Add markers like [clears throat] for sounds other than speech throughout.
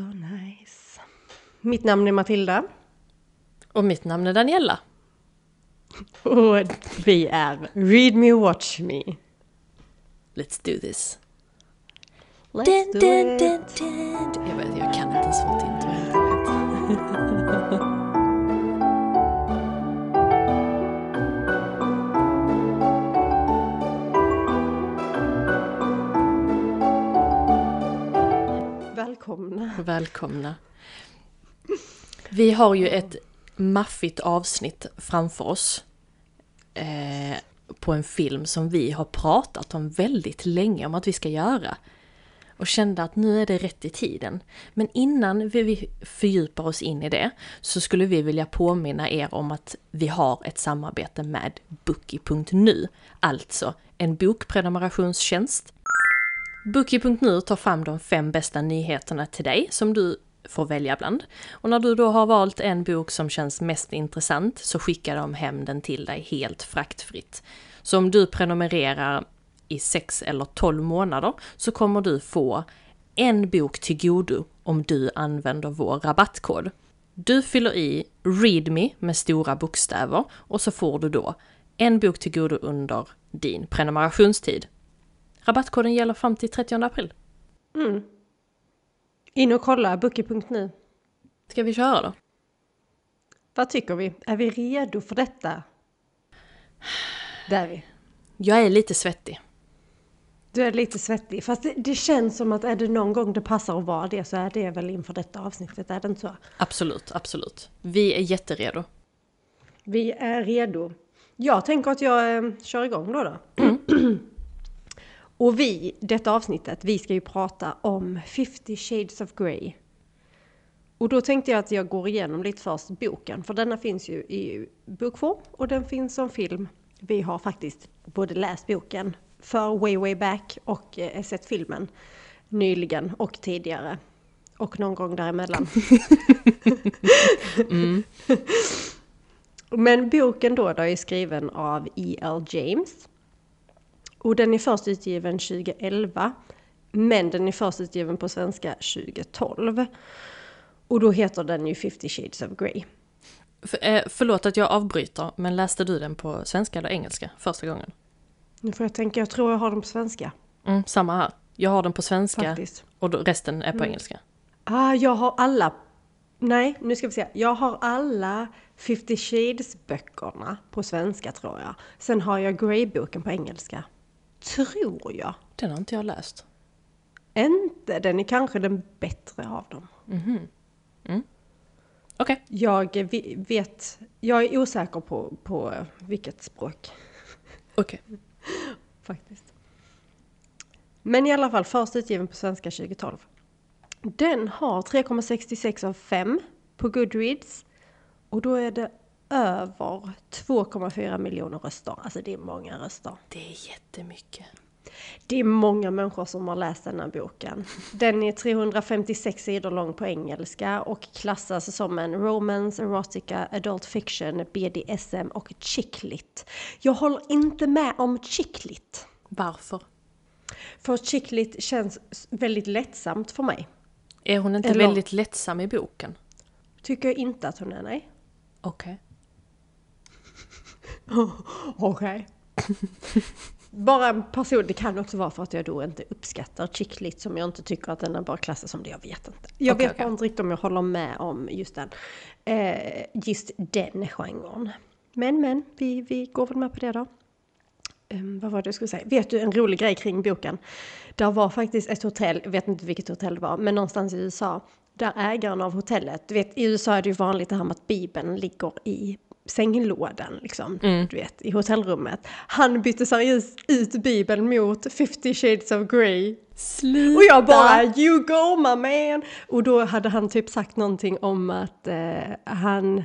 so nice. Mitt namn är Matilda. Och mitt namn är Daniela. [laughs] Och vi är Read Me Watch Me. Let's do this. Let's Dun, do dun, it. dun. Jag vet, jag kan inte ens vårt intro [laughs] Välkomna. Välkomna. Vi har ju ett maffigt avsnitt framför oss. Eh, på en film som vi har pratat om väldigt länge om att vi ska göra. Och kände att nu är det rätt i tiden. Men innan vi- fördjupar oss in i det så skulle vi vilja påminna er om att vi har ett samarbete med Bookie.nu. Alltså en bokprenumerationstjänst Bookie.nu tar fram de fem bästa nyheterna till dig som du får välja bland. Och när du då har valt en bok som känns mest intressant så skickar de hem den till dig helt fraktfritt. Så om du prenumererar i 6 eller 12 månader så kommer du få en bok till godo om du använder vår rabattkod. Du fyller i README med stora bokstäver och så får du då en bok till godo under din prenumerationstid. Rabattkoden gäller fram till 30 april. Mm. In och kolla bookie.nu. Ska vi köra då? Vad tycker vi? Är vi redo för detta? Det är vi. Jag är lite svettig. Du är lite svettig. Fast det, det känns som att är det någon gång det passar att vara det så är det väl inför detta avsnittet. Är det inte så? Absolut, absolut. Vi är jätteredo. Vi är redo. Jag tänker att jag eh, kör igång då. då. Och vi, detta avsnittet, vi ska ju prata om 50 shades of Grey. Och då tänkte jag att jag går igenom lite först boken, för denna finns ju i bokform och den finns som film. Vi har faktiskt både läst boken för way way back och eh, sett filmen nyligen och tidigare. Och någon gång däremellan. [laughs] [laughs] Men boken då, då är skriven av E.L. James. Och den är först utgiven 2011. Men den är först utgiven på svenska 2012. Och då heter den ju 50 shades of Grey. För, eh, förlåt att jag avbryter, men läste du den på svenska eller engelska första gången? Nu får jag tänka, jag tror jag har den på svenska. Mm, samma här. Jag har den på svenska Faktiskt. och resten är på engelska. Ah, jag har alla... Nej, nu ska vi se. Jag har alla 50 shades-böckerna på svenska tror jag. Sen har jag Grey-boken på engelska. Tror jag. Den har inte jag läst. Inte, den är kanske den bättre av dem. Okej. Jag vi- vet, jag är osäker på, på vilket språk Okej. [laughs] faktiskt. Men i alla fall först utgiven på svenska 2012. Den har 3,66 av 5 på Goodreads. Och då är det över 2,4 miljoner röster. Alltså det är många röster. Det är jättemycket. Det är många människor som har läst den här boken. Den är 356 sidor lång på engelska och klassas som en romance, erotica, adult fiction, BDSM och chicklit. Jag håller inte med om chicklit. Varför? För chicklit känns väldigt lättsamt för mig. Är hon inte Eller- väldigt lättsam i boken? Tycker jag inte att hon är, nej. Okej. [laughs] Okej. bara en person, det kan också vara för att jag då inte uppskattar chicklit som jag inte tycker att den är bara klassas som det, jag vet inte. Jag Okej, vet bara inte riktigt om jag håller med om just den, eh, just den genren. Men men, vi, vi går väl med på det då. Um, vad var det jag skulle säga? Vet du en rolig grej kring boken? Där var faktiskt ett hotell, jag vet inte vilket hotell det var, men någonstans i USA. Där ägaren av hotellet, du vet i USA är det ju vanligt det här med att bibeln ligger i sänglådan liksom, du vet, i hotellrummet. Han bytte seriöst ut bibeln mot 50 shades of Grey. Sluta! Och jag bara you go my man! Och då hade han typ sagt någonting om att eh, han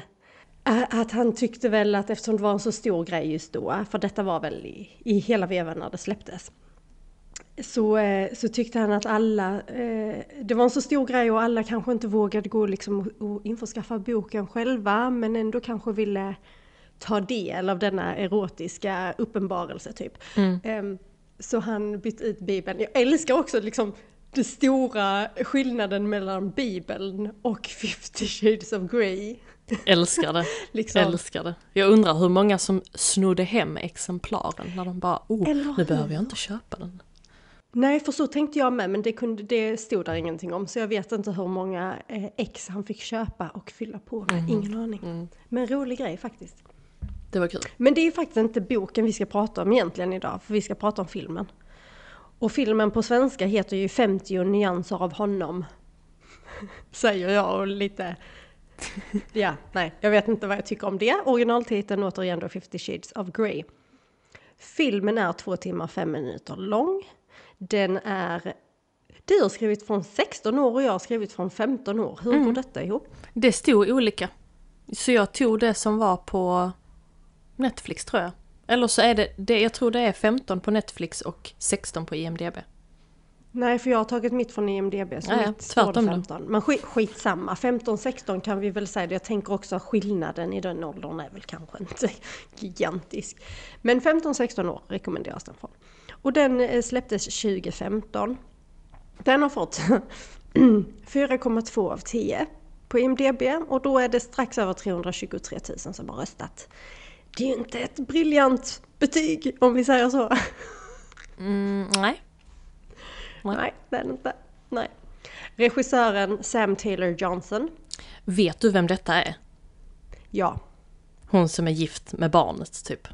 eh, att han tyckte väl att eftersom det var en så stor grej just då, för detta var väl i, i hela vevan när det släpptes. Så, eh, så tyckte han att alla, eh, det var en så stor grej och alla kanske inte vågade gå liksom och, införskaffa boken själva men ändå kanske ville ta del av denna erotiska uppenbarelse typ. Ehm, så han bytte ut bibeln. Jag älskar också liksom den stora skillnaden mellan Bibeln och 50 shades of Grey. Älskar det. [laughs] Liksom. Älskar det. Jag undrar hur många som snodde hem exemplaren när de bara oh, nu behöver jag inte köpa den. Nej, för så tänkte jag med, men det, kunde, det stod där ingenting om. Så jag vet inte hur många eh, ex han fick köpa och fylla på med. Ingen aning. Men rolig grej faktiskt. Det var kul. Men det är faktiskt inte boken vi ska prata om egentligen idag, för vi ska prata om filmen. Och filmen på svenska heter ju 50 nyanser av honom. [laughs] Säger jag och lite... [laughs] Ja, nej, jag vet inte vad jag tycker om det. Originaltiteln återigen då 50 shades of Grey. Filmen är två timmar fem minuter lång. Den är... Du har skrivit från 16 år och jag har skrivit från 15 år. Hur går detta ihop? Det stod olika. Så jag tog det som var på Netflix tror jag. Eller så är det, det jag tror det är 15 på Netflix och 16 på IMDB. Nej, för jag har tagit mitt från IMDB, så Ja, mitt står det tvärtom då. 15. Men skit, skitsamma, 15-16 kan vi väl säga. Jag tänker också att skillnaden i den åldern är väl kanske inte [laughs] gigantisk. Men 15-16 år rekommenderas den från. Och den eh, släpptes 2015. Den har fått [clears throat] 4,2 av 10 på IMDB och då är det strax över 323 000 som har röstat. Det är ju inte ett briljant betyg om vi säger så. [laughs] Mm, nej. Nej, det är det inte. Nej. Regissören Sam Taylor Johnson. Vet du vem detta är? Ja. Hon som är gift med barnet typ.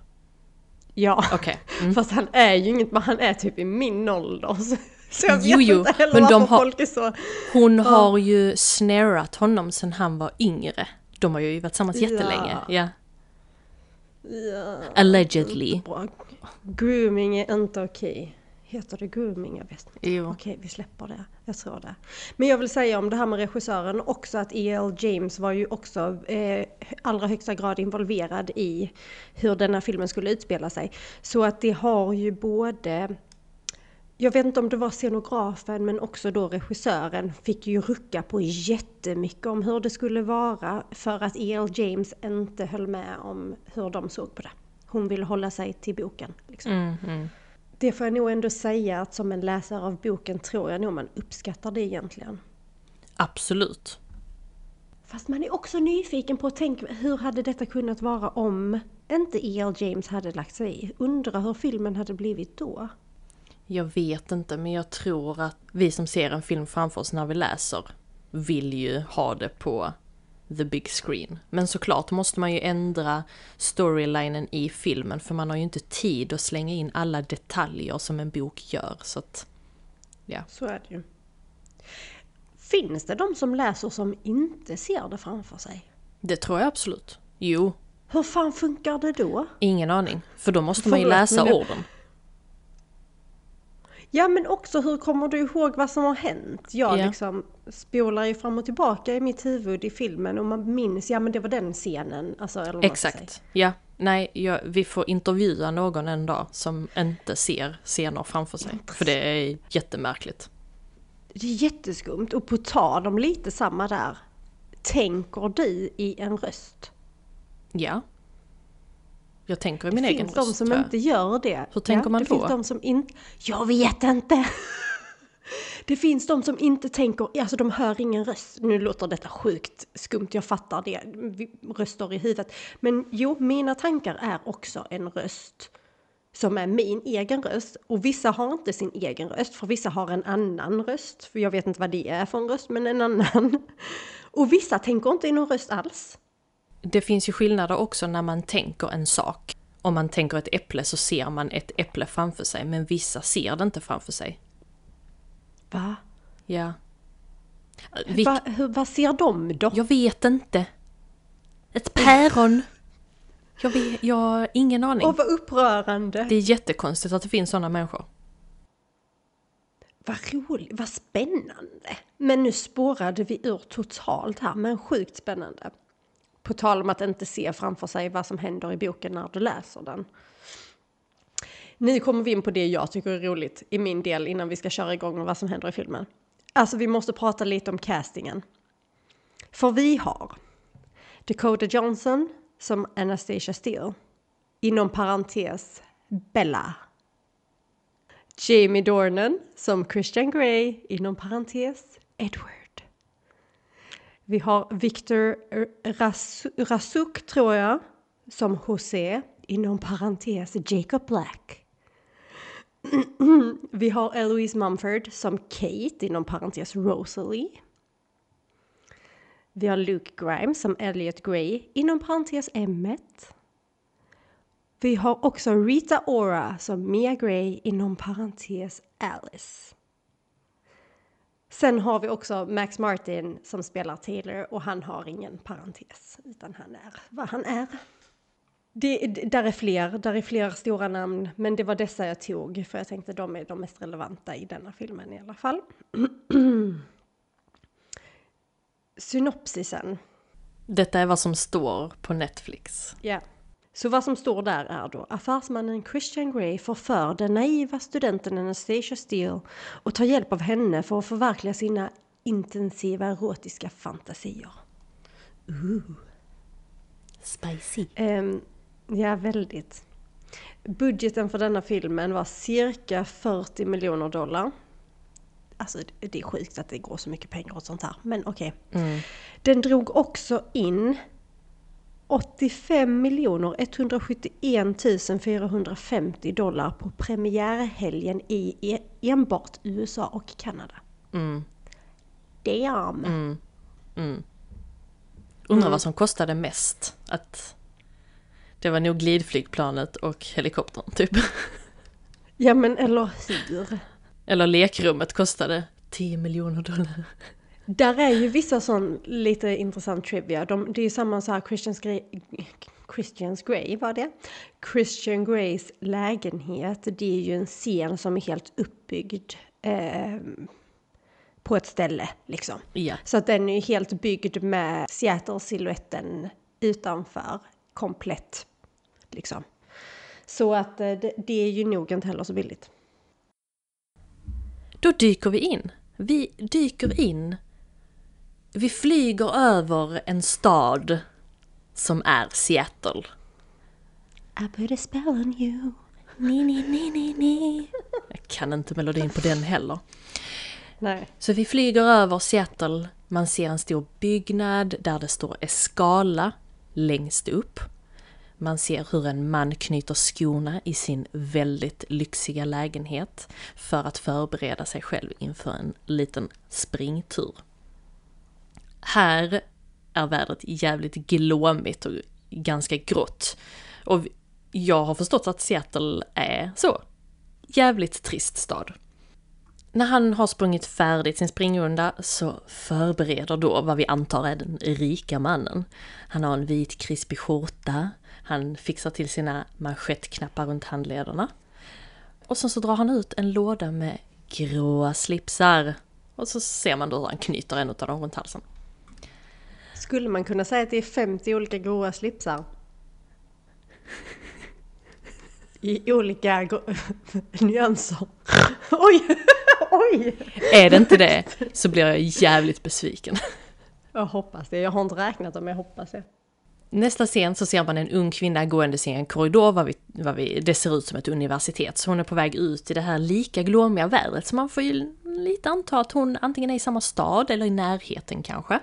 Ja. Okej. [laughs] Mm. Fast han är ju inget, men han är typ i min ålder. Så, så jag vet Jo, jo, inte heller men de har- folk är så... Hon har ju snarat honom sedan han var yngre. De har ju varit tillsammans jättelänge. Ja. Ja, Allegedly. Grooming är inte okej. Heter det grooming? Jag vet inte. Jo. Okej, vi släpper det. Jag tror det. Men jag vill säga om det här med regissören också att E.L. James var ju också eh, allra högsta grad involverad i hur denna filmen skulle utspela sig. Så att det har ju både jag vet inte om det var scenografen men också då regissören fick ju rucka på jättemycket om hur det skulle vara för att E.L. James inte höll med om hur de såg på det. Hon ville hålla sig till boken. Liksom. Mm, mm. Det får jag nog ändå säga att som en läsare av boken tror jag nog man uppskattar det egentligen. Absolut. Fast man är också nyfiken på, tänk hur hade detta kunnat vara om inte E.L. James hade lagt sig i? Undrar hur filmen hade blivit då? Jag vet inte men jag tror att vi som ser en film framför oss när vi läser vill ju ha det på the big screen. Men såklart måste man ju ändra storylinen i filmen för man har ju inte tid att slänga in alla detaljer som en bok gör. Så att, ja. Så är det ju. Finns det de som läser som inte ser det framför sig? Det tror jag absolut. Jo, Hur fan funkar det då? ingen aning. För då måste man ju läsa orden. Ja men också hur kommer du ihåg vad som har hänt? Jag Ja. liksom spolar ju fram och tillbaka i mitt huvud i filmen och man minns, ja men det var den scenen. Alltså, eller. Exakt. Ja, nej, jag, vi får intervjua någon en dag som inte ser scener framför sig. För det är jättemärkligt. Det är jätteskumt. Och på tal om lite samma där. Tänker du i en röst? Ja. Jag tänker i min det egen finns de röst, som inte gör det. Hur tänker man det då? finns de som inte... Jag vet inte! [laughs] Det finns de som inte tänker, alltså de hör ingen röst. Nu låter detta sjukt skumt, jag fattar det. Röster i huvudet. Men jo, mina tankar är också en röst. Som är min egen röst. Och vissa har inte sin egen röst, för vissa har en annan röst. För jag vet inte vad det är för en röst, men en annan. [laughs] Och vissa tänker inte i någon röst alls. Det finns ju skillnader också när man tänker en sak. Om man tänker ett äpple så ser man ett äpple framför sig, men vissa ser det inte framför sig. Va? Ja. Vi, Va hur, vad ser de då? Jag vet inte. Ett päron. Jag, vet, jag har ingen aning. Åh, vad upprörande! Det är jättekonstigt att det finns sådana människor. Vad roligt, vad spännande! Men nu spårade vi ur totalt här, men sjukt spännande. På tal om att inte se framför sig vad som händer i boken när du läser den. Nu kommer vi in på det jag tycker är roligt i min del innan vi ska köra igång med vad som händer i filmen. Alltså vi måste prata lite om castingen. För vi har Dakota Johnson som Anastasia Steele. Inom parentes Bella. Jamie Dornan som Christian Grey, inom parentes Edward. Vi har Victor Ras Rasuk, tror jag, som José, inom parentes Jacob Black. [clears throat] Vi har Eloise Mumford som Kate, inom parentes Rosalie. Vi har Luke Grimes som Elliot Gray, inom parentes Emmet. Vi har också Rita Ora som Mia Gray, inom parentes Alice. Sen har vi också Max Martin som spelar Taylor och han har ingen parentes, utan han är vad han är. Det, där är fler, där är fler stora namn, men det var dessa jag tog för jag tänkte de är de mest relevanta i denna filmen i alla fall. [clears throat] Synopsisen. Detta är vad som står på Netflix. Ja. Så vad som står där är då affärsmannen Christian Grey förför den naiva studenten Anastasia Steele och tar hjälp av henne för att förverkliga sina intensiva erotiska fantasier. Ooh. Spicy. Um, ja, väldigt. Budgeten för denna filmen var cirka 40 miljoner dollar. Alltså det är sjukt att det går så mycket pengar åt sånt här, men okej. Okay. Mm. Den drog också in 85 miljoner 171 450 dollar på premiärhelgen i enbart USA och Kanada. Mm. Damn! Mm. Mm. Undrar mm. vad som kostade mest. Att det var nog glidflygplanet och helikoptern typ. Ja men eller hur? Eller lekrummet kostade 10 miljoner dollar. Där är ju vissa sån lite intressant trivia. De, det är ju samma så här Christians Christians Grey var det. Christian Greys lägenhet, det är ju en scen som är helt uppbyggd eh, på ett ställe liksom. Ja. Så att den är helt byggd med Seattle-siluetten utanför, komplett liksom. Så att eh, det, det är ju nog inte heller så billigt. Då dyker vi in. Vi dyker in vi flyger över en stad som är Seattle. I put a spell on you. Ni, ni, ni, ni, ni. Jag kan inte melodin på den heller. Nej. Så vi flyger över Seattle. Man ser en stor byggnad där det står Escala längst upp. Man ser hur en man knyter skorna i sin väldigt lyxiga lägenhet för att förbereda sig själv inför en liten springtur. Här är vädret jävligt glåmigt och ganska grått. Och jag har förstått att Seattle är så. Jävligt trist stad. När han har sprungit färdigt sin springrunda så förbereder då vad vi antar är den rika mannen. Han har en vit krispig skjorta, han fixar till sina manschettknappar runt handlederna. Och sen så drar han ut en låda med gråa slipsar. Och så ser man då hur han knyter en av dem runt halsen. Skulle man kunna säga att det är 50 olika gråa slipsar? I olika [laughs] nyanser. [laughs] Oj! [laughs] Oj! Är det inte det så blir jag jävligt besviken. Jag hoppas det. Jag har inte räknat dem, men jag hoppas det. Nästa scen så ser man en ung kvinna gåendes i en korridor, vad vi, vad vi, det ser ut som ett universitet. Så hon är på väg ut i det här lika glåmiga vädret, så man får ju lite anta att hon antingen är i samma stad eller i närheten kanske.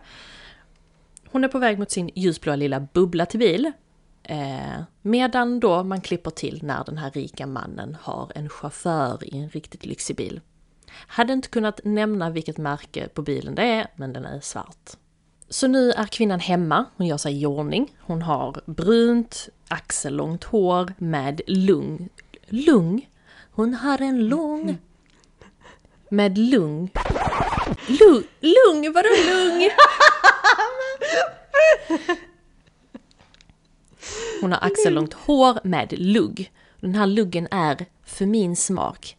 Hon är på väg mot sin ljusblåa lilla bubbla till bil. Eh, medan då man klipper till när den här rika mannen har en chaufför i en riktigt lyxig bil. Hade inte kunnat nämna vilket märke på bilen det är, men den är svart. Så nu är kvinnan hemma, hon gör sig i ordning. Hon har brunt, axellångt hår med lung. Lung? Hon har en lång... Med lung. Lung? Lung? Vadå lung? [laughs] [laughs] Hon har axellångt hår med lugg. Den här luggen är, för min smak,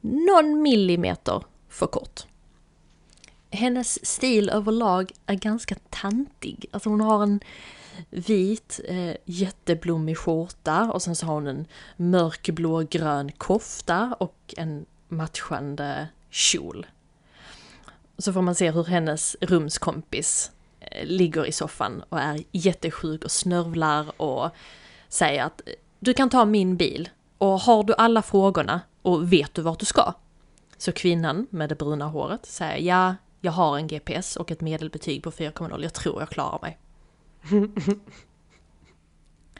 någon millimeter för kort. Hennes stil överlag är ganska tantig. Alltså hon har en vit eh, jätteblommig skjorta och sen så har hon en mörkblå grön kofta och en matchande kjol. Så får man se hur hennes rumskompis Eh, ligger i soffan och är jättesjuk och snörvlar och säger att du kan ta min bil och har du alla frågorna Och vet du vart du ska? Så kvinnan med det bruna håret säger ja, jag har en GPS och ett medelbetyg på 4,0. Jag tror jag klarar mig. [laughs]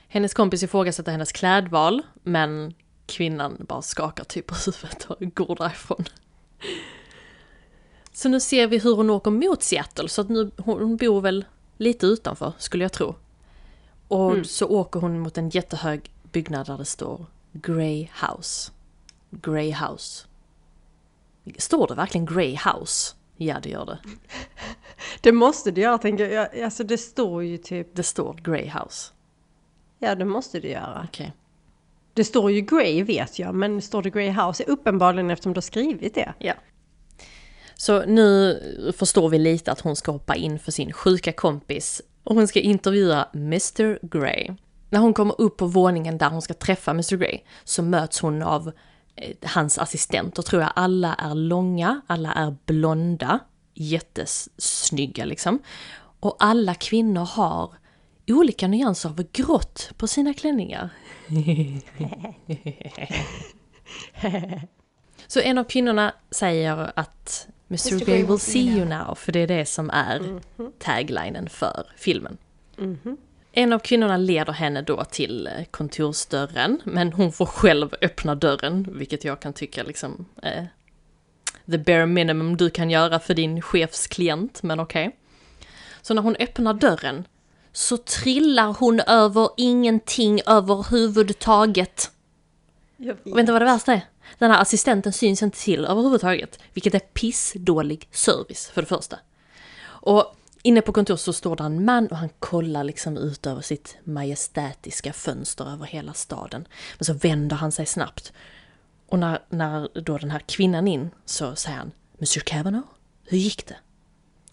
Hennes kompis ifrågasätter hennes klädval, men kvinnan bara skakar typ på huvudet och går därifrån. Så nu ser vi hur hon åker mot Seattle, så att nu, hon bor väl lite utanför, skulle jag tro. Och Mm. så åker hon mot en jättehög byggnad där det står Grey House. Grey House. Står det verkligen Grey House? Ja, det gör det. [laughs] Det måste det göra tänker jag. Alltså det står ju typ, Det står Grey House. ja det måste det göra. Okej. Det står ju Grey vet jag, men står det Grey House? Uppenbarligen eftersom du har skrivit det. Ja. Så nu förstår vi lite att hon ska hoppa in för sin sjuka kompis och hon ska intervjua Mr Grey. När hon kommer upp på våningen där hon ska träffa Mr Grey så möts hon av eh, hans assistenter tror jag. Alla är långa, alla är blonda, jättesnygga liksom. Och alla kvinnor har olika nyanser av grått på sina klänningar. [laughs] Så en av kvinnorna säger att Mr. Grey will see you now, för det är det som är taglinen för filmen. En av kvinnorna leder henne då till eh, kontorsdörren, men hon får själv öppna dörren, vilket jag kan tycka liksom eh, the bare minimum du kan göra för din chefsklient, men okej. Så när hon öppnar dörren så trillar hon över ingenting överhuvudtaget. Jag vet. Och vet du vad det värsta är? Den här assistenten syns inte till överhuvudtaget. Vilket är pissdålig service för det första. Och inne på kontoret så står det en man och han kollar liksom ut över sitt majestätiska fönster över hela staden. Men så vänder han sig snabbt. Och när, när då den här kvinnan in så säger han Monsieur Cavanaugh, hur gick det?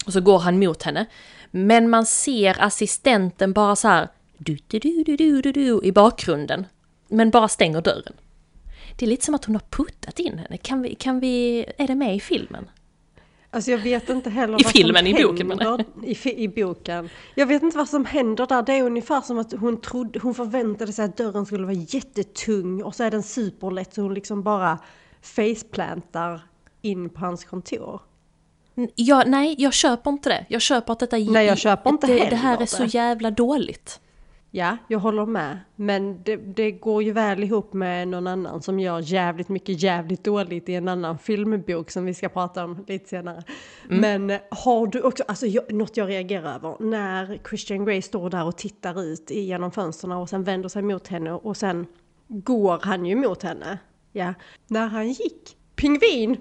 Och så går han mot henne. Men man ser assistenten bara så här du, du, du, du, du, du, du, i bakgrunden. Men bara stänger dörren. Det är lite som att hon har puttat in henne. Kan vi, kan vi, är det med i filmen? Alltså jag vet inte heller I vad filmen, som i boken, menar jag. händer i, i boken. Jag vet inte vad som händer där. Det är ungefär som att hon trodde, hon förväntade sig att dörren skulle vara jättetung och så är den superlätt så hon liksom bara faceplantar in på hans kontor. N- Ja, nej, jag köper inte det. Jag köper att detta... Nej, jag köper inte det, det heller här är så det. jävla dåligt. Ja, jag håller med. Men det, det går ju väl ihop med någon annan som gör jävligt mycket jävligt dåligt i en annan filmbok som vi ska prata om lite senare. Men eh, har du också, alltså jag, något jag reagerar över, när Christian Grey står där och tittar ut genom fönstren och sen vänder sig mot henne och sen går han ju mot henne. Ja, när han gick. Pingvin!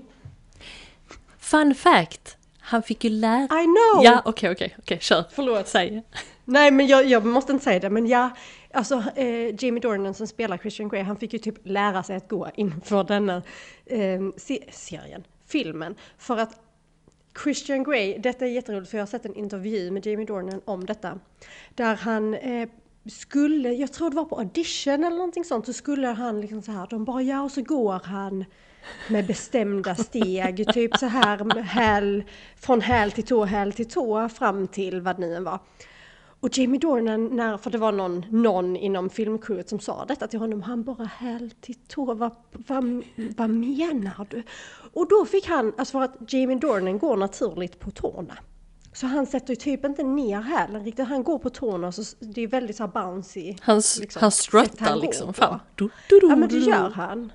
Fun fact! Han fick ju lära... I know! Ja, okej, okej, okej, kör. Förlåt. Säg. Nej men jag, jag måste inte säga det men ja, alltså eh, Jamie Dornan som spelar Christian Grey han fick ju typ lära sig att gå inför denna eh, se- serien, filmen. För att Christian Grey, detta är jätteroligt för jag har sett en intervju med Jamie Dornan om detta. Där han eh, skulle, jag tror det var på audition eller någonting sånt, så skulle han liksom så här, de bara ja och så går han med bestämda steg, [laughs] typ så här häl, från häl till tå, häl till tå fram till vad det nu än var. Och Jamie Dornan, när, för det var någon, någon inom filmcrewet som sa detta till honom, han bara häl till tå, vad, vad, vad menar du? Och då fick han, alltså för att Jamie Dornan går naturligt på tårna. Så han sätter ju typ inte ner hälen riktigt, han går på tårna så det är väldigt så här bouncy. Han, liksom, han struttar han liksom fram. Du, du, du, Ja men det gör han.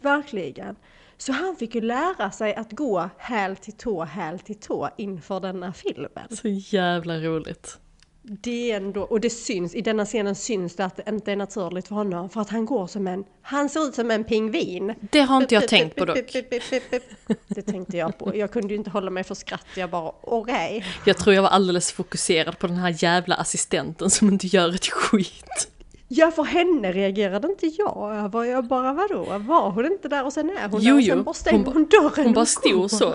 Verkligen. Så han fick ju lära sig att gå häl till tå, häl till tå inför denna filmen. Så jävla roligt. Det är ändå, och det syns, i denna scenen syns det att det inte är naturligt för honom för att han går som en, han ser ut som en pingvin. Det har inte jag tänkt på dock. Det tänkte jag på. Jag kunde ju inte hålla mig för skratt, jag bara okej. Jag tror jag var alldeles fokuserad på den här jävla assistenten som inte gör ett skit. Ja för henne reagerade inte jag. Jag bara, jag bara vadå? Var hon inte där och sen är hon Jo, där och sen bara stänger Hon hon, dörren Hon bara stod så.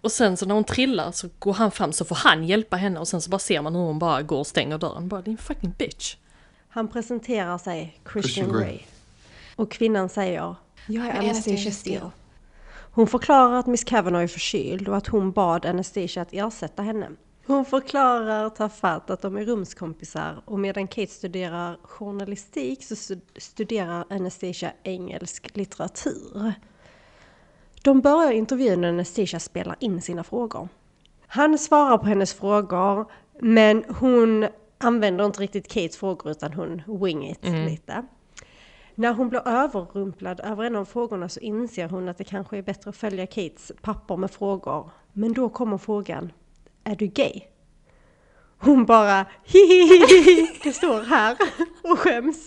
Och sen så när hon trillar så går han fram så får han hjälpa henne och sen så bara ser man hur hon bara går och stänger dörren. Bara din fucking bitch. Han presenterar sig Christian, Christian Grey. Och kvinnan säger Jag är Anastasia Steele." Hon förklarar att Miss Cavanaugh är förkyld och att hon bad Anastasia att ersätta henne. Hon förklarar tafatt att de är rumskompisar och medan Kate studerar journalistik så studerar Anastasia engelsk litteratur. De börjar intervjun när Anastasia spelar in sina frågor. Han svarar på hennes frågor men hon använder inte riktigt Kates frågor utan hon wing it mm. lite. När hon blir överrumplad över en av frågorna så inser hon att det kanske är bättre att följa Kates papper med frågor. Men då kommer frågan, är du gay? Hon bara hihihi, det står här och skäms.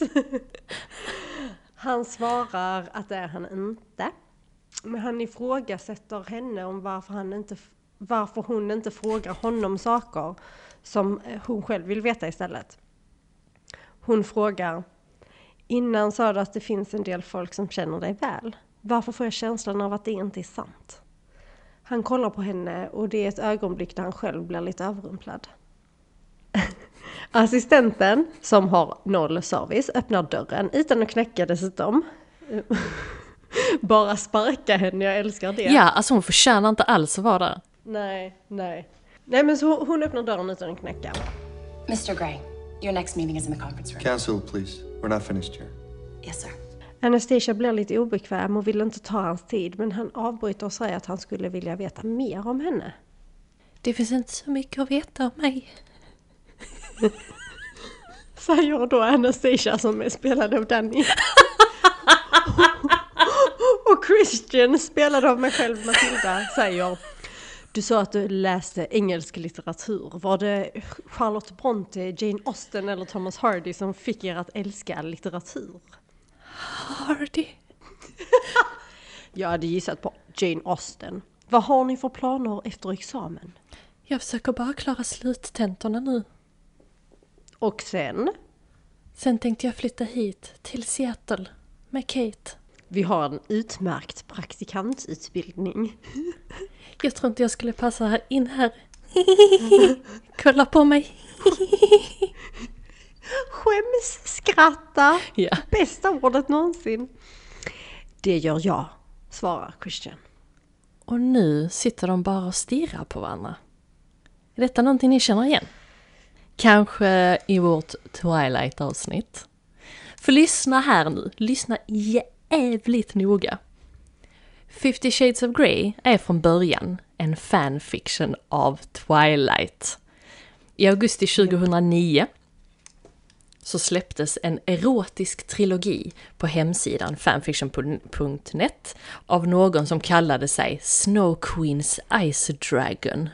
Han svarar att det är han inte. Men han ifrågasätter henne om varför, han inte, varför hon inte frågar honom saker som eh, hon själv vill veta istället. Hon frågar Innan sa du att det finns en del folk som känner dig väl. Varför får jag känslan av att det inte är sant? Han kollar på henne och det är ett ögonblick där han själv blir lite överrumplad. [laughs] Assistenten, som har noll service, öppnar dörren utan att knäcka dessutom. [laughs] Bara sparka henne, jag älskar det. Ja, alltså hon förtjänar inte alls att vara där. Nej, nej. Nej men så hon öppnar dörren utan att knäcka. Mr Gray, your next meeting is in the conference room. Cancel please. We're not finished here. Yes sir. Anastasia blir lite obekväm och vill inte ta hans tid men han avbryter och säger att han skulle vilja veta mer om henne. Det finns inte så mycket att veta om mig. [laughs] Säger då Anastasia som är spelad av Danny. [laughs] och Christian spelad av mig själv Matilda säger du sa att du läste engelsk litteratur. Var det Charlotte Bronte, Jane Austen eller Thomas Hardy som fick er att älska litteratur? Hardy? [laughs] jag hade gissat på Jane Austen. Vad har ni för planer efter examen? Jag försöker bara klara sluttentorna nu. Och sen? Sen tänkte jag flytta hit, till Seattle, med Kate. Vi har en utmärkt praktikantutbildning. Jag tror inte jag skulle passa in här. Kolla på mig. Skämsskratta. Ja. Bästa ordet någonsin. Det gör jag, svarar Christian. Och nu sitter de bara och stirrar på varandra. Är detta någonting ni känner igen? Kanske i vårt Twilight-avsnitt? För lyssna här nu, lyssna jävligt noga. 50 Shades of Grey är från början en fanfiction av Twilight. I augusti 2009 så släpptes en erotisk trilogi på hemsidan fanfiction.net av någon som kallade sig Snow Queens Ice Dragon.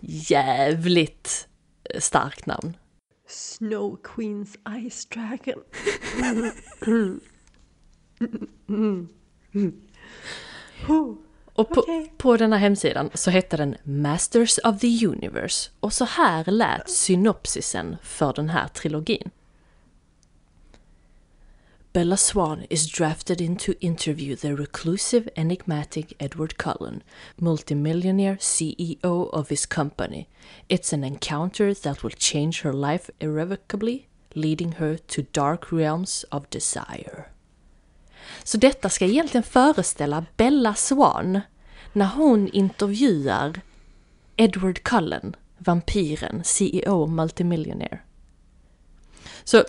Jävligt starkt namn. Snow Queens Ice Dragon. [laughs] Och på, okay. på den här hemsidan så hette den Masters of the Universe och så här lät synopsisen för den här trilogin. Bella Swan is drafted in to interview the reclusive, enigmatic Edward Cullen, multimillionaire CEO of his company. It's an encounter that will change her life irrevocably, leading her to dark realms of desire. Så detta ska egentligen föreställa Bella Swan när hon intervjuar Edward Cullen, vampyren, CEO Multimillionaire. Så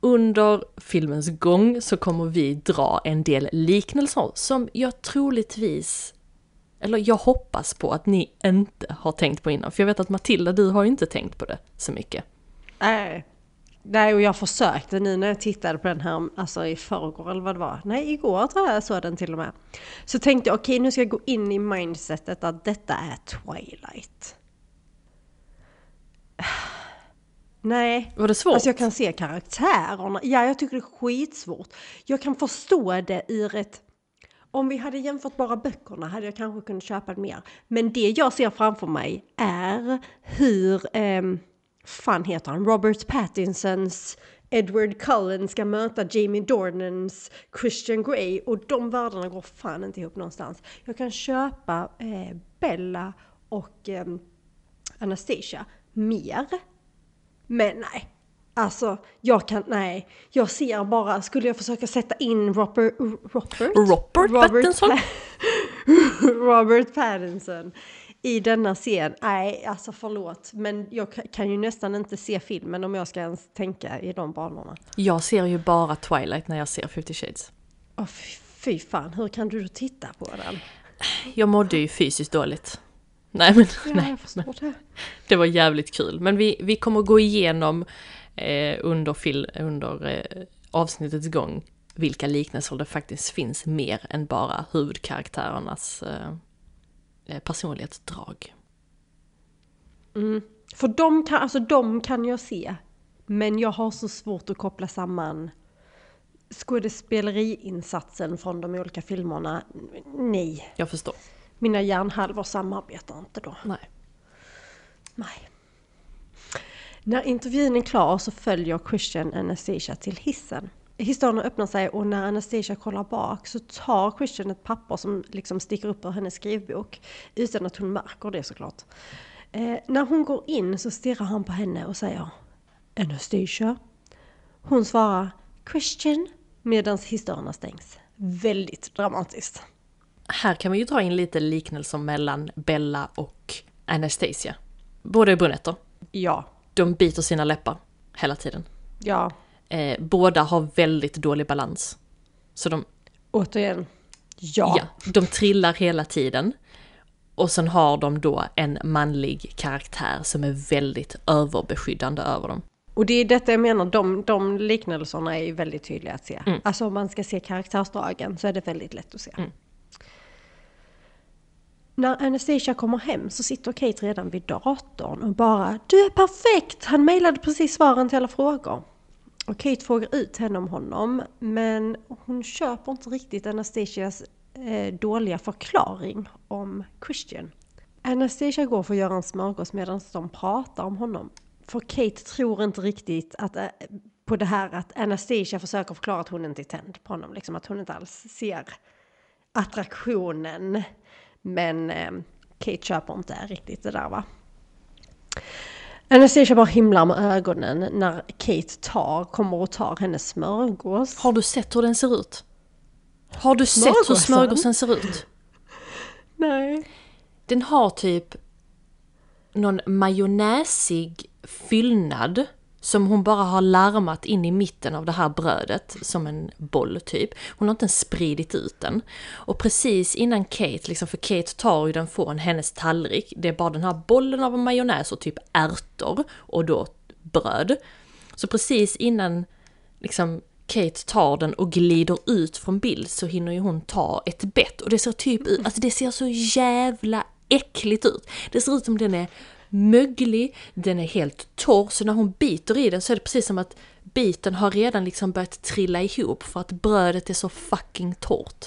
under filmens gång så kommer vi dra en del liknelser som jag troligtvis, eller jag hoppas på att ni inte har tänkt på innan. För jag vet att Matilda, du har inte tänkt på det så mycket. Nej, Nej, och jag försökte nu när jag tittade på den här, alltså i förrgår eller vad det var. Nej, igår tror jag jag såg den till och med. Så tänkte jag, okej okay, nu ska jag gå in i mindsetet att detta är Twilight. Nej. Var det svårt? Alltså jag kan se karaktärerna. Ja, jag tycker det är skitsvårt. Jag kan förstå det ur ett... Om vi hade jämfört bara böckerna hade jag kanske kunnat köpa det mer. Men det jag ser framför mig är hur... Eh, fan heter han, Robert Pattinsons Edward Cullen ska möta Jamie Dornans Christian Grey och de världarna går fan inte ihop någonstans. Jag kan köpa eh, Bella och eh, Anastasia mer. Men nej, Alltså, jag kan, nej. Jag ser bara, skulle jag försöka sätta in Robert... Robert? Robert, Robert Pattinson? [laughs] Robert Pattinson i denna scen, nej alltså förlåt, men jag ka- kan ju nästan inte se filmen om jag ska ens tänka i de banorna. Jag ser ju bara Twilight när jag ser 50 Shades. Åh fy, fy fan, hur kan du titta på den? Jag mådde ju fysiskt dåligt. Nej men Ja, nej, det. det var jävligt kul. Men vi, vi kommer gå igenom eh, under, fil, under eh, avsnittets gång vilka liknelser det faktiskt finns mer än bara huvudkaraktärernas eh, eh, personlighetsdrag. För de kan, alltså de kan jag se, men jag har så svårt att koppla samman skådespeleriinsatsen från de olika filmerna. Nej, Jag förstår. mina hjärnhalvor samarbetar inte då. Nej. Nej. När intervjun är klar så följer Christian Anastasia till hissen. Hissen öppnar sig och när Anastasia kollar bak så tar Christian ett papper som liksom sticker upp ur hennes skrivbok. Utan att hon märker det såklart. Eh, när hon går in så stirrar han på henne och säger Anastasia. Hon svarar Christian medan hissdörrarna stängs. Väldigt dramatiskt. Här kan vi ju dra in lite liknelser mellan Bella och Anastasia. Båda är brunetter. Ja, De biter sina läppar hela tiden. ja, Eh, båda har väldigt dålig balans. Så de, återigen. Ja. ja, de trillar hela tiden. Och sen har de då en manlig karaktär som är väldigt överbeskyddande över dem. Och det är detta jag menar, de, de liknelserna är ju väldigt tydliga att se. Alltså om man ska se karaktärsdragen så är det väldigt lätt att se. När Anastasia kommer hem så sitter Kate redan vid datorn och bara Du är perfekt! Han mejlade precis svaren till alla frågor. Och Kate frågar ut henne om honom men hon köper inte riktigt Anastasias eh, dåliga förklaring om Christian. Anastasia går för att göra en smörgås medan de pratar om honom. För Kate tror inte riktigt att, eh, på det här att Anastasia försöker förklara att hon inte är tänd på honom. Liksom att hon inte alls ser attraktionen. Men eh, Kate köper inte riktigt det där va. Anastasia bara himlar med ögonen när Kate tar, kommer och tar hennes smörgås. Har du sett hur den ser ut? Har du sett hur Smörgåsen? ser ut? Nej. Den har typ någon majonnäsig fyllnad som hon bara har larmat in i mitten av det här brödet som en boll typ. Hon har inte ens spridit ut den. Och precis innan Kate, liksom för Kate tar ju den från hennes tallrik, det är bara den här bollen av majonnäs och typ ärtor och då bröd. Så precis innan liksom Kate tar den och glider ut från bild så hinner ju hon ta ett bett och det ser typ ut, alltså det ser så jävla äckligt ut. Det ser ut som den är möglig, den är helt torr, så när hon biter i den så är det precis som att biten har redan liksom börjat trilla ihop för att brödet är så fucking torrt.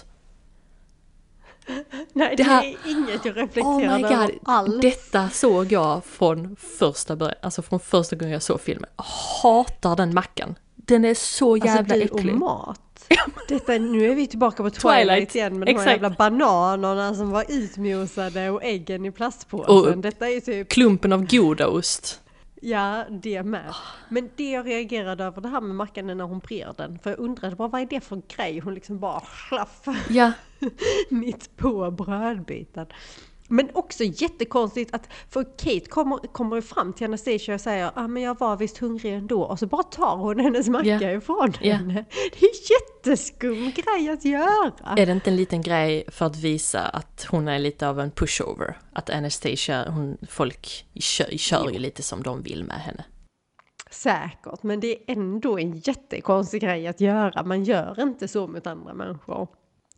[laughs] Nej, det, Det här- är inget jag Oh reflekterar my över god, alls. detta såg jag från första början, alltså från första gången jag såg filmen. Hatar den mackan. Den är så jävla alltså, äcklig. och mat. [laughs] Detta, nu är vi tillbaka på Twilight, Twilight, igen med de här exakt. jävla bananerna som var utmosade och äggen i plastpåsen. Och- Detta är typ, Klumpen av godaost. ja det med. Men det jag reagerade över det här med mackan är när hon brer den. För jag undrade bara vad är det för grej? Hon liksom bara Ja, [laughs] mitt på brödbiten. Men också jättekonstigt att, för Kate kommer, kommer fram till Anastasia och säger ah, men jag var visst hungrig ändå och så bara tar hon hennes macka Ja. ifrån Ja. henne. Det är en jätteskum grej att göra. är det inte en liten grej för att visa att hon är lite av en pushover? Att Anastasia, hon, folk kör, kör ju lite som de vill med henne. Säkert, men det är ändå en jättekonstig grej att göra. Man gör inte så mot andra människor.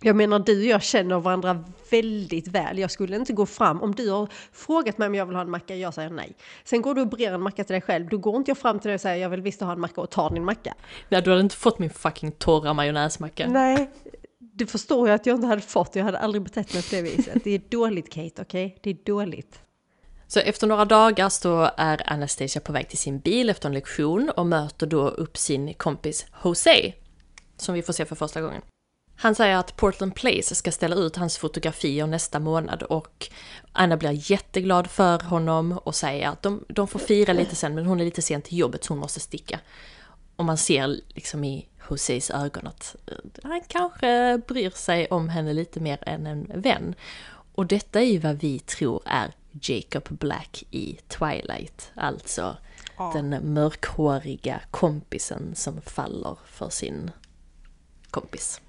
Jag menar, du och jag känner varandra väldigt väl. Jag skulle inte gå fram, om du har frågat mig om jag vill ha en macka, jag säger nej. Sen går du och brer en macka till dig själv, då går inte jag fram till dig och säger jag vill visst ha en macka och tar din macka. Nej, du hade inte fått min fucking torra majonnäsmacka. Nej, du förstår ju att jag inte hade fått, jag hade aldrig betett mig på det viset. Det är dåligt Kate, okej? Det är dåligt. Så efter några dagar så är Anastasia på väg till sin bil efter en lektion och möter då upp sin kompis Jose, som vi får se för första gången. Han säger att Portland Place ska ställa ut hans fotografier nästa månad och Anna blir jätteglad för honom och säger att de, de får fira lite sen men hon är lite sen till jobbet så hon måste sticka. Och man ser liksom i Joses ögon att eh, han kanske bryr sig om henne lite mer än en vän. Och detta är ju vad vi tror är Jacob Black i Twilight. Alltså den mörkhåriga kompisen som faller för sin kompis.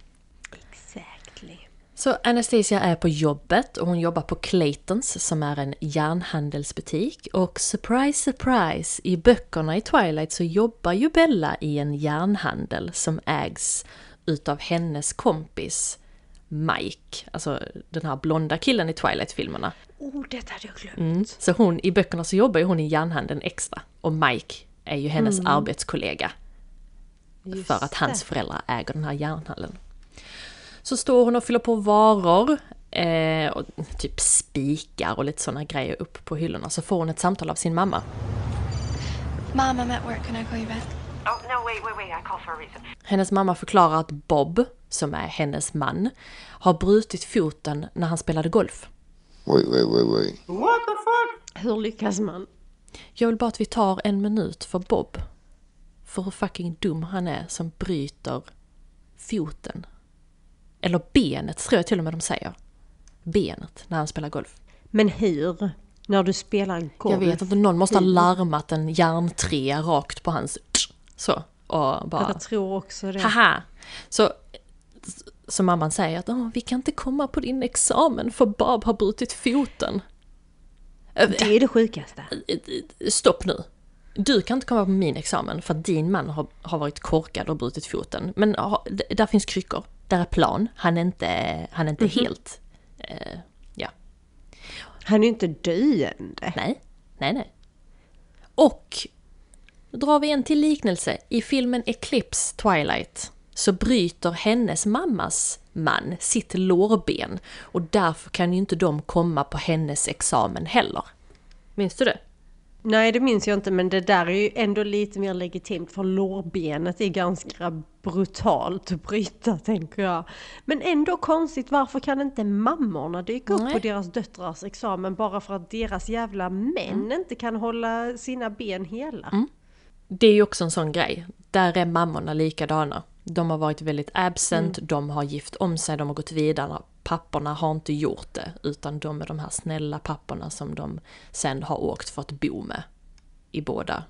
Exactly. Så Anastasia är på jobbet och hon jobbar på Claytons som är en järnhandelsbutik. Och surprise, surprise, i böckerna i Twilight så jobbar ju Bella i en järnhandel som ägs utav hennes kompis Mike, alltså den här blonda killen i Twilight-filmerna. Oh, det hade jag glömt. Mm. Så hon, i böckerna så jobbar ju hon i järnhandeln extra. Och Mike är ju hennes arbetskollega. Just för att hans det. föräldrar äger den här järnhallen. Så står hon och fyller på varor, eh, och typ spikar och lite sådana grejer upp på hyllorna. Så får hon ett samtal av sin mamma. Mom, I'm at work. Can I call you back? Oh, no, wait, wait, wait. I called for a reason. Hennes mamma förklarar att Bob, som är hennes man, har brutit foten när han spelade golf. Wait, wait, wait, wait. Hur lyckas man? Jag vill bara att vi tar en minut för Bob. För hur fucking dum han är som bryter foten. Eller benet, tror jag till och med de säger. Benet, när han spelar golf. Men hur? När du spelar golf? Jag vet inte, någon måste ha larmat en järntrea rakt på hans... Så. Och bara... Jag tror också det. Haha! Så, så mamman säger att "Åh, vi kan inte komma på din examen för Bob har brutit foten. Det är det sjukaste. Stopp nu. Du kan inte komma på min examen för att din man har, har varit korkad och brutit foten. Men där finns kryckor. Där är plan. Han är inte, han är inte helt... Eh, ja. Han är inte döende. Nej, nej, nej. Och då drar vi en till liknelse. I filmen Eclipse Twilight så bryter hennes mammas man sitt lårben och därför kan ju inte de komma på hennes examen heller. Minns du det? Nej, det minns jag inte, men det där är ju ändå lite mer legitimt för lårbenet är ganska brutalt att bryta, tänker jag. Men ändå konstigt, varför kan inte mammorna dyka upp Nej. på deras döttrars examen bara för att deras jävla män inte kan hålla sina ben hela? Det är ju också en sån grej. Där är mammorna likadana. De har varit väldigt absent, de har gift om sig, de har gått vidare. Papporna har inte gjort det, utan de är de här snälla papporna som de sen har åkt för att bo med. I båda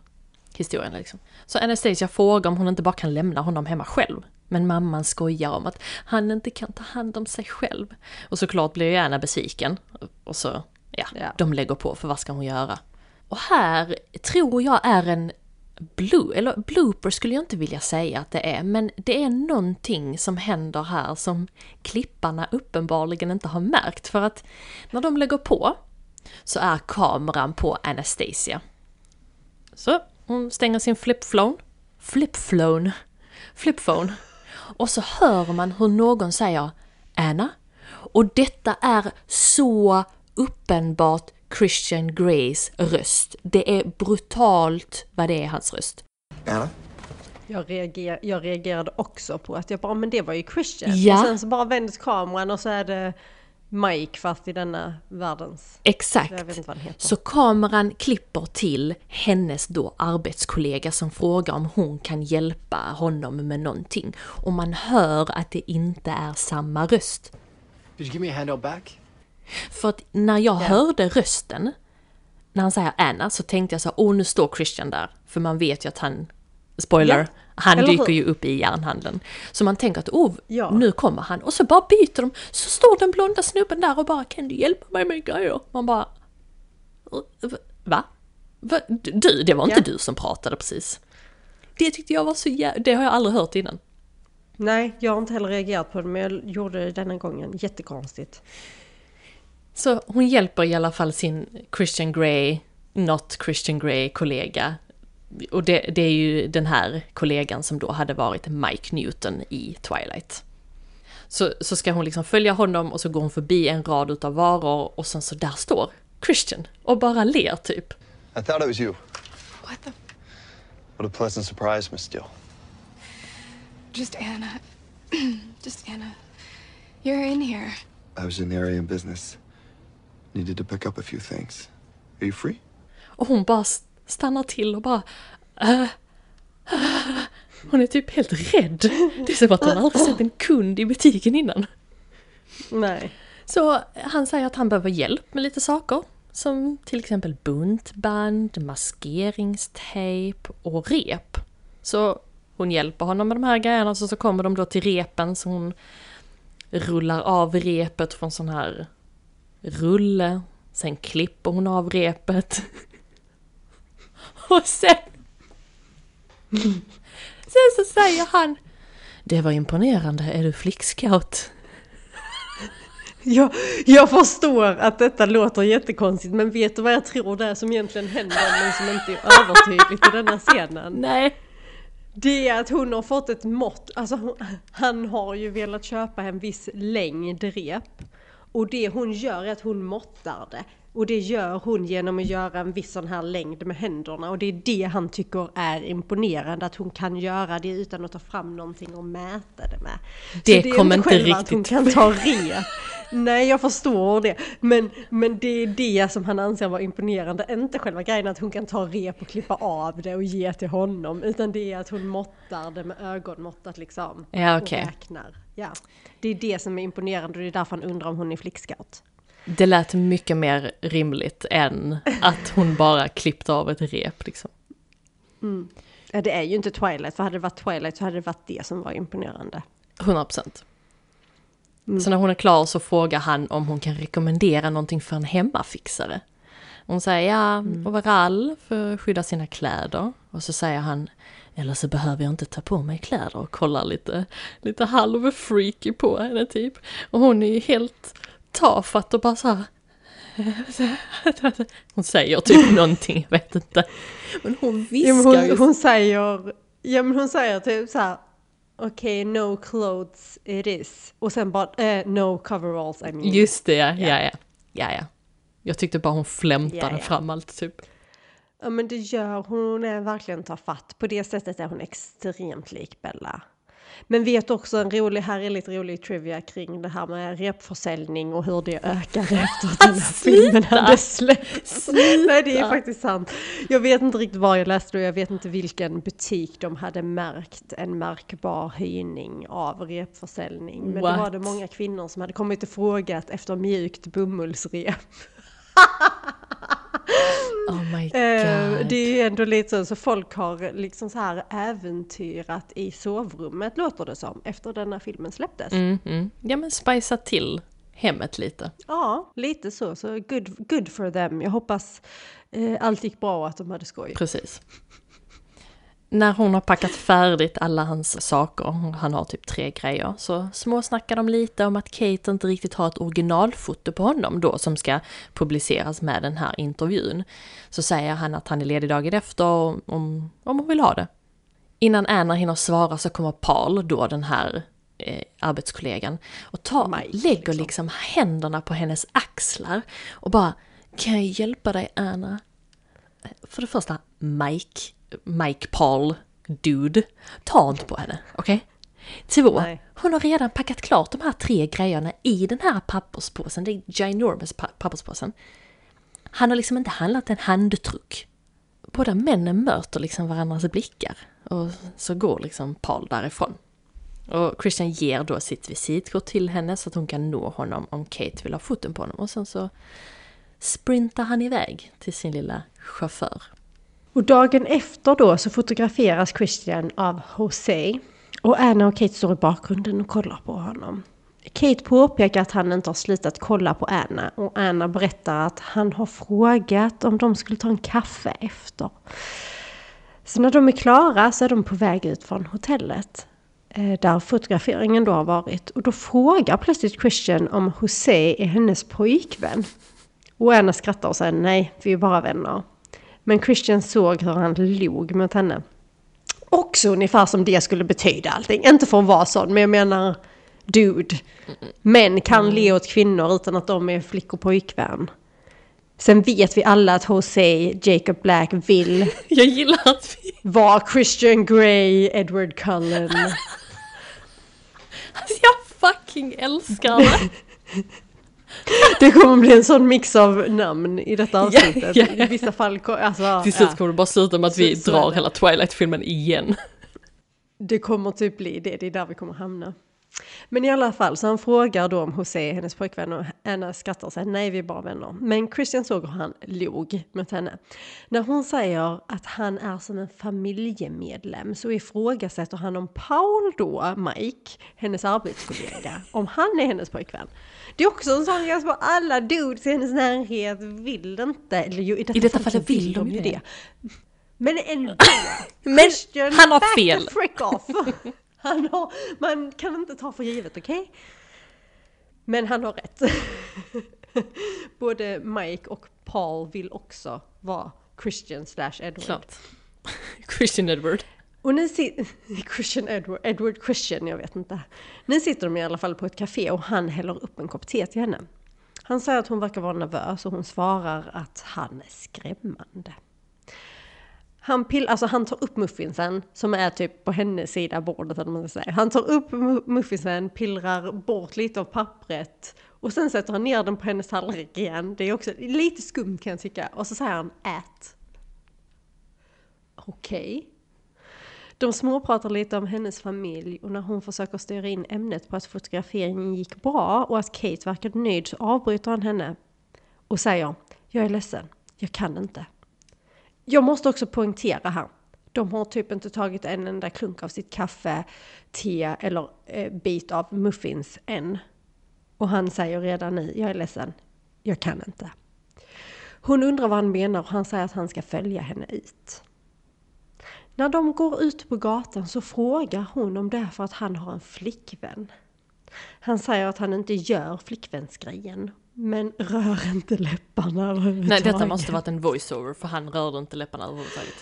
historierna liksom. Så Anastasia frågar om hon inte bara kan lämna honom hemma själv. Men mamman skojar om att han inte kan ta hand om sig själv. Och såklart blir ju Anna besviken. Och så, ja, Ja. de lägger på, för vad ska hon göra? Och här tror jag är en blue, eller blooper skulle jag inte vilja säga att det är, men det är någonting som händer här som klipparna uppenbarligen inte har märkt. För att när de lägger på så är kameran på Anastasia. Så hon stänger sin flipphone, flipphone, flipphone. Och så hör man hur någon säger Anna. Och detta är så uppenbart Christian Greys röst. Det är brutalt vad det är hans röst. Anna? Jag, reager, jag reagerade också på att jag bara, men det var ju Christian. Ja. Och sen så bara vändes kameran och så är det Mike fast i denna världens... Exakt. Jag vet inte vad han heter. Så kameran klipper till hennes då arbetskollega som frågar om hon kan hjälpa honom med någonting. Och man hör att det inte är samma röst. Did you give me a handout back? För att när jag hörde rösten, när han säger Anna, så tänkte jag så åh nu står Christian där. För man vet ju att han, spoiler, Ja, han eller dyker hur? ju upp i järnhandeln. Så man tänker att, åh, Ja. nu kommer han. Och så bara byter de, så står den blonda snubben där och bara, kan du hjälpa mig med grejer? Man bara, va? va? Du, det var inte Ja. du som pratade precis. Det tyckte jag var så jä- det har jag aldrig hört innan. Nej, jag har inte heller reagerat på det, men jag gjorde det denna gången. Jättekonstigt. Så hon hjälper i alla fall sin Christian Grey, not Christian Grey kollega. Och det, det är ju den här kollegan som då hade varit Mike Newton i Twilight. Så, så ska hon liksom följa honom och så går hon förbi en rad utav varor och sen så där står Christian och bara ler typ. I thought it was you. What the? What a pleasant surprise, Miss Steele. Just Anna. [clears throat] Just Anna. You're in here. I was in the area in business. Needed to pick up a few things. Are you free? Och hon bara st- stannar till och bara... "Äh, äh." Hon är typ helt rädd. Det är som att hon aldrig sett en kund i butiken innan. Nej. Så han säger att han behöver hjälp med lite saker. som till exempel buntband, maskeringstejp och rep. Så hon hjälper honom med de här grejerna så, så kommer de då till repen så hon rullar av repet från sån här rulle. Sen klipper hon av repet. Och sen... Sen så säger han Det var imponerande, är du flickscout? Jag, jag förstår att detta låter jättekonstigt men vet du vad jag tror det är som egentligen händer men som inte är övertydligt i denna scenen? Nej. Det är att hon har fått ett mått, alltså han har ju velat köpa en viss längd rep. Och det hon gör är att hon måttar det. Och det gör hon genom att göra en viss sån här längd med händerna. Och det är det han tycker är imponerande, att hon kan göra det utan att ta fram någonting och mäta det med. Det, Så kommer inte själva riktigt... att hon kan ta rep. [laughs] Nej, jag förstår det. Men, men det är det som han anser vara imponerande. Inte själva grejen att hon kan ta rep och klippa av det och ge till honom. Utan det är att hon måttar det med ögonmåttat liksom. Ja, Och okej. räknar. Ja. Det är det som är imponerande och det är därför han undrar om hon är flickscout. Det lät mycket mer rimligt än att hon bara klippte av ett rep liksom. Ja, det är ju inte Twilight, för hade det varit Twilight så hade det varit det som var imponerande. 100 procent. Så när hon är klar så frågar han om hon kan rekommendera någonting för en hemmafixare. Hon säger ja, overall för att skydda sina kläder. Och så säger han, eller så behöver jag inte ta på mig kläder och kollar lite, lite halv freaky på henne typ. Och hon är ju helt tafatt och bara så här. [laughs] Hon säger typ [laughs] någonting, jag vet inte. Men hon Ja, men viskar hon, hon säger, ja men hon säger typ så här. Okej, no clothes it is. Och sen bara, eh, no coveralls I mean. Just det, ja, ja, ja. ja, ja. Jag tyckte bara hon flämtade Ja, ja. fram allt typ. Ja men det gör hon, är verkligen tar fatt. På det sättet är hon extremt lik Bella. Men vet också en rolig, här är lite rolig trivia kring det här med repförsäljning och hur det ökar [laughs] efter att den här filmen hade släppts. Nej det är faktiskt sant. Jag vet inte riktigt var jag läste det och jag vet inte vilken butik de hade märkt en märkbar höjning av repförsäljning. Men What? då var det många kvinnor som hade kommit och frågat efter mjukt bomullsrep. [laughs] [laughs] Oh my Eh, god. det är ju ändå lite så, så folk har liksom så här äventyrat i sovrummet låter det som, efter denna filmen släpptes. Mm, mm. Ja men spicea till hemmet lite. Ja, lite så, så good, good for them. Jag hoppas eh, allt gick bra och att de hade skoj. Precis. När hon har packat färdigt alla hans saker, han har typ tre grejer, så småsnackar de lite om att Kate inte riktigt har ett originalfoto på honom då som ska publiceras med den här intervjun. Så säger han att han är ledig dagen efter om, om hon vill ha det. Innan Anna hinner svara så kommer Paul, då den här eh, arbetskollegan, och tar, Mike, lägger liksom. liksom händerna på hennes axlar och bara Kan jag hjälpa dig Anna? För det första, Mike, Mike Paul, dude, ta inte på henne, okej? Två, Nej. hon har redan packat klart de här tre grejerna i den här papperspåsen, är ginormous pa- papperspåsen. Han har liksom inte handlat en handtruck. Båda männen möter liksom varandras blickar och så går liksom Paul därifrån. Och Christian ger då sitt visitkort till henne så att hon kan nå honom om Kate vill ha foten på honom och sen så sprintar han iväg till sin lilla chaufför. Och dagen efter då så fotograferas Christian av Jose. Och Anna och Kate står i bakgrunden och kollar på honom. Kate påpekar att han inte har slutat kolla på Anna och Anna berättar att han har frågat om de skulle ta en kaffe efter. Så när de är klara så är de på väg ut från hotellet. Eh, där fotograferingen då har varit. Och då frågar plötsligt Christian om Jose är hennes pojkvän. Och Anna skrattar och säger nej, vi är bara vänner. Men Christian såg hur han log mot henne. Också ungefär som det skulle betyda allting. Inte för att vara sån, men jag menar dude. Män kan le åt kvinnor utan att de är flick och pojkvän. Sen vet vi alla att Jose Jacob Black vill [laughs] Jag gillar att vi... vara Christian Grey, Edward Cullen. [laughs] Alltså jag fucking älskar det! [laughs] [laughs] Det kommer bli en sån mix av namn i detta avsnittet. ja, ja. I vissa fall, alltså, Till slut ja. kommer det bara sluta med att vi Så- drar hela Twilight-filmen igen. [laughs] Det kommer typ bli det, det är där vi kommer hamna. Men i alla fall, så han frågar då om José är hennes pojkvän och Anna skrattar och säger nej, vi är bara vänner. Men Christian såg hur han log mot henne. När hon säger att han är som en familjemedlem så ifrågasätter han om Paul då, Mike, hennes arbetskollega, om han är hennes pojkvän. Det är också en sån grej som alla dudes i hennes närhet vill inte, eller jo, i detta, I detta fallet vill de ju ju det. Men ändå! [clears throat] Men Christian, han har fel. frick off! [laughs] Han har, man kan inte ta för givet, okej? Men han har rätt. [laughs] Både Mike och Paul vill också vara Christian slash Edward. Klart. [laughs] Christian Edward. Och ni sitter... [laughs] Christian Edward, Edward Christian, jag vet inte. Nu sitter de i alla fall på ett café och han häller upp en kopp te till henne. Han säger att hon verkar vara nervös och hon svarar att han är skrämmande. Han, pill, alltså han tar upp muffinsen som är typ på hennes sida av bordet eller vad man ska säga. Han tar upp muffinsen, pillrar bort lite av pappret och sen sätter han ner den på hennes tallrik igen. Det är också lite skumt kan jag tycka. Och så säger han ät. Okej. De småpratar lite om hennes familj och när hon försöker styra in ämnet på att fotograferingen gick bra och att Kate verkade nöjd så avbryter han henne och säger Jag är ledsen, jag kan inte. Jag måste också poängtera här. De har typ inte tagit en enda klunk av sitt kaffe, te eller eh, bit av muffins än. Och han säger redan nu, jag är ledsen, jag kan inte. Hon undrar vad han menar och han säger att han ska följa henne ut. När de går ut på gatan så frågar hon om det är för att han har en flickvän. Han säger att han inte gör flickvänsgrejen, men rör inte läpparna Nej, överhuvudtaget. detta måste varit en voiceover för han rörde inte läpparna överhuvudtaget.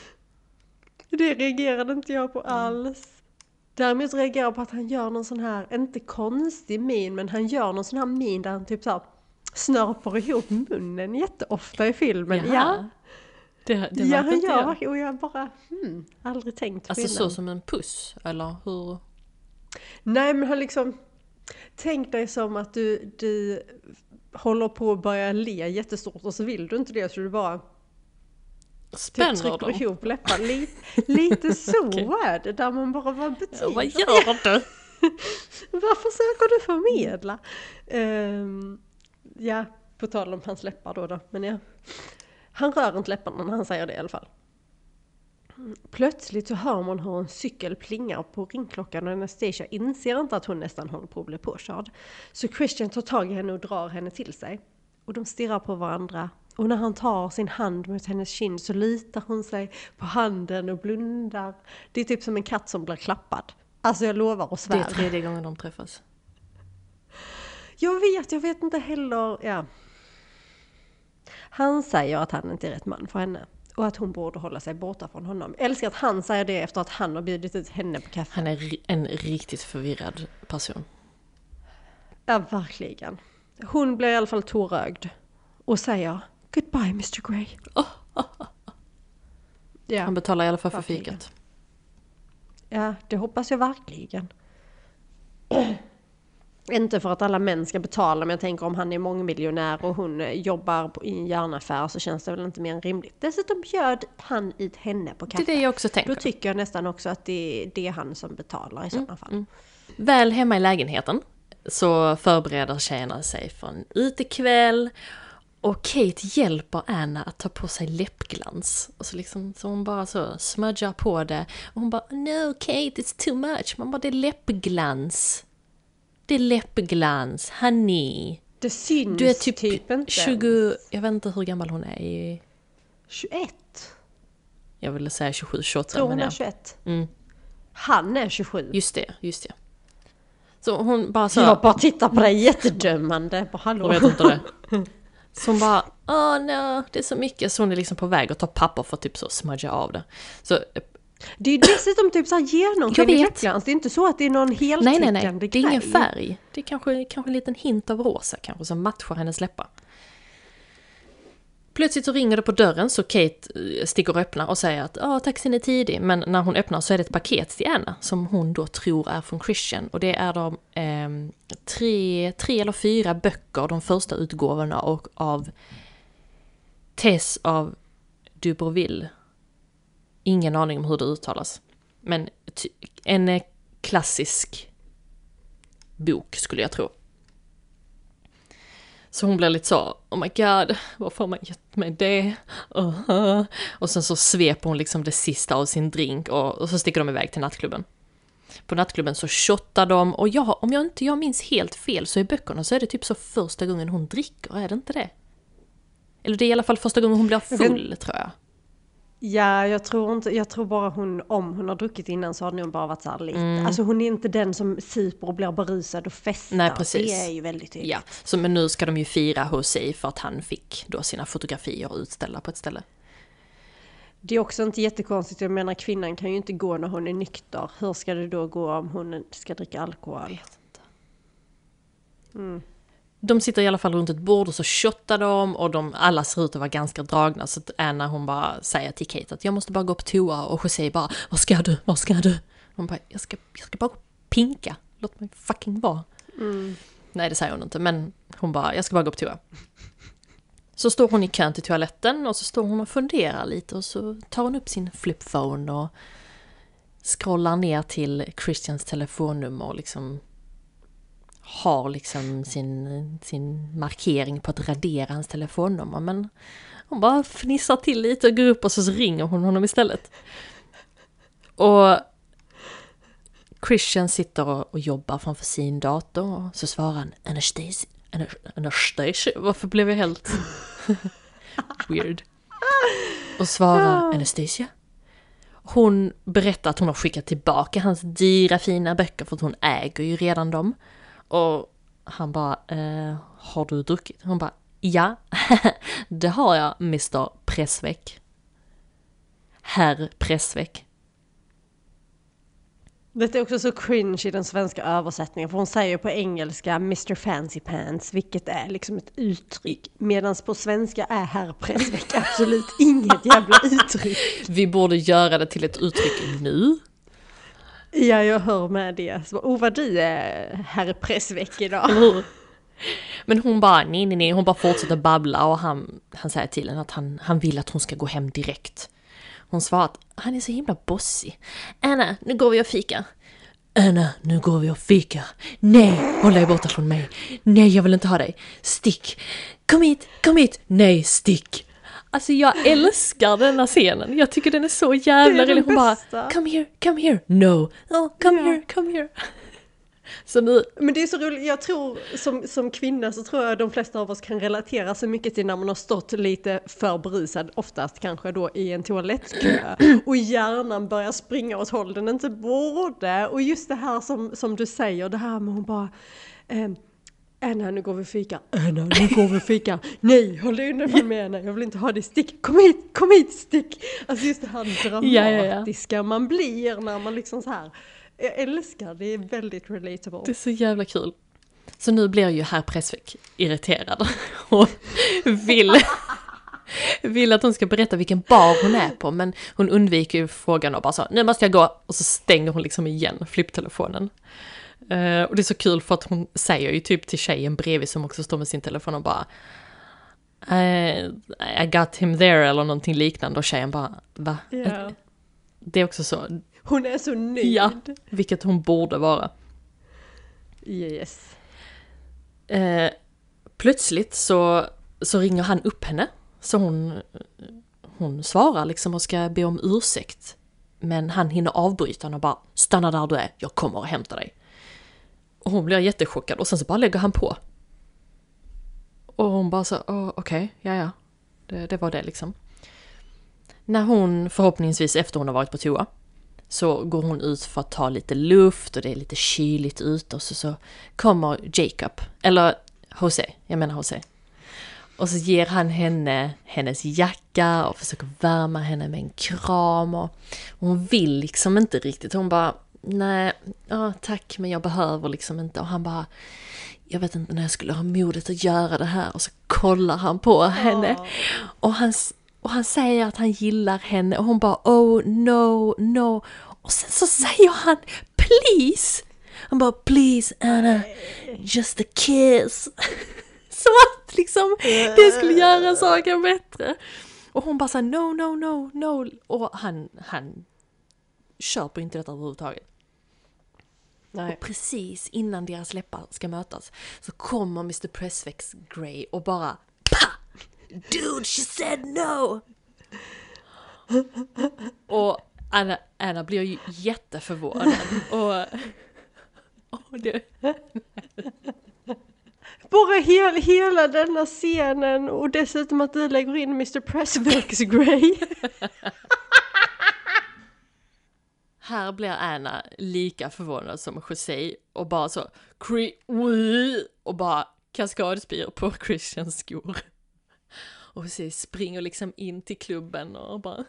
Det reagerade inte jag på alls. Däremot reagerar jag på att han gör någon sån här, inte konstig min, men han gör någon sån här min där han typ så här snörper ihop munnen jätteofta i filmen. Ja, Jaha. Det, det ja han gör jag. och jag bara, hmm, aldrig tänkt på Alltså innan. så som en puss, eller hur? Nej men han liksom, tänk dig som att du, du håller på att börja le jättestort och så vill du inte det så du bara typ Spänner trycker dem? ihop läpparna. Lite, lite [laughs] så Okej. är det, där man bara, vad betyder Ja, vad gör du? [laughs] Vad försöker du förmedla? Ehm, ja, på tal om hans läppar då, då. Men ja. Han rör inte läpparna när han säger det i alla fall. Plötsligt så hör man hur en cykel plingar på ringklockan och Anastasia inser inte att hon nästan håller på att bli påkörd. Så Christian tar tag i henne och drar henne till sig. Och de stirrar på varandra. Och när han tar sin hand mot hennes kind så litar hon sig på handen och blundar. Det är typ som en katt som blir klappad. Alltså jag lovar och Det svär. är tredje gången de träffas. Jag vet, jag vet inte heller. Ja. Han säger att han inte är rätt man för henne. Och att hon borde hålla sig borta från honom. Jag älskar att han säger det efter att han har bjudit ut henne på kaffe. Han är en riktigt förvirrad person. Ja, verkligen. Hon blir i alla fall tårögd. Och säger Goodbye Mr Grey. [laughs] Ja. Han betalar i alla fall för Verkligen. fikat. Ja, det hoppas jag verkligen. [clears throat] Inte för att alla män ska betala, men jag tänker om han är mångmiljonär och hon jobbar i en järnaffär så känns det väl inte mer än rimligt. Dessutom bjöd han ut henne på Det kaffe. är det jag också Då tänker. tycker jag nästan också att det, det är han som betalar i sådana fall. Väl hemma i lägenheten så förbereder tjejerna sig för en utekväll och Kate hjälper Anna att ta på sig läppglans. Och så, liksom, så hon bara så smudgar på det. Och hon bara No Kate, it's too much. Man bara det är läppglans. Det är läppglans, honey. Det syns Du är typ, typ inte. 20, jag vet inte hur gammal hon är. i- 21. Jag ville säga 27, 28 Tror hon är ja. 21. Mm. Han är 27. Just det, just det. Så hon bara så... Jag bara tittar på dig jättedömande. Bara, Hallå. Jag vet inte det. Så hon bara, åh no, det är så mycket. Så hon är liksom på väg att ta papper för att typ så smudga av det. Så Det är ju dessutom typ såhär genomskinlig läppglans. Det är inte så att det är någon nej, heltäckande nej, nej, det är ingen grej. färg. Det är kanske, kanske en liten hint av rosa kanske som matchar hennes läppar. Plötsligt så ringer det på dörren så Kate eh, sticker och öppnar och säger att ja, taxin är tidig. Men när hon öppnar så är det ett paket till Anna som hon då tror är från Christian. Och det är de ehm, tre, tre eller fyra böcker, de första utgåvorna och av Tess av Duberville. Ingen aning om hur det uttalas. Men en eh, klassisk bok skulle jag tro. Så hon blir lite så, oh my god, varför har man gett mig det? Uh-huh. Och sen så sveper hon liksom det sista av sin drink och, och så sticker de iväg till nattklubben. På nattklubben så shottar de och jag, om jag inte jag minns helt fel så i böckerna så är det typ så första gången hon dricker, är det inte det? Eller det är i alla fall första gången hon blir full tror jag. Ja, jag tror inte, jag tror bara hon, om hon har druckit innan så har det nog bara varit så här lite. Mm. Alltså hon är inte den som super och blir berusad och festar. Nej, precis. Det är ju väldigt tydligt. Ja, så men nu ska de ju fira Jose för att han fick då sina fotografier utställda på ett ställe. Det är också inte jättekonstigt, jag menar kvinnan kan ju inte gå när hon är nykter. Hur ska det då gå om hon ska dricka alkohol? De sitter i alla fall runt ett bord och så shottar de och de, alla ser ut att vara ganska dragna så att Anna hon bara säger till Kate att jag måste bara gå på toa och Jose bara Vad ska du? Vad ska du? Hon bara jag ska, jag ska bara pinka. Låt mig fucking vara. Nej det säger hon inte men hon bara jag ska bara gå på toa. Så står hon i kön till toaletten och så står hon och funderar lite och så tar hon upp sin flipphone och scrollar ner till Christians telefonnummer och liksom har liksom sin, sin markering på att radera hans telefonnummer men hon bara fnissar till lite och går upp och så ringer hon honom istället. Och Christian sitter och, jobbar framför sin dator och så svarar han Anastasia. Ana- Anastasia? Varför blev jag helt [laughs] weird? Och svarar Anastasia. Hon berättar att hon har skickat tillbaka hans dyra fina böcker för att hon äger ju redan dem. Och han bara, eh, har du druckit? Hon bara, ja, [laughs] det har jag Mr Pressveck. Herr Pressveck. Detta är också så cringe i den svenska översättningen, för hon säger på engelska Mr Fancy Pants, vilket är liksom ett uttryck. Medan på svenska är herr Pressveck [laughs] absolut inget jävla uttryck. Vi borde göra det till ett uttryck nu. Ja, jag hör med det. Så, oh vad du är herr Pressveck idag. Men hon bara, nej, nej, nej, hon bara fortsätter babbla och han, han säger till henne att han, han vill att hon ska gå hem direkt. Hon svarar att han är så himla bossig. Anna, nu går vi och fika. Anna, nu går vi och fika. Nej, håll dig borta från mig. Nej, jag vill inte ha dig. Stick. Kom hit, kom hit. Nej, stick. Alltså jag älskar denna scenen. Jag tycker den är så jävla rolig. Hon bara, come here, come here. No. Oh, come Ja. here, come here. [laughs] Så nu, Men det är så roligt, jag tror som, som kvinna så tror jag de flesta av oss kan relatera så mycket till när man har stått lite för berusad, oftast kanske då i en toalettkö [clears throat] och hjärnan börjar springa åt håll den inte borde. Och just det här som, som du säger, det här med hon bara ehm, Anna, nu går vi fika. Anna, nu går vi fika. [laughs] Nej, håll dig undan mig Anna, jag vill inte ha dig. Stick, kom hit, kom hit, stick. Alltså just det här [laughs] Ja, ja, ja. dramatiska man blir när man liksom så här. Jag älskar, det är väldigt relatable. Det är så jävla kul. Så nu blir ju herr Pressveck irriterad [laughs] och vill, vill att hon ska berätta vilken bar hon är på men hon undviker ju frågan och bara så nu måste jag gå och så stänger hon liksom igen flipptelefonen. Eh, och det är så kul för att hon säger ju typ till tjejen bredvid som också står med sin telefon och bara eh, I got him there eller någonting liknande och tjejen bara va? Ja. Det är också så, Hon är så nöjd. ja, vilket hon borde vara. Yes. Eh, plötsligt så, så ringer han upp henne. Så hon, hon svarar liksom och ska be om ursäkt. Men han hinner avbryta henne och bara stanna där du är, jag kommer och hämtar dig. Och hon blir jättechockad och sen så bara lägger han på. Och hon bara så, "Åh, okej, ja ja. Det, det var det liksom. När hon förhoppningsvis efter hon har varit på toa så går hon ut för att ta lite luft och det är lite kyligt ute och så, så kommer Jacob, eller Jose, jag menar Jose. Och så ger han henne hennes jacka och försöker värma henne med en kram och hon vill liksom inte riktigt. Hon bara, nej, ja, tack men jag behöver liksom inte. Och han bara, jag vet inte när jag skulle ha modet att göra det här. Och så kollar han på henne. Och han, och han säger att han gillar henne och hon bara, oh no, no. Och sen så säger han, please. Han bara, please Anna, just a kiss. [laughs] Som att liksom det skulle göra saken bättre. Och hon bara såhär, no, no, no, no. Och han, han köper inte detta överhuvudtaget. Nej. Och precis innan deras läppar ska mötas så kommer Mr Pressvex Grey och bara PA! Dude, she said no! Och Anna, Anna blir ju jätteförvånad och... [laughs] och det, Bara hel, hela denna scenen och dessutom att du lägger in Mr Pressvex Grey. [laughs] här blir Anna lika förvånad som José och bara så och bara kaskadspyr på [laughs] Christians skor. Och José springer liksom in till klubben och bara.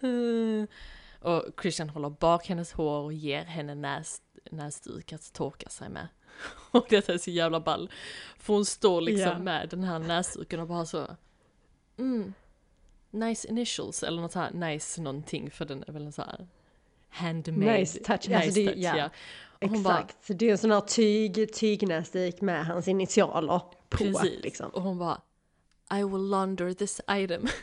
Och Christian håller bak hennes hår och ger henne näs, näsduk att torka sig med. [laughs] Och detta är så jävla ball. För hon står liksom Ja. med den här näsduken och bara så mm, Nice initials eller något så här nice någonting för den är väl en så här handmade. Nice touch, alltså det- ja. Och hon bara, Exakt, det är en sån här tyg, tygnäsduk med hans initialer på. precis. Liksom. Och hon bara I will launder this item. [laughs]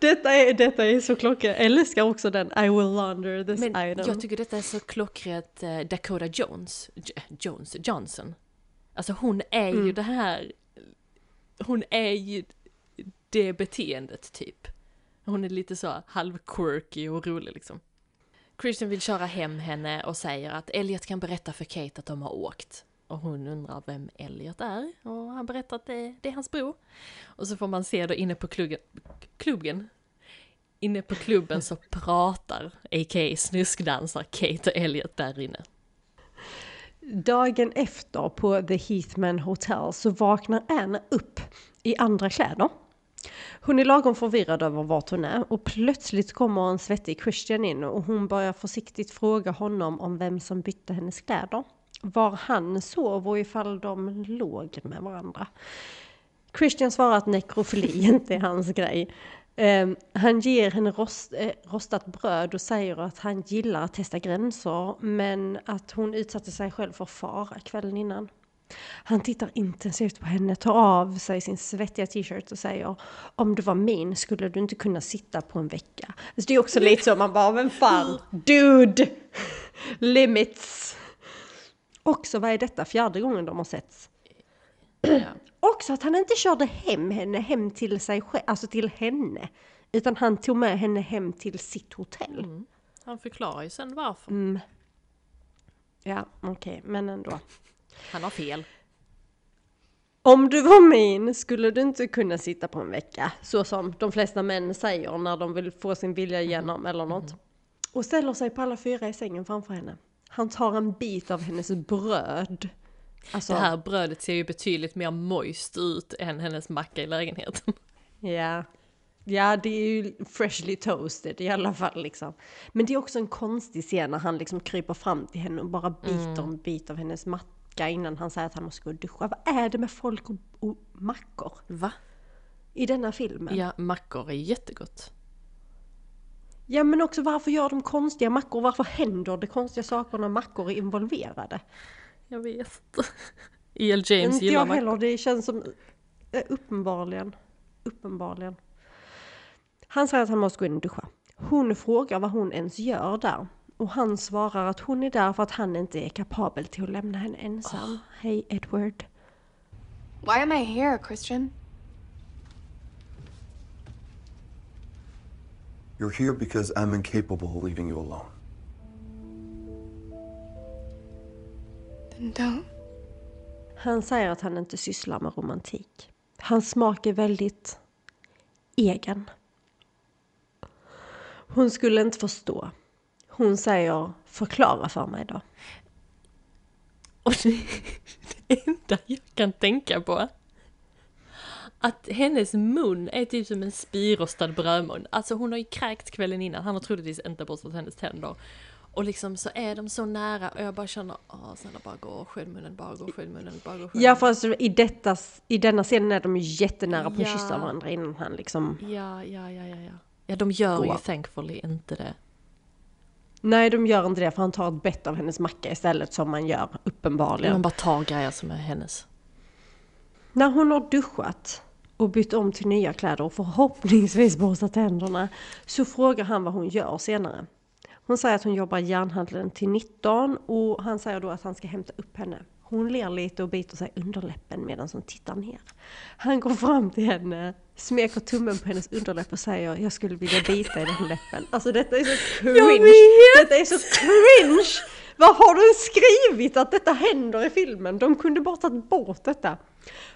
Detta är, detta är så klockrent. Jag älskar också den I will launder this Men item. jag tycker detta är så klockrent eh, Dakota Jones, J- Jones, Johnson. Alltså hon är ju Mm. det här, hon är ju det beteendet typ. Hon är lite så halv quirky och rolig liksom. Christian vill köra hem henne och säger att Elliot kan berätta för Kate att de har åkt. Och hon undrar vem Elliot är och han berättar att det, det är hans bror. Och så får man se då inne på klubben, klubben Inne på klubben så [laughs] pratar, a.k.a. snuskdansar, Kate och Elliot där inne. Dagen efter på The Heathman Hotel så vaknar Anna upp i andra kläder. Hon är lagom förvirrad över vart hon är och plötsligt kommer en svettig Christian in och hon börjar försiktigt fråga honom om vem som bytte hennes kläder. Var han sov och ifall de låg med varandra. Christian svarar att nekrofili [laughs] inte är hans grej. Um, han ger henne rost, eh, rostat bröd och säger att han gillar att testa gränser men att hon utsatte sig själv för fara kvällen innan. Han tittar intensivt på henne, tar av sig sin svettiga t-shirt och säger Om du var min skulle du inte kunna sitta på en vecka. Alltså det är också lite så, man bara, vem fan? Dude! Limits! Också, vad är detta? Fjärde gången de har setts. Också att han inte körde hem henne, hem till sig själv, alltså till henne. Utan han tog med henne hem till sitt hotell. Han förklarar ju sen varför. Mm. Ja, okej, men ändå. Han har fel. Om du var min skulle du inte kunna sitta på en vecka, så som de flesta män säger när de vill få sin vilja igenom eller något. Och ställer sig på alla fyra i sängen framför henne. Han tar en bit av hennes bröd. Alltså, Det här brödet ser ju betydligt mer moist ut än hennes macka i lägenheten. Ja. Ja, det är ju freshly toasted i alla fall liksom. Men det är också en konstig scen när han liksom kryper fram till henne och bara biter en bit av hennes macka innan han säger att han måste gå och duscha. Vad är det med folk och, och mackor Va? i denna filmen? Ja, mackor är jättegott. Ja, men också varför gör de konstiga mackor? Varför händer det konstiga saker när mackor är involverade? Jag vet inte. [laughs] E.L. James Inte gillar jag mackor. heller, det känns som eh, uppenbarligen. Uppenbarligen. Han säger att han måste gå in och duscha. Hon frågar vad hon ens gör där. Och han svarar att hon är där för att han inte är kapabel till att lämna henne ensam. Hej Edward. Why am I here, Christian? You're here because I'm incapable of leaving you alone. Then don't. Han säger att han inte sysslar med romantik. Hans smak är väldigt egen. Hon skulle inte förstå. Hon säger förklara för mig då. Och det, det enda jag kan tänka på att hennes mun är typ som en spirostad brödmun. Alltså hon har ju kräkt kvällen innan, han har troligtvis inte borstat hennes tänder. Och liksom så är de så nära och jag bara känner, åh snälla bara gå, skölj munnen, bara gå, skölj munnen, bara gå, skölj Ja fast i, detta, i denna scenen är de ju jättenära på att Ja. kyssa varandra innan han liksom... Ja, ja, ja, ja, ja. Ja, de gör Gå. ju thankfully inte det. Nej de gör inte det för han tar ett bett av hennes macka istället som man gör uppenbarligen. Man bara tar grejer som är hennes. När hon har duschat och bytt om till nya kläder och förhoppningsvis borstat tänderna så frågar han vad hon gör senare. Hon säger att hon jobbar i järnhandeln till 19 och han säger då att han ska hämta upp henne. Hon ler lite och biter sig underläppen medan hon tittar ner. Han går fram till henne, smeker tummen på hennes underläpp och säger jag skulle vilja bita i den läppen. Alltså detta är så cringe! Detta är så cringe! Vad har du skrivit att detta händer i filmen? De kunde bara tagit bort detta.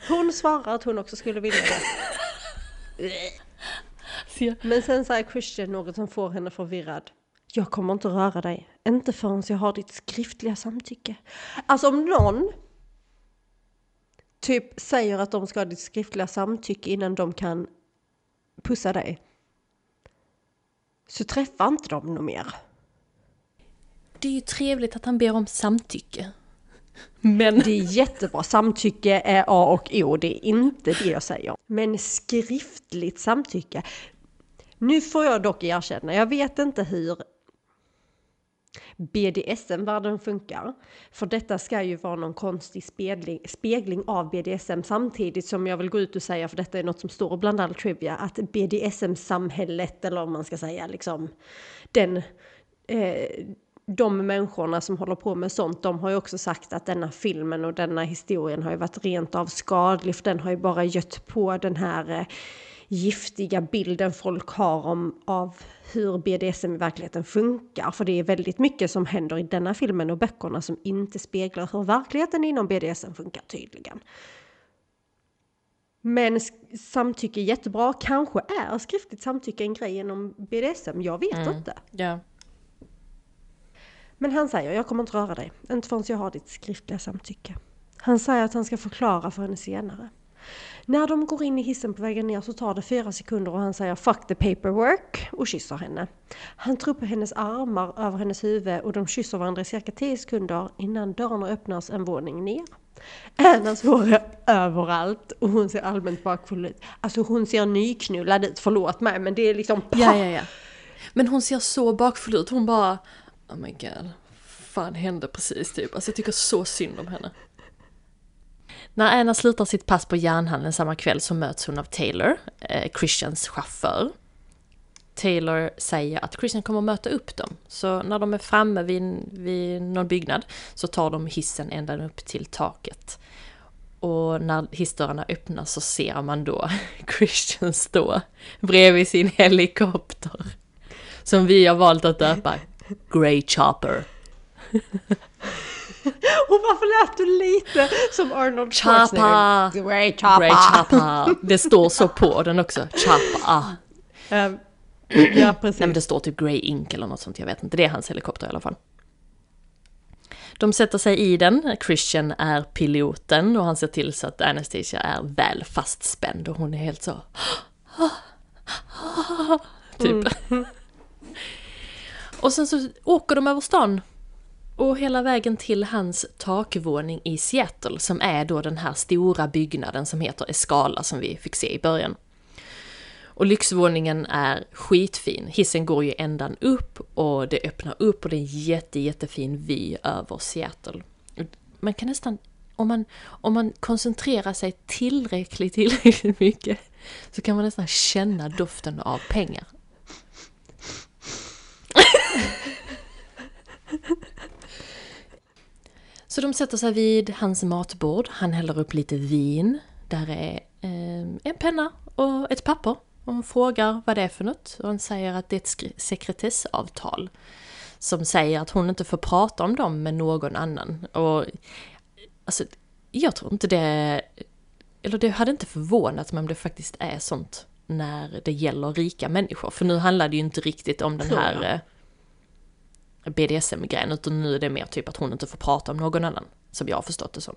Hon svarar att hon också skulle vilja det. [laughs] Men sen säger Christian något som får henne förvirrad. Jag kommer inte röra dig. Inte förrän jag har ditt skriftliga samtycke. Alltså om någon typ säger att de ska ha ditt skriftliga samtycke innan de kan pussa dig. Så träffa inte dem något mer. Det är ju trevligt att han ber om samtycke. Men... Det är jättebra. Samtycke är A och O. Det är inte det jag säger. Men skriftligt samtycke. Nu får jag dock erkänna, jag vet inte hur BDSM-världen funkar. För detta ska ju vara någon konstig spegling, spegling av BDSM samtidigt som jag vill gå ut och säga, för detta är något som står bland all trivia, att BDSM-samhället, eller om man ska säga liksom den, eh, de människorna som håller på med sånt, de har ju också sagt att denna filmen och denna historien har ju varit rent av skadlig, för den har ju bara gött på den här eh, giftiga bilden folk har om, av hur BDSM i verkligheten funkar. För det är väldigt mycket som händer i denna filmen och böckerna som inte speglar hur verkligheten inom BDSM funkar tydligen. Men samtycke är jättebra. Kanske är skriftligt samtycke en grej inom BDSM. Jag vet Mm. inte. Ja. Men han säger, jag kommer inte röra dig. Inte förrän jag har ditt skriftliga samtycke. Han säger att han ska förklara för henne senare. När de går in i hissen på vägen ner så tar det fyra sekunder och han säger fuck the paperwork och kysser henne. Han tror på hennes armar över hennes huvud och de kysser varandra i cirka 10 sekunder innan dörrarna öppnas en våning ner. Annas hår är överallt och hon ser allmänt bakfull ut. Alltså hon ser nyknullad ut, förlåt mig men det är liksom Ja, ja, ja. Men hon ser så bakfull ut. Hon bara, oh my god, fan hände precis typ. Alltså jag tycker så synd om henne. När Anna slutar sitt pass på järnhandeln samma kväll så möts hon av Taylor, eh, Christians chaufför. Taylor säger att Christian kommer att möta upp dem. Så när de är framme vid, vid någon byggnad så tar de hissen ända upp till taket. Och när hissdörrarna öppnas så ser man då [laughs] Christian stå bredvid sin helikopter. Som vi har valt att döpa Grey Chopper. [laughs] [laughs] Och varför lät du lite som Arnold! Schwarzenegger? Chopper! Grey Chopper. [laughs] Det står så på den också. Chopper. Ehm, ja, precis. Nej men det står typ Grey Ink eller något sånt, jag vet inte. Det är hans helikopter i alla fall. De sätter sig i den, Christian är piloten och han ser till så att Anastasia är väl fastspänd och hon är helt så... [gasps] Typ. [laughs] Och sen så åker de över stan. Och hela vägen till hans takvåning i Seattle som är då den här stora byggnaden som heter Escala som vi fick se i början. Och lyxvåningen är skitfin. Hissen går ju ändan upp och det öppnar upp och det är en jätte, jättefin vy över Seattle. Man kan nästan, om man, om man koncentrerar sig tillräckligt, tillräckligt mycket så kan man nästan känna doften av pengar. Så de sätter sig vid hans matbord, han häller upp lite vin, där är eh, en penna och ett papper. Hon frågar vad det är för något och han säger att det är ett sekretessavtal. Som säger att hon inte får prata om dem med någon annan. Och alltså, jag tror inte det... Eller det hade inte förvånat mig om det faktiskt är sånt när det gäller rika människor. För nu handlar det ju inte riktigt om den här BDSM-grejen, utan nu är det mer typ att hon inte får prata om någon annan. Som jag har förstått det som.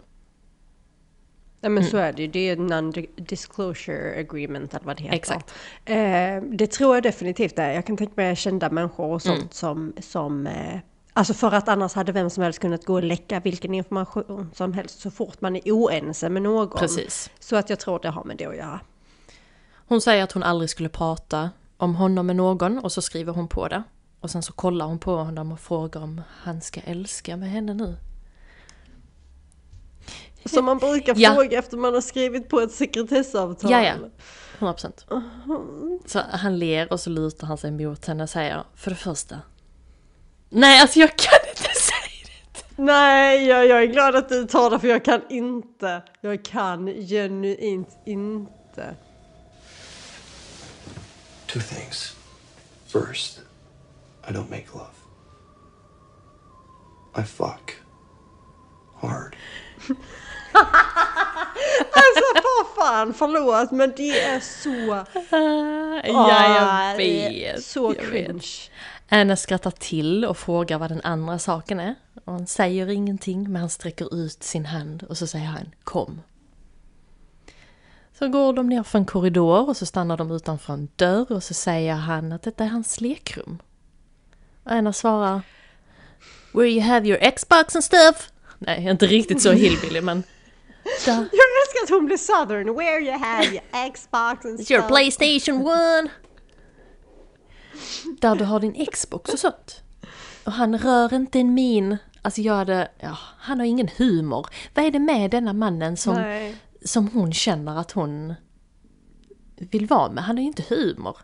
Nej men så är det ju, det är non-disclosure agreement eller vad det heter. Exakt. Eh, det tror jag definitivt är. Jag kan tänka mig kända människor och sånt som, som eh, Alltså för att annars hade vem som helst kunnat gå och läcka vilken information som helst så fort man är oense med någon. Precis. Så att jag tror det har med det att göra. Hon säger att hon aldrig skulle prata om honom med någon och så skriver hon på det. Och sen så kollar hon på honom och frågar om han ska älska med henne nu. Som man brukar Ja. fråga efter man har skrivit på ett sekretessavtal. Ja, ja. 100 procent. Så han ler och så lutar han sig mot henne och säger för det första. Nej, alltså jag kan inte [laughs] säga det. Nej, jag, jag är glad att du tar det för jag kan inte. Jag kan genuint inte. Two things. First, I don't make love. I fuck. Hard. [laughs] Alltså för fan, förlåt men det är så... Ja, jag Ah, vet. Så jag cringe. vet. Anna skrattar till och frågar vad den andra saken är. Och han säger ingenting men han sträcker ut sin hand och så säger han kom. Så går de ner för en korridor och så stannar de utanför en dörr och så säger han att detta är hans lekrum. Och Anna svarar Where you have your Xbox and stuff. Nej, inte riktigt så hillbilly men [laughs] där. Jag älskar att hon blir southern. Where you have your Xbox and It's your stuff. Playstation 1! Där du har din Xbox och sånt. Och han rör inte en min. Alltså jag hade, ja, han har ingen humor. Vad är det med denna mannen som, Nej. som hon känner att hon vill vara med? Han har ju inte humor.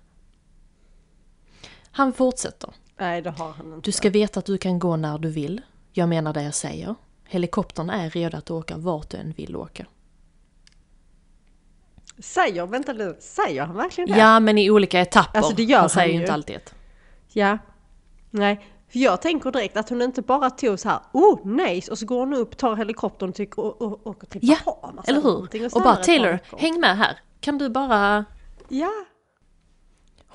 Han fortsätter. Nej, det har han inte. Du ska veta att du kan gå när du vill. Jag menar det jag säger. Helikoptern är redo att åka vart du än vill åka. Säger, vänta nu, säger han verkligen det? Ja, men i olika etapper. Alltså, det gör han han säger ju ju. inte alltid ett. Ja. Nej, för jag tänker direkt att hon inte bara tog så här, oh nice, och så går hon upp, tar helikoptern och, tycker, och, och åker till Ja, Bahamas eller någonting hur? Och stannar bara Taylor, veckor." häng med här. Kan du bara... Ja.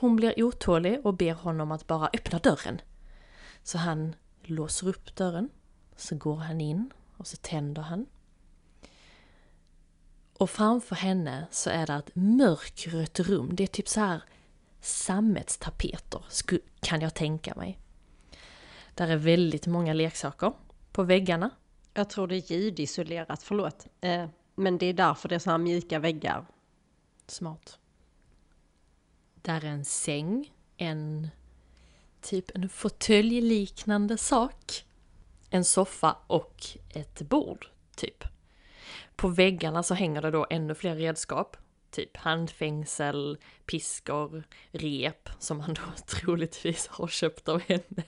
Hon blir otålig och ber honom att bara öppna dörren. Så han låser upp dörren. Så går han in och så tänder han. Och framför henne så är det ett mörkrött rum. Det är typ så här sammetstapeter, kan jag tänka mig. Där är väldigt många leksaker på väggarna. Jag tror det är ljudisolerat, förlåt. Eh, men det är därför det är så här mjuka väggar. Smart. Där är en säng, en typ en fåtöljliknande sak, en soffa och ett bord, typ. På väggarna så hänger det då ännu fler redskap, typ handfängsel, piskor, rep som han då [laughs] troligtvis har köpt av henne.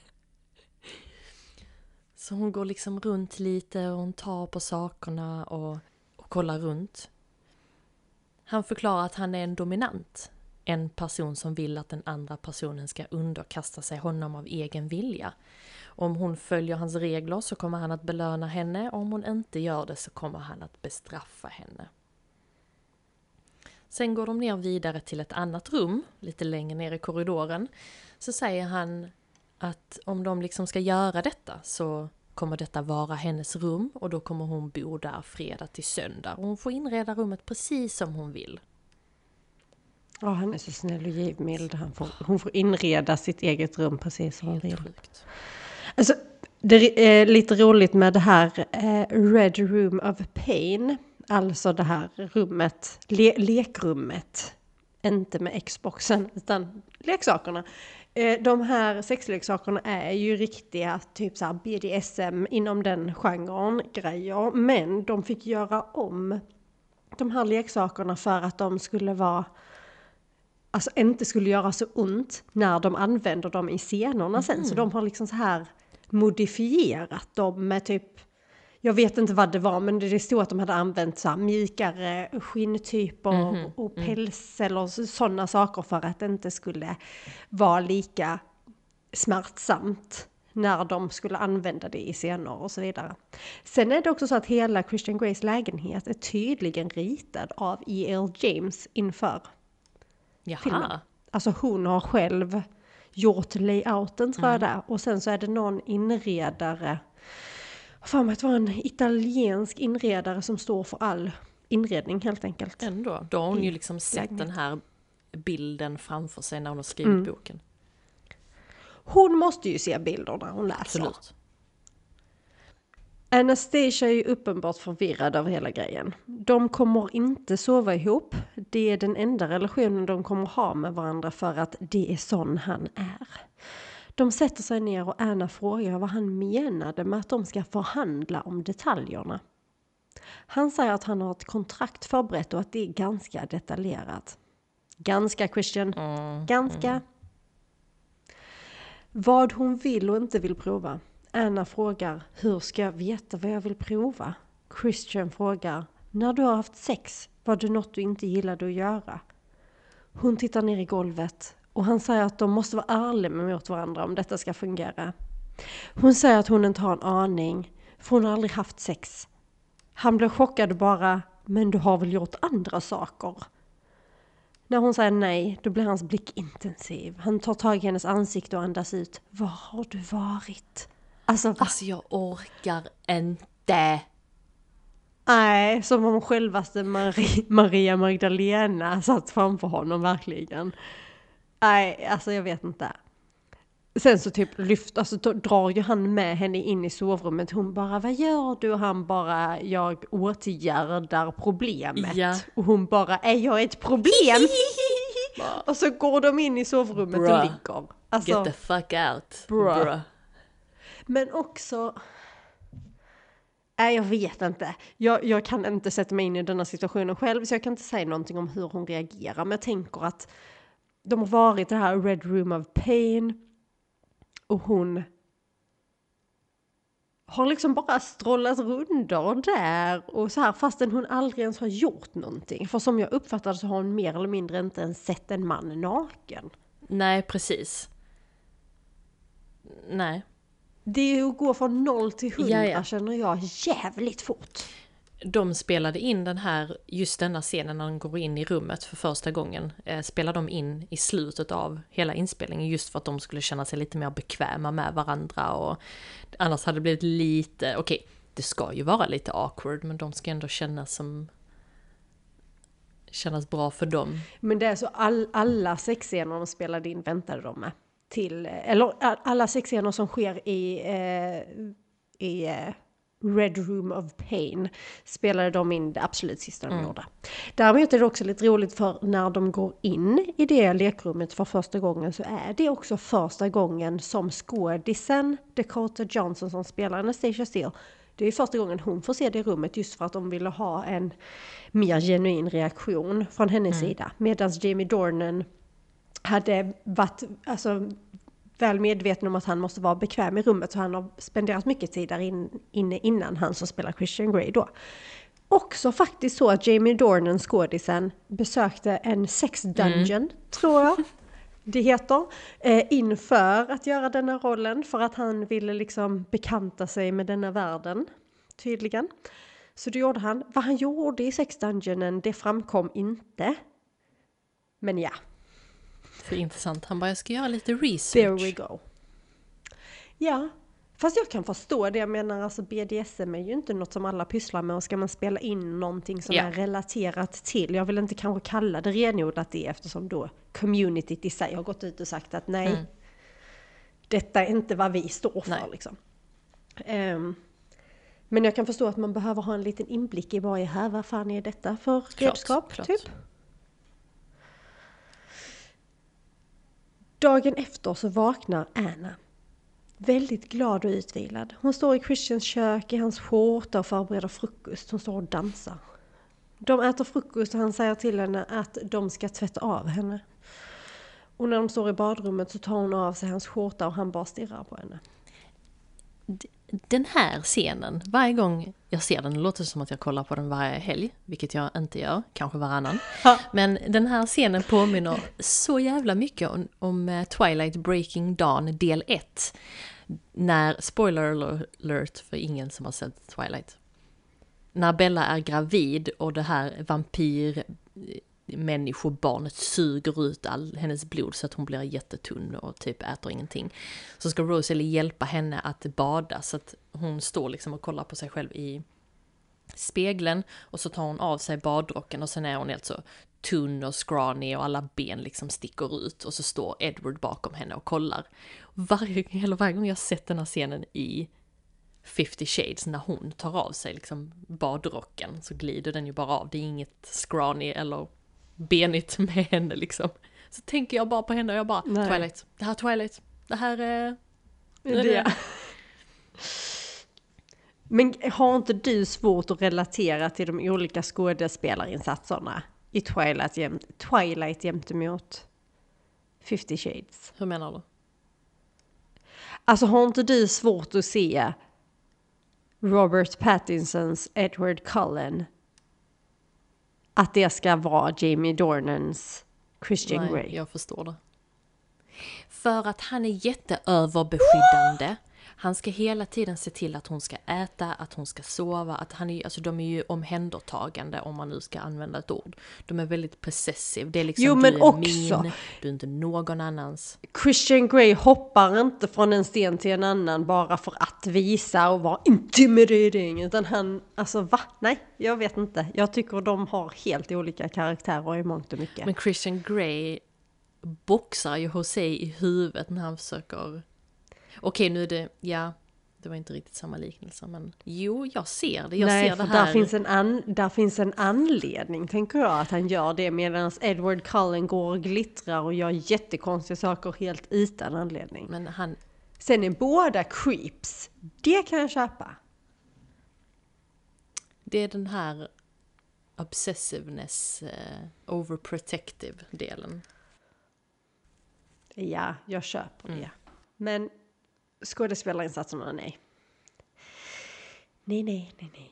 Så hon går liksom runt lite och hon tar på sakerna och, och kollar runt. Han förklarar att han är en dominant. En person som vill att den andra personen ska underkasta sig honom av egen vilja. Om hon följer hans regler så kommer han att belöna henne och om hon inte gör det så kommer han att bestraffa henne. Sen går de ner vidare till ett annat rum, lite längre ner i korridoren. Så säger han att om de liksom ska göra detta så kommer detta vara hennes rum och då kommer hon bo där fredag till söndag. Och hon får inreda rummet precis som hon vill. Ja, han är så snäll och givmild. Han får, hon får inreda sitt eget rum precis som hon vill. Sjukt. Alltså, det är lite roligt med det här eh, Red Room of Pain. Alltså det här rummet, le lekrummet. Inte med Xboxen, utan leksakerna. Eh, de här sexleksakerna är ju riktiga typ så BDSM inom den genren grejer. Men de fick göra om de här leksakerna för att de skulle vara alltså inte skulle göra så ont när de använder dem i scenerna sen. Så de har liksom så här modifierat dem med typ, jag vet inte vad det var, men det stod att de hade använt så här mjukare skinntyper och päls eller sådana saker för att det inte skulle vara lika smärtsamt när de skulle använda det i scener och så vidare. Sen är det också så att hela Christian Greys lägenhet är tydligen ritad av E.L. James inför filmen. Jaha. Alltså hon har själv gjort layouten tror jag där. Och sen så är det någon inredare. För mig att det var en italiensk inredare som står för all inredning helt enkelt. Ändå. Då har hon ju liksom sett den här bilden framför sig när hon har skrivit Mm. boken. Hon måste ju se bilder när hon läser. Absolut. Anastasia är ju uppenbart förvirrad av hela grejen. De kommer inte sova ihop. Det är den enda relationen de kommer ha med varandra för att det är sån han är. De sätter sig ner och Anna frågar vad han menade med att de ska förhandla om detaljerna. Han säger att han har ett kontrakt förberett och att det är ganska detaljerat. Ganska Christian. Ganska. Vad hon vill och inte vill prova. Anna frågar, hur ska jag veta vad jag vill prova? Christian frågar, när du har haft sex, var det något du inte gillade att göra? Hon tittar ner i golvet och han säger att de måste vara ärliga mot varandra om detta ska fungera. Hon säger att hon inte har en aning, för hon har aldrig haft sex. Han blir chockad bara, men du har väl gjort andra saker? När hon säger nej, då blir hans blick intensiv. Han tar tag i hennes ansikte och andas ut. Var har du varit? Alltså, va? Alltså jag orkar inte. Nej, som om självaste Marie, [laughs] Maria Magdalena satt framför honom verkligen. Nej, alltså jag vet inte. Sen så typ lyft, alltså drar ju han med henne in i sovrummet. Hon bara, vad gör du? Och han bara, jag åtgärdar problemet. Ja. Och hon bara, är jag ett problem? [laughs] och så går de in i sovrummet och Bruh. ligger. Alltså, Get the fuck out. Bruh. Bruh. Men också... Nej, jag vet inte. Jag, jag kan inte sätta mig in i denna situationen själv, så jag kan inte säga någonting om hur hon reagerar. Men jag tänker att de har varit i det här Red Room of Pain och hon har liksom bara strollat rundor där och så här fastän hon aldrig ens har gjort någonting. För som jag uppfattar det så har hon mer eller mindre inte ens sett en man naken. Nej, precis. Nej. Det är att gå från noll till hundra Ja, känner jag jävligt fort. De spelade in den här, just denna scenen när de går in i rummet för första gången, eh, spelade de in i slutet av hela inspelningen just för att de skulle känna sig lite mer bekväma med varandra och annars hade det blivit lite, okej, det ska ju vara lite awkward men de ska ändå kännas som kännas bra för dem. Men det är så all, alla sexscener de spelade in väntade de med. Till, eller all- alla sexscener som sker i, eh, i eh, Red Room of Pain spelade de in det absolut sista de gjorde. Däremot är det också lite roligt för när de går in i det lekrummet för första gången så är det också första gången som skådisen Dakota Johnson som spelar Anastasia Steele det är första gången hon får se det rummet just för att de ville ha en mer genuin reaktion från hennes sida. Medan Jamie Dornan hade varit alltså, väl medveten om att han måste vara bekväm i rummet så han har spenderat mycket tid där in, inne innan han som spelar Christian Grey då. Också faktiskt så att Jamie Dornan, skådisen, besökte en sex dungeon, tror jag det heter, eh, inför att göra denna rollen för att han ville liksom bekanta sig med denna världen, tydligen. Så det gjorde han. Vad han gjorde i sex dungeonen, det framkom inte. Men ja, För intressant, han bara jag ska göra lite research. There we go. Ja, fast jag kan förstå det. Jag menar alltså BDSM är ju inte något som alla pysslar med och ska man spela in någonting som Ja. är relaterat till, jag vill inte kanske kalla det renodlat det eftersom då communityt i sig har gått ut och sagt att nej, detta är inte vad vi står för Nej. liksom. Ehm, men jag kan förstå att man behöver ha en liten inblick i vad är här, vad fan är detta för redskap? Typ. Dagen efter så vaknar Anna. Väldigt glad och utvilad. Hon står i Christians kök i hans skjorta och förbereder frukost. Hon står och dansar. De äter frukost och han säger till henne att de ska tvätta av henne. Och när de står i badrummet så tar hon av sig hans skjorta och han bara stirrar på henne. Den här scenen, varje gång jag ser den, det låter som att jag kollar på den varje helg, vilket jag inte gör, kanske varannan. Men den här scenen påminner så jävla mycket om, om eh, Twilight Breaking Dawn del 1. När, spoiler alert för ingen som har sett Twilight. När Bella är gravid och det här vampyr människobarnet suger ut all hennes blod så att hon blir jättetunn och typ äter ingenting. Så ska Rosalie hjälpa henne att bada så att hon står liksom och kollar på sig själv i spegeln och så tar hon av sig badrocken och sen är hon helt så tunn och scrawny och alla ben liksom sticker ut och så står Edward bakom henne och kollar. Varje, eller varje gång jag sett den här scenen i 50 shades när hon tar av sig liksom badrocken så glider den ju bara av. Det är inget scrawny eller benigt [laughs] med henne liksom. Så tänker jag bara på henne och jag bara Nej. Twilight, det här är Twilight, det här är... Det. [laughs] Men har inte du svårt att relatera till de olika skådespelarinsatserna i Twilight, jämt, Twilight jämte mot 50 Shades? Hur menar du? Alltså har inte du svårt att se Robert Pattinsons Edward Cullen att det ska vara Jamie Dornans Christian Grey? Nej, jag förstår det. För att han är jätteöverbeskyddande. Han ska hela tiden se till att hon ska äta, att hon ska sova, att han är, alltså de är ju omhändertagande om man nu ska använda ett ord. De är väldigt possessive, det är liksom Jo, men du är också- min, du är inte någon annans. Christian Grey hoppar inte från en sten till en annan bara för att visa och vara intimidating. Utan han, alltså va? Nej, jag vet inte. Jag tycker de har helt olika karaktärer i mångt och mycket. Men Christian Grey boxar ju Jose i huvudet när han försöker... Okej, nu är det... Ja, det var inte riktigt samma liknelse, men jo, jag ser det. Jag Nej, ser det här. där finns, en an, där finns en anledning, tänker jag, att han gör det medan Edward Cullen går och glittrar och gör jättekonstiga saker helt utan anledning. Men han... Sen är båda creeps. Det kan jag köpa. Det är den här obsessiveness, eh, overprotective delen. Ja, jag köper Mm. det. Men skådespelarinsatserna, nej. Nej, nej, nej, nej.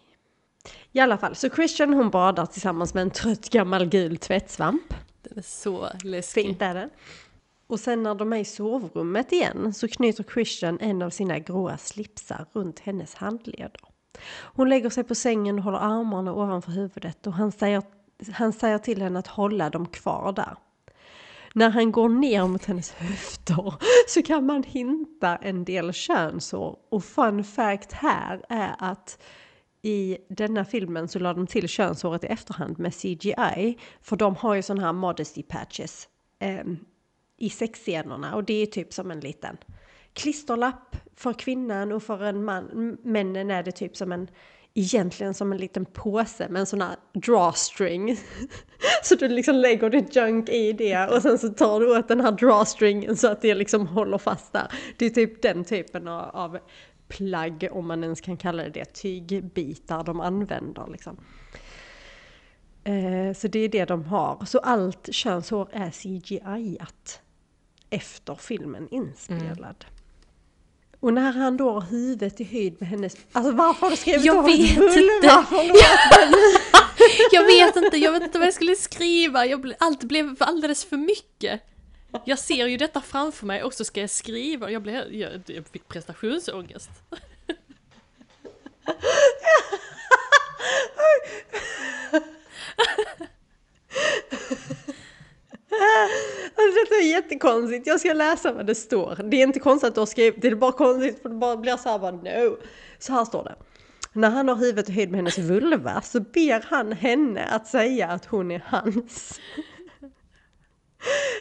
I alla fall, så Christian hon badar tillsammans med en trött gammal gul tvättsvamp. Den är så läskig. Fint är det. Och sen när de är i sovrummet igen så knyter Christian en av sina gråa slipsar runt hennes handleder. Hon lägger sig på sängen och håller armarna ovanför huvudet och han säger, han säger till henne att hålla dem kvar där. När han går ner mot hennes höfter så kan man hinta en del könshår. Och fun fact här är att i denna filmen så la de till könshåret i efterhand med CGI. För de har ju sådana här modesty patches eh, i sexscenerna. Och det är typ som en liten klisterlapp för kvinnan och för en man. Männen är det typ som en, egentligen som en liten påse med en sån här drawstring. [laughs] Så du liksom lägger ditt junk i det och sen så tar du åt den här drawstringen så att det liksom håller fast där. Det är typ den typen av, plagg, om man ens kan kalla det det, tygbitar de använder liksom. Eh, så det är det de har. Så allt könshår är CGI-at efter filmen inspelad. Och när han då har huvudet i höjd med hennes... Alltså varför har du skrivit Jag vet inte. [laughs] Jag vet inte, jag vet inte vad jag skulle skriva. Jag ble, allt blev alldeles för mycket. Jag ser ju detta framför mig och så ska jag skriva. Jag, blev, jag, jag fick prestationsångest. [laughs] [laughs] [laughs] Alltså detta är jättekonstigt. Jag ska läsa vad det står. Det är inte konstigt att du har skrivit det, är bara konstigt för det bara blir så här bara no. Så här står det. När han har huvudet i höjd med hennes vulva så ber han henne att säga att hon är hans. [laughs]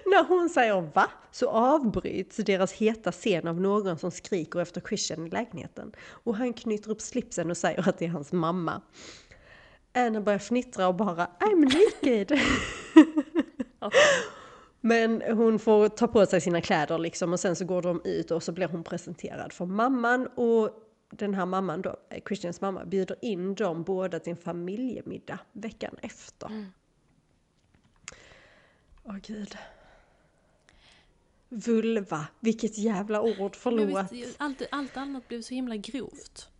När hon säger va så avbryts deras heta scen av någon som skriker efter Christian i lägenheten. Och han knyter upp slipsen och säger att det är hans mamma. Anna börjar fnittra och bara I'm naked. [laughs] Men hon får ta på sig sina kläder liksom och sen så går de ut och så blir hon presenterad för mamman och den här mamman då, eh, Christians mamma, bjuder in dem båda till en familjemiddag veckan efter. Åh gud. Vulva, vilket jävla ord, förlåt. visst, allt, allt annat blev så himla grovt.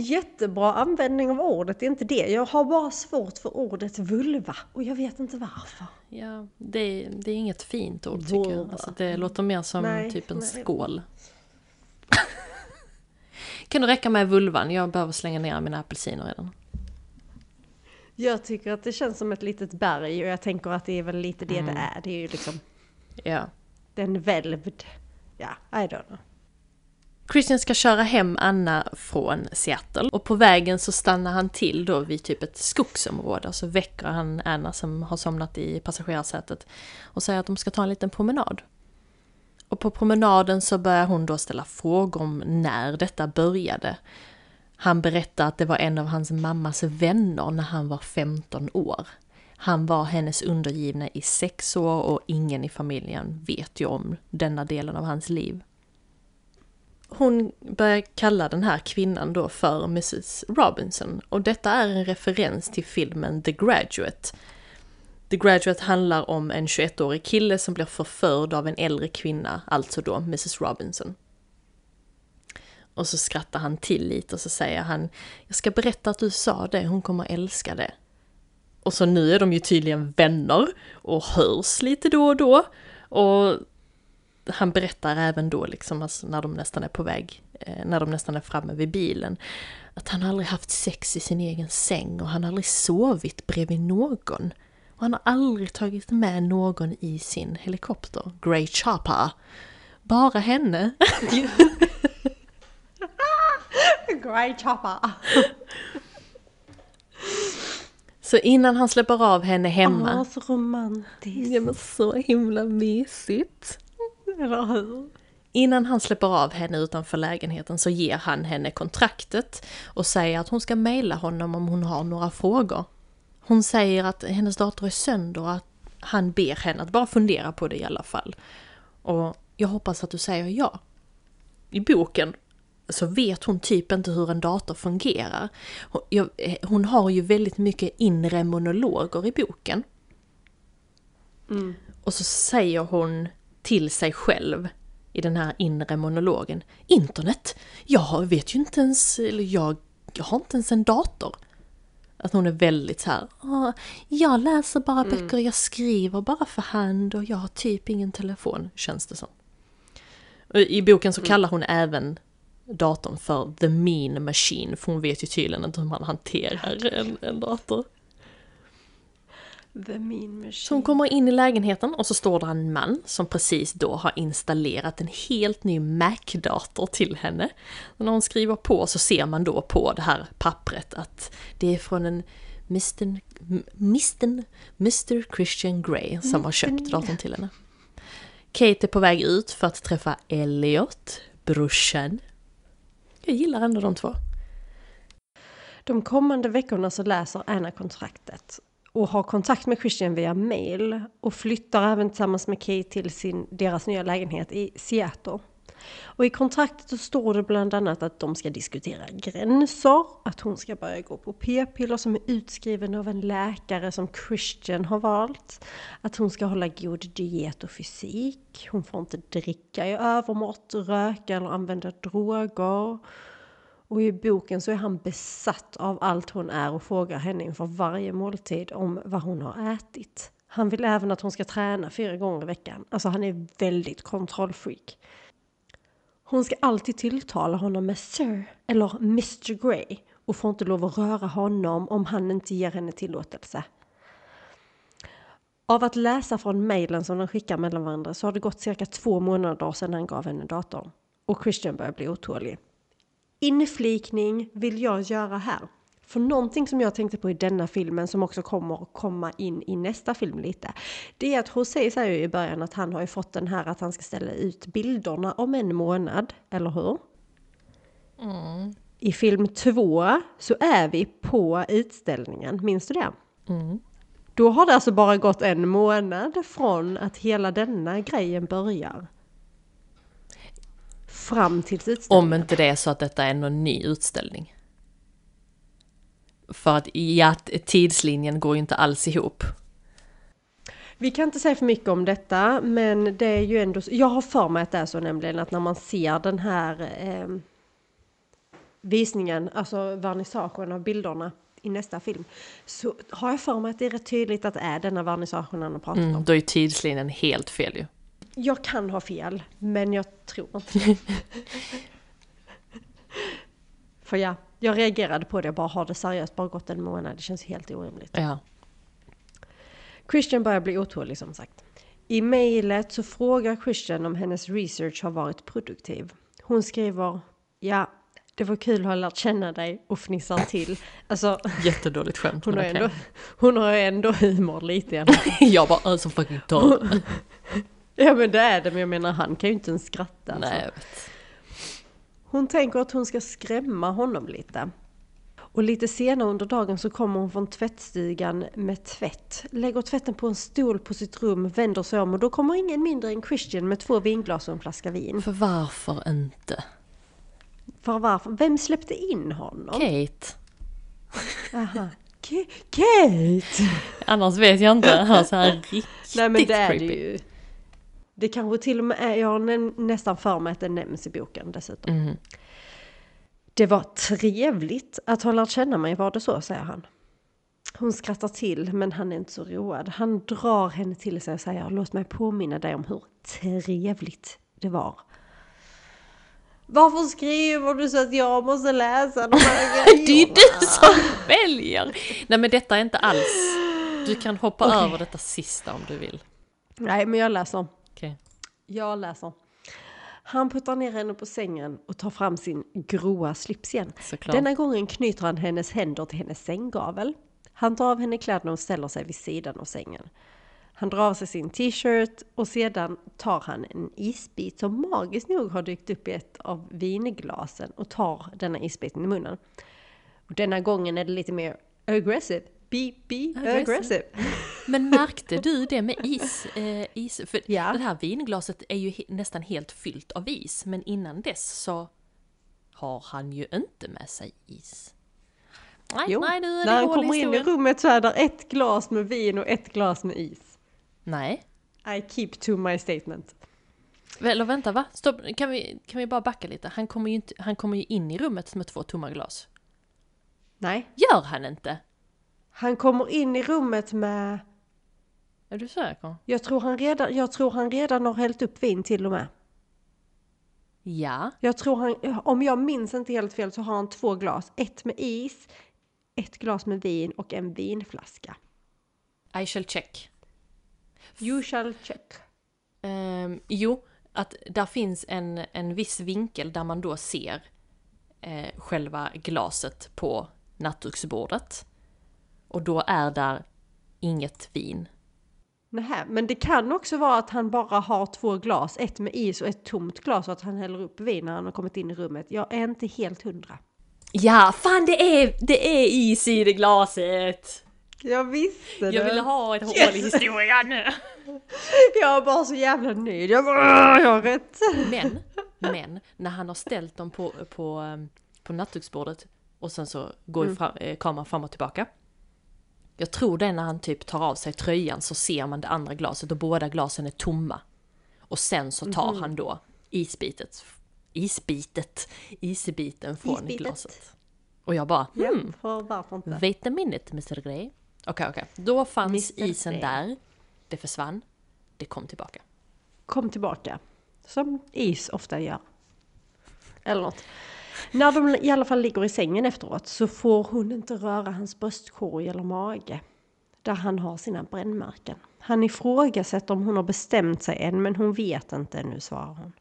Jättebra användning av ordet, det är inte det. Jag har bara svårt för ordet vulva och jag vet inte varför. Ja, det, är- det är inget fint ord tycker jag. Vulva. Alltså, det låter mer som Nej, typ en nej. skål. [laughs] kan det räcka med vulvan? Jag behöver slänga ner mina apelsiner redan. Jag tycker att det känns som ett litet berg och jag tänker att det är väl lite det det är. Det är ju liksom Ja. den välvd. Ja, I don't know. Christian ska köra hem Anna från Seattle och på vägen så stannar han till då vid typ ett skogsområde och så väcker han Anna som har somnat i passagerarsätet och säger att de ska ta en liten promenad. Och på promenaden så börjar hon då ställa frågor om när detta började. Han berättar att det var en av hans mammas vänner när han var 15 år. Han var hennes undergivna i sex år och ingen i familjen vet ju om denna delen av hans liv. Hon börjar kalla den här kvinnan då för Mrs Robinson och detta är en referens till filmen The Graduate. The Graduate handlar om en 21-årig kille som blir förförd av en äldre kvinna, alltså då Mrs Robinson. Och så skrattar han till lite och så säger han Jag ska berätta att du sa det, hon kommer älska det. Och så nu är de ju tydligen vänner och hörs lite då och då. Och han berättar även då liksom alltså när de nästan är på väg, eh, när de nästan är framme vid bilen. Att han aldrig haft sex i sin egen säng och han har aldrig sovit bredvid någon. Och han har aldrig tagit med någon i sin helikopter, Grey Chopper. Bara henne. [laughs] Great chopper! Så innan han släpper av henne hemma. Åh, så romantiskt. Ja men så himla mysigt. Eller hur? Innan han släpper av henne utanför lägenheten så ger han henne kontraktet och säger att hon ska mejla honom om hon har några frågor. Hon säger att hennes dator är sönder och att han ber henne att bara fundera på det i alla fall. Och jag hoppas att du säger ja. I boken så vet hon typ inte hur en dator fungerar. Hon, har ju väldigt mycket inre monologer i boken. Och så säger hon till sig själv i den här inre monologen. Internet? Jag vet ju inte ens, eller jag, jag har inte ens en dator. Att hon är väldigt så här, "Ah, jag läser bara böcker, jag skriver bara för hand och jag har typ ingen telefon, känns det som. I boken så kallar hon även datorn för the mean machine, för hon vet ju tydligen inte hur man hanterar en, en dator. Så hon kommer in i lägenheten och så står det en man som precis då har installerat en helt ny Mac-dator till henne. Och när hon skriver på så ser man då på det här pappret att det är från en Mr. Mr. Mr. Christian Grey som har köpt datorn till henne. Kate är på väg ut för att träffa Elliot, brorsan. Jag gillar ändå de två. De kommande veckorna så läser Anna kontraktet och har kontakt med Christian via mail och flyttar även tillsammans med Kate till sin, deras nya lägenhet i Seattle. Och i kontraktet så står det bland annat att de ska diskutera gränser, att hon ska börja gå på p-piller som är utskriven av en läkare som Christian har valt, att hon ska hålla god diet och fysik, hon får inte dricka i övermått, röka eller använda droger. Och i boken så är han besatt av allt hon är och frågar henne inför varje måltid om vad hon har ätit. Han vill även att hon ska träna fyra gånger i veckan. Alltså han är väldigt kontrollfreak. Hon ska alltid tilltala honom med Sir eller Mr Grey och får inte lov att röra honom om han inte ger henne tillåtelse. Av att läsa från mejlen som de skickar mellan varandra så har det gått cirka två månader sedan han gav henne datorn. Och Christian börjar bli otålig. Inflikning vill jag göra här. För någonting som jag tänkte på i denna filmen som också kommer att komma in i nästa film lite. Det är att José säger ju i början att han har ju fått den här att han ska ställa ut bilderna om en månad, eller hur? I film två så är vi på utställningen, minns du det? Då har det alltså bara gått en månad från att hela denna grejen börjar. Fram till utställningen. Om inte det är så att detta är någon ny utställning. För att ja, tidslinjen går ju inte alls ihop. Vi kan inte säga för mycket om detta, men det är ju ändå. Jag har för mig att det är så nämligen att när man ser den här eh, visningen, alltså vernissagen av bilderna i nästa film, så har jag för mig att det är rätt tydligt att det är denna vernissagen han har pratat om. Mm, då är tidslinjen helt fel ju. Jag kan ha fel, men jag tror inte det. [laughs] För ja, jag reagerade på det, bara har det seriöst bara gått en månad? Det känns helt orimligt. Ja. Christian börjar bli otålig som sagt. I mejlet så frågar Christian om hennes research har varit produktiv. Hon skriver ja, det var kul att ha lärt känna dig och fnissar till. Alltså, Jättedåligt skämt. hon har, ändå, hon har ju ändå humor lite. [laughs] Jag bara alltså fucking torr. Ja men det är det, men jag menar han kan ju inte ens skratta. Alltså. Nej jag vet. Hon tänker att hon ska skrämma honom lite. Och lite senare under dagen så kommer hon från tvättstugan med tvätt. Lägger tvätten på en stol på sitt rum, vänder sig om och då kommer ingen mindre än Christian med två vinglas och en flaska vin. För varför inte? För varför? Vem släppte in honom? Kate. Aha. Kate! Annars vet jag inte. Han har så här riktigt Nej men det är det creepy. ju. Det kanske till och med är, jag har nä- nästan för mig att det nämns i boken dessutom. Mhm. Det var trevligt att ha lärt känna mig, var det så, säger han. Hon skrattar till, men han är inte så road. Han drar henne till sig och säger låt mig påminna dig om hur trevligt det var. Varför skriver du så att jag måste läsa de här [laughs] Det är du som väljer! Nej men detta är inte alls... Du kan hoppa Okej. över detta sista om du vill. Nej, men jag läser. Jag läser. Han puttar ner henne på sängen och tar fram sin gråa slips igen. Såklart. Denna gången knyter han hennes händer till hennes sänggavel. Han tar av henne kläderna och ställer sig vid sidan av sängen. Han drar av sig sin t-shirt och sedan tar han en isbit som magiskt nog har dykt upp i ett av vinglasen och tar denna isbiten i munnen. Och denna gången är det lite mer aggressive. Be, be Aggressive. aggressive. Men märkte du det med is? Eh, is? För Ja. det här vinglaset är ju he- nästan helt fyllt av is, men innan dess så har han ju inte med sig is. Nej, Jo, nej när han kommer in i historien. rummet så är det ett glas med vin och ett glas med is. Nej. I keep to my statement. Eller vänta, va? Stopp, kan vi, kan vi bara backa lite? Han kommer, ju inte, han kommer ju in i rummet med två tomma glas. Nej, Gör han inte? han kommer in i rummet med... Är du säker? Jag tror han redan, jag tror han redan har hällt upp vin till och med. Ja. Jag tror han, om jag minns inte helt fel så har han två glas. Ett med is, ett glas med vin och en vinflaska. I shall check. You shall check. Ehm, jo, att där finns en, en viss vinkel där man då ser eh, själva glaset på nattduksbordet. Och då är där inget vin. Nähä, men det kan också vara att han bara har två glas, ett med is och ett tomt glas och att han häller upp vin när han har kommit in i rummet. Jag är inte helt hundra. Ja, fan det är, det är is i det glaset! Jag visste det. Jag ville ha ett hål i historien! [laughs] Jag är bara så jävla nöjd. Jag bara, "Åh, jag har rätt. Men, men, när han har ställt dem på, på, på nattduksbordet och sen så går ju fram, eh, kameran fram och tillbaka. Jag tror det är när han typ tar av sig tröjan så ser man det andra glaset och båda glasen är tomma. Och sen så tar han då isbitet, isbitet, isbiten från Isbitet. glaset. Och jag bara, Ja, hmm, inte? wait a minute Mr Grey. Okej, okej. Då fanns Mr. isen Grey. där, det försvann, det kom tillbaka. Kom tillbaka. Som is ofta gör. Eller något. När de i alla fall ligger i sängen efteråt så får hon inte röra hans bröstkorg eller mage. Där han har sina brännmärken. Han ifrågasätter om hon har bestämt sig än men hon vet inte ännu svarar hon.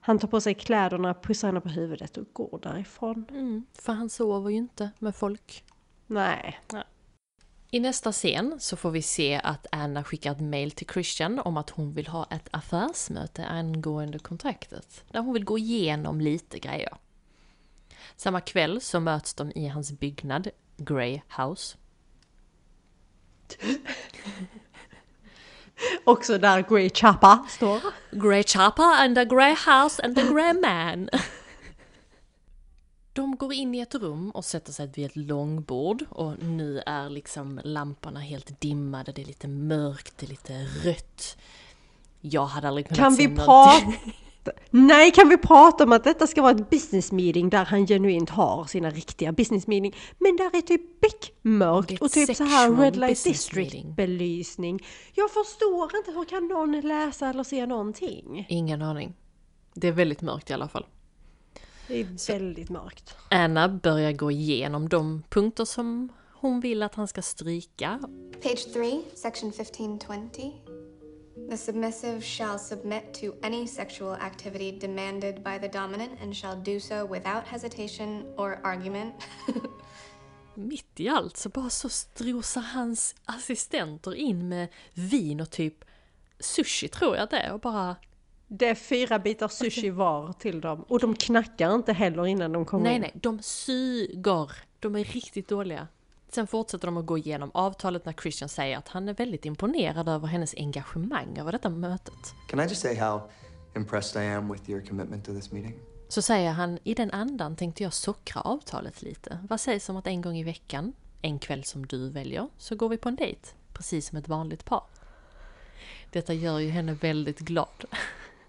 Han tar på sig kläderna, pussar henne på huvudet och går därifrån. Mm, för han sover ju inte med folk. Nej. I nästa scen så får vi se att Anna skickar ett mail till Christian om att hon vill ha ett affärsmöte angående kontraktet. Där hon vill gå igenom lite grejer. Samma kväll så möts de i hans byggnad, Grey House. [laughs] Också där Grey Chappa står. Grey Chopper and the Grey House and the Grey Man. De går in i ett rum och sätter sig vid ett långbord och nu är liksom lamporna helt dimmade, det är lite mörkt, det är lite rött. Jag hade aldrig kunnat Kan se vi någonting- prata? [laughs] Nej, kan vi prata om att detta ska vara ett business meeting där han genuint har sina riktiga business meeting. Men där är typ beckmörkt och typ så här Red Light District meeting. belysning. Jag förstår inte, hur kan någon läsa eller se någonting? Ingen aning. Det är väldigt mörkt i alla fall. Det är väldigt mörkt. Anna börjar gå igenom de punkter som hon vill att han ska stryka. Page 3, section 1520. The submissive shall submit to any sexual activity demanded by the dominant and shall do so without hesitation or argument. [laughs] Mitt i allt så bara så strosar hans assistenter in med vin och typ sushi tror jag det är och bara Det är fyra bitar sushi var till dem. Och de knackar inte heller innan de kommer Nej, in. nej, de suger. De är riktigt dåliga. Sen fortsätter de att gå igenom avtalet när Christian säger att han är väldigt imponerad över hennes engagemang över detta mötet. Can I just say how impressed I am with your commitment to this meeting? Så säger han, i den andan tänkte jag sockra avtalet lite. Vad sägs om att en gång i veckan, en kväll som du väljer, så går vi på en dejt? Precis som ett vanligt par. Detta gör ju henne väldigt glad.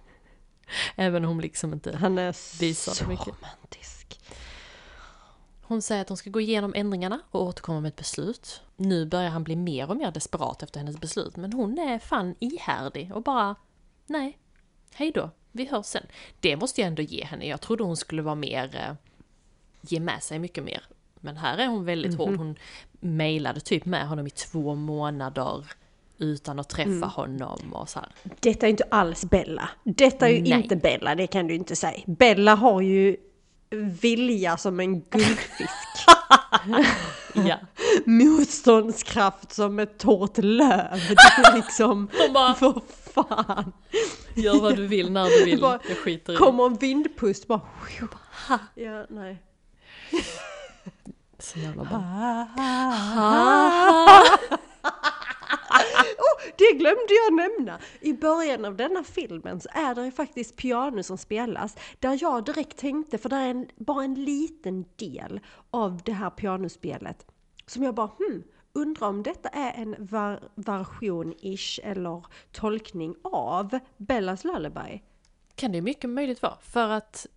[laughs] Även om hon liksom inte... Han är Visar det så mycket. romantisk. Hon säger att hon ska gå igenom ändringarna och återkomma med ett beslut. Nu börjar han bli mer och mer desperat efter hennes beslut, men hon är fan ihärdig och bara nej, hej då, vi hörs sen. Det måste jag ändå ge henne. Jag trodde hon skulle vara mer, eh, ge med sig mycket mer. Men här är hon väldigt hård. Hon mejlade typ med honom i två månader utan att träffa honom och så här. Detta är inte alls Bella. Detta är ju Nej. inte Bella, det kan du inte säga. Bella har ju vilja som en guldfisk. [laughs] Ja. Motståndskraft som ett torrt löv. Det är liksom, [laughs] bara, för fan. gör vad du vill när du [laughs] vill. Bara, Jag skiter i. Kommer en vindpust bara... Ja, nej. Så jävla bra. Det glömde jag nämna! I början av denna filmen så är det faktiskt piano som spelas. Där jag direkt tänkte, för det är en, bara en liten del av det här pianospelet. Som jag bara, hmm, undrar om detta är en version-ish eller tolkning av Bellas Lullaby. Kan det mycket möjligt vara. För att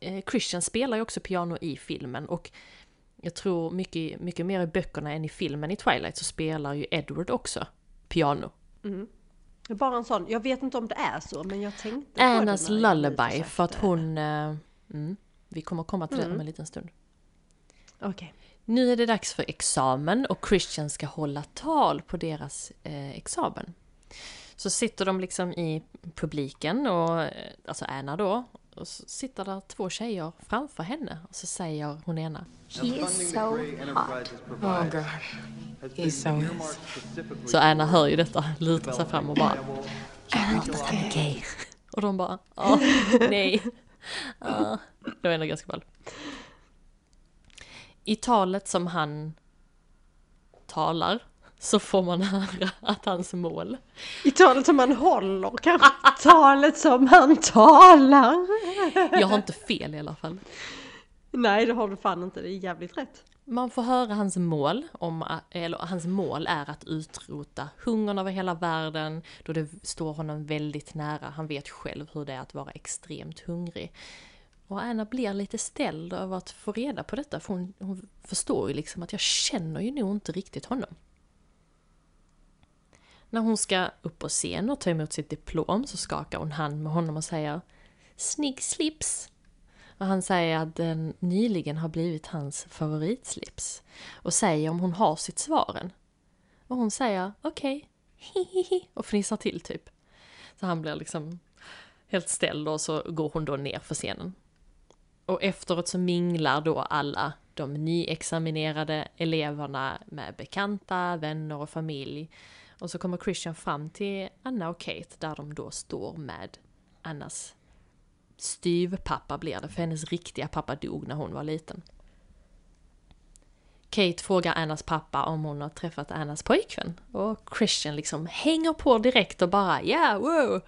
eh, Christian spelar ju också piano i filmen och jag tror mycket, mycket mer i böckerna än i filmen i Twilight så spelar ju Edward också piano. Är Bara en sån, jag vet inte om det är så, men jag tänkte på Annas jag Lullaby för att hon... Eh, mm, vi kommer komma till det om en liten stund. Okej. Nu är det dags för examen och Christian ska hålla tal på deras eh, examen. Så sitter de liksom i publiken och, eh, alltså Anna då, och så sitter där två tjejer framför henne och så säger hon ena He is so hot. Oh god. He's so nice. Så Anna hör ju detta, lutar sig fram och bara Jag har hört att han är gay. [laughs] Och de bara ja, [laughs] nej. [laughs] Ja, det var ändå ganska ball. I talet som han talar så får man höra att hans mål I talet som han håller, kanske talet som han talar. Jag har inte fel i alla fall. Nej, det har du fan inte, det är jävligt rätt. Man får höra hans mål, om, eller hans mål är att utrota hungern över hela världen, då det står honom väldigt nära. Han vet själv hur det är att vara extremt hungrig. Och Anna blir lite ställd över att få reda på detta, för hon, hon förstår ju liksom att jag känner ju nog inte riktigt honom. När hon ska upp på scen och ta emot sitt diplom så skakar hon hand med honom och säger Snygg slips! Och han säger att den nyligen har blivit hans favoritslips. Och säger om hon har sitt svaren. Och hon säger okej, hihihi, [laughs] och fnissar till typ. Så han blir liksom helt ställd och så går hon då ner för scenen. Och efteråt så minglar då alla de nyexaminerade eleverna med bekanta, vänner och familj. Och så kommer Christian fram till Anna och Kate där de då står med Annas styvpappa blir det, för hennes riktiga pappa dog när hon var liten. Kate frågar Annas pappa om hon har träffat Annas pojkvän och Christian liksom hänger på direkt och bara ja, yeah, wow!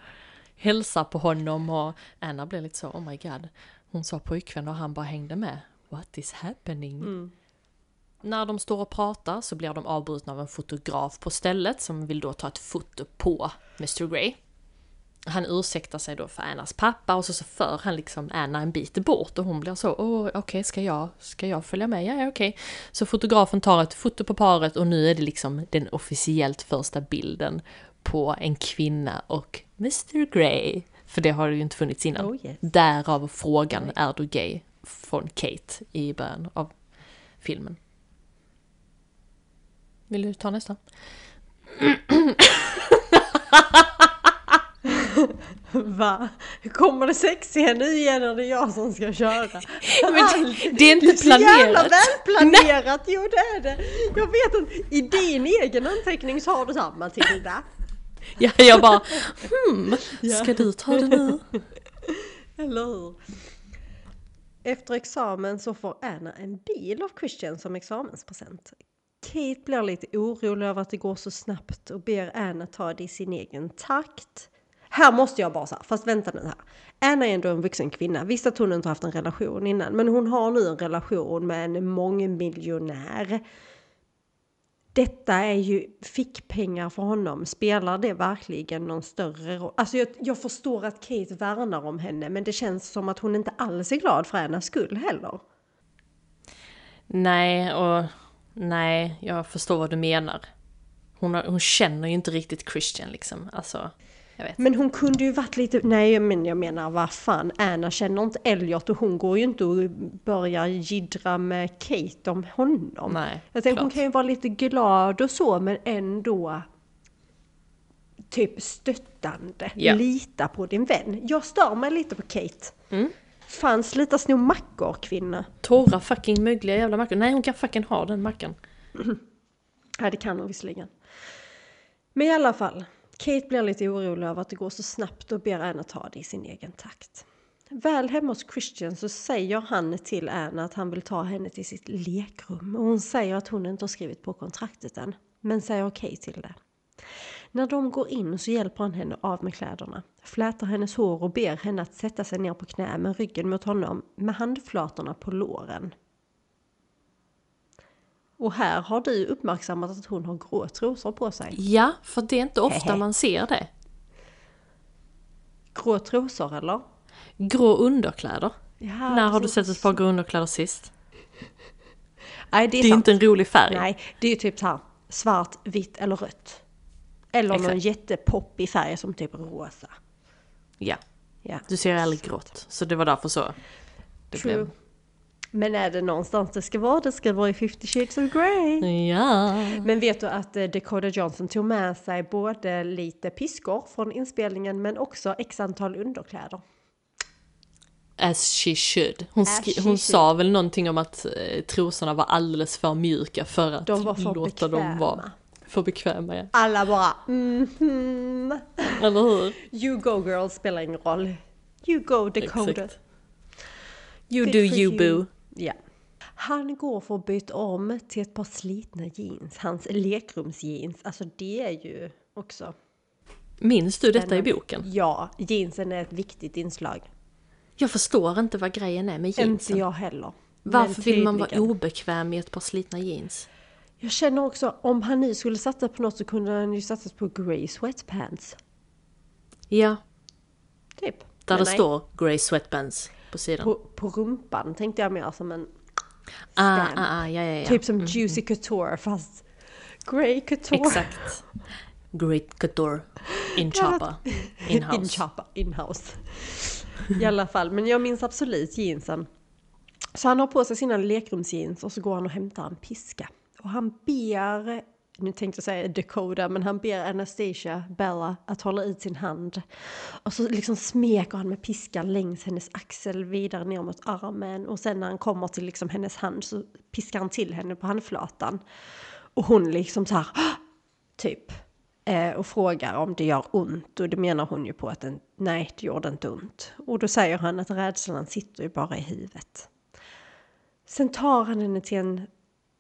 Hälsar på honom och Anna blir lite så oh my god. Hon sa pojkvän och han bara hängde med. What is happening? Mm. När de står och pratar så blir de avbrutna av en fotograf på stället som vill då ta ett foto på Mr Grey. Han ursäktar sig då för Annas pappa och så, så för han liksom Anna en bit bort och hon blir så, åh okej ska jag, ska jag följa med? Ja, okej. Så fotografen tar ett foto på paret och nu är det liksom den officiellt första bilden på en kvinna och Mr Grey. För det har det ju inte funnits innan. Oh, yes. Därav frågan, är du gay? Från Kate i början av filmen. Vill du ta nästa? [laughs] Va? Kommer det sexiga nu igen eller är det jag som ska köra? [laughs] Men det är inte Så jävla planerat. välplanerat! Jo det är det! Jag vet att i din egen anteckning så har du samma Matilda. Ja, jag bara, hmm, [laughs] ska du ta det nu? Eller hur? Efter examen så får Anna en bil av Christian som examenspresent. Kate blir lite orolig över att det går så snabbt och ber Anna ta det i sin egen takt. Här måste jag bara säga, fast vänta nu här. Anna är ändå en vuxen kvinna. Visst att hon inte haft en relation innan, men hon har nu en relation med en mångmiljonär. Detta är ju fickpengar för honom. Spelar det verkligen någon större roll? Alltså jag, jag förstår att Kate värnar om henne, men det känns som att hon inte alls är glad för Annas skull heller. Nej, och nej, jag förstår vad du menar. Hon, har, hon känner ju inte riktigt Christian liksom. Alltså, jag vet. Men hon kunde ju varit lite, nej men jag menar vad fan, Anna känner inte Elliot och hon går ju inte och börjar jiddra med Kate om honom. Nej, jag tänker hon kan ju vara lite glad och så men ändå typ stöttande. Ja. Lita på din vän. Jag stör mig lite på Kate. Mm. Fan sluta sno mackor kvinna. Torra fucking mögliga jävla mackor. Nej, hon kan fucking ha den mackan. [clears throat] Ja det kan hon visserligen. Men i alla fall. Kate blir lite orolig över att det går så snabbt och ber Anna ta det i sin egen takt. Väl hemma hos Christian så säger han till Anna att han vill ta henne till sitt lekrum och hon säger att hon inte har skrivit på kontraktet än, men säger okej till det. När de går in så hjälper han henne av med kläderna, flätar hennes hår och ber henne att sätta sig ner på knä med ryggen mot honom med handflatorna på låren. Och här har du uppmärksammat att hon har grå trosor på sig. Ja, för det är inte ofta man ser det. Grå trosor eller? Grå underkläder. Ja, När har du sett ett par grå underkläder sist? Nej, det är, Det är inte en rolig färg. Nej, det är ju typ så här svart, vitt eller rött. Eller någon Exakt. jättepoppig färg som typ rosa. Ja, Ja. du ser aldrig grått. Så det var därför så. Det True. blev... Men är det någonstans det ska vara? Det ska vara i 50 shades of Grey. Ja. Men vet du att eh, Dakota Johnson tog med sig både lite piskor från inspelningen men också x antal underkläder. As she should. Hon, As she hon should. sa väl någonting om att eh, trosorna var alldeles för mjuka för att De var för låta dem vara bekväma. För bekväma. Ja. Alla bara mhm. Eller hur? You go girl spelar ingen roll. You go Dakota. Exakt. You Good do you you. boo. Ja. Han går för att byta om till ett par slitna jeans. Hans lekrumsjeans. Alltså det är ju också... Minns du detta i boken? Ja, jeansen är ett viktigt inslag. Jag förstår inte vad grejen är med Inte jeansen. jag heller. Varför vill man vara obekväm i ett par slitna jeans? Jag känner också, om han nu skulle satsa på något så kunde han ju satsa på grey sweatpants. Ja, Typ. där Men det nej, står grey sweatbands på sidan. På, på rumpan tänkte jag mer som en ah, stamp. ah, ah, ja, ja, ja. Typ som Juicy Couture fast grey couture. Exakt. Great couture. In chopper. In house. In chopper, in-house. I alla fall, men jag minns absolut jeansen. Så han har på sig sina lekrumsjeans och så går han och hämtar en piska. Och han ber, nu tänkte jag säga Dakota, men han ber Anastasia, Bella, att hålla ut sin hand. Och så liksom smeker han med piskan längs hennes axel vidare ner mot armen. Och sen när han kommer till liksom hennes hand så piskar han till henne på handflatan. Och hon liksom så här, typ. Eh, och frågar om det gör ont och det menar hon ju på att den, nej det gjorde inte ont. Och då säger han att rädslan sitter ju bara i huvudet. Sen tar han henne till en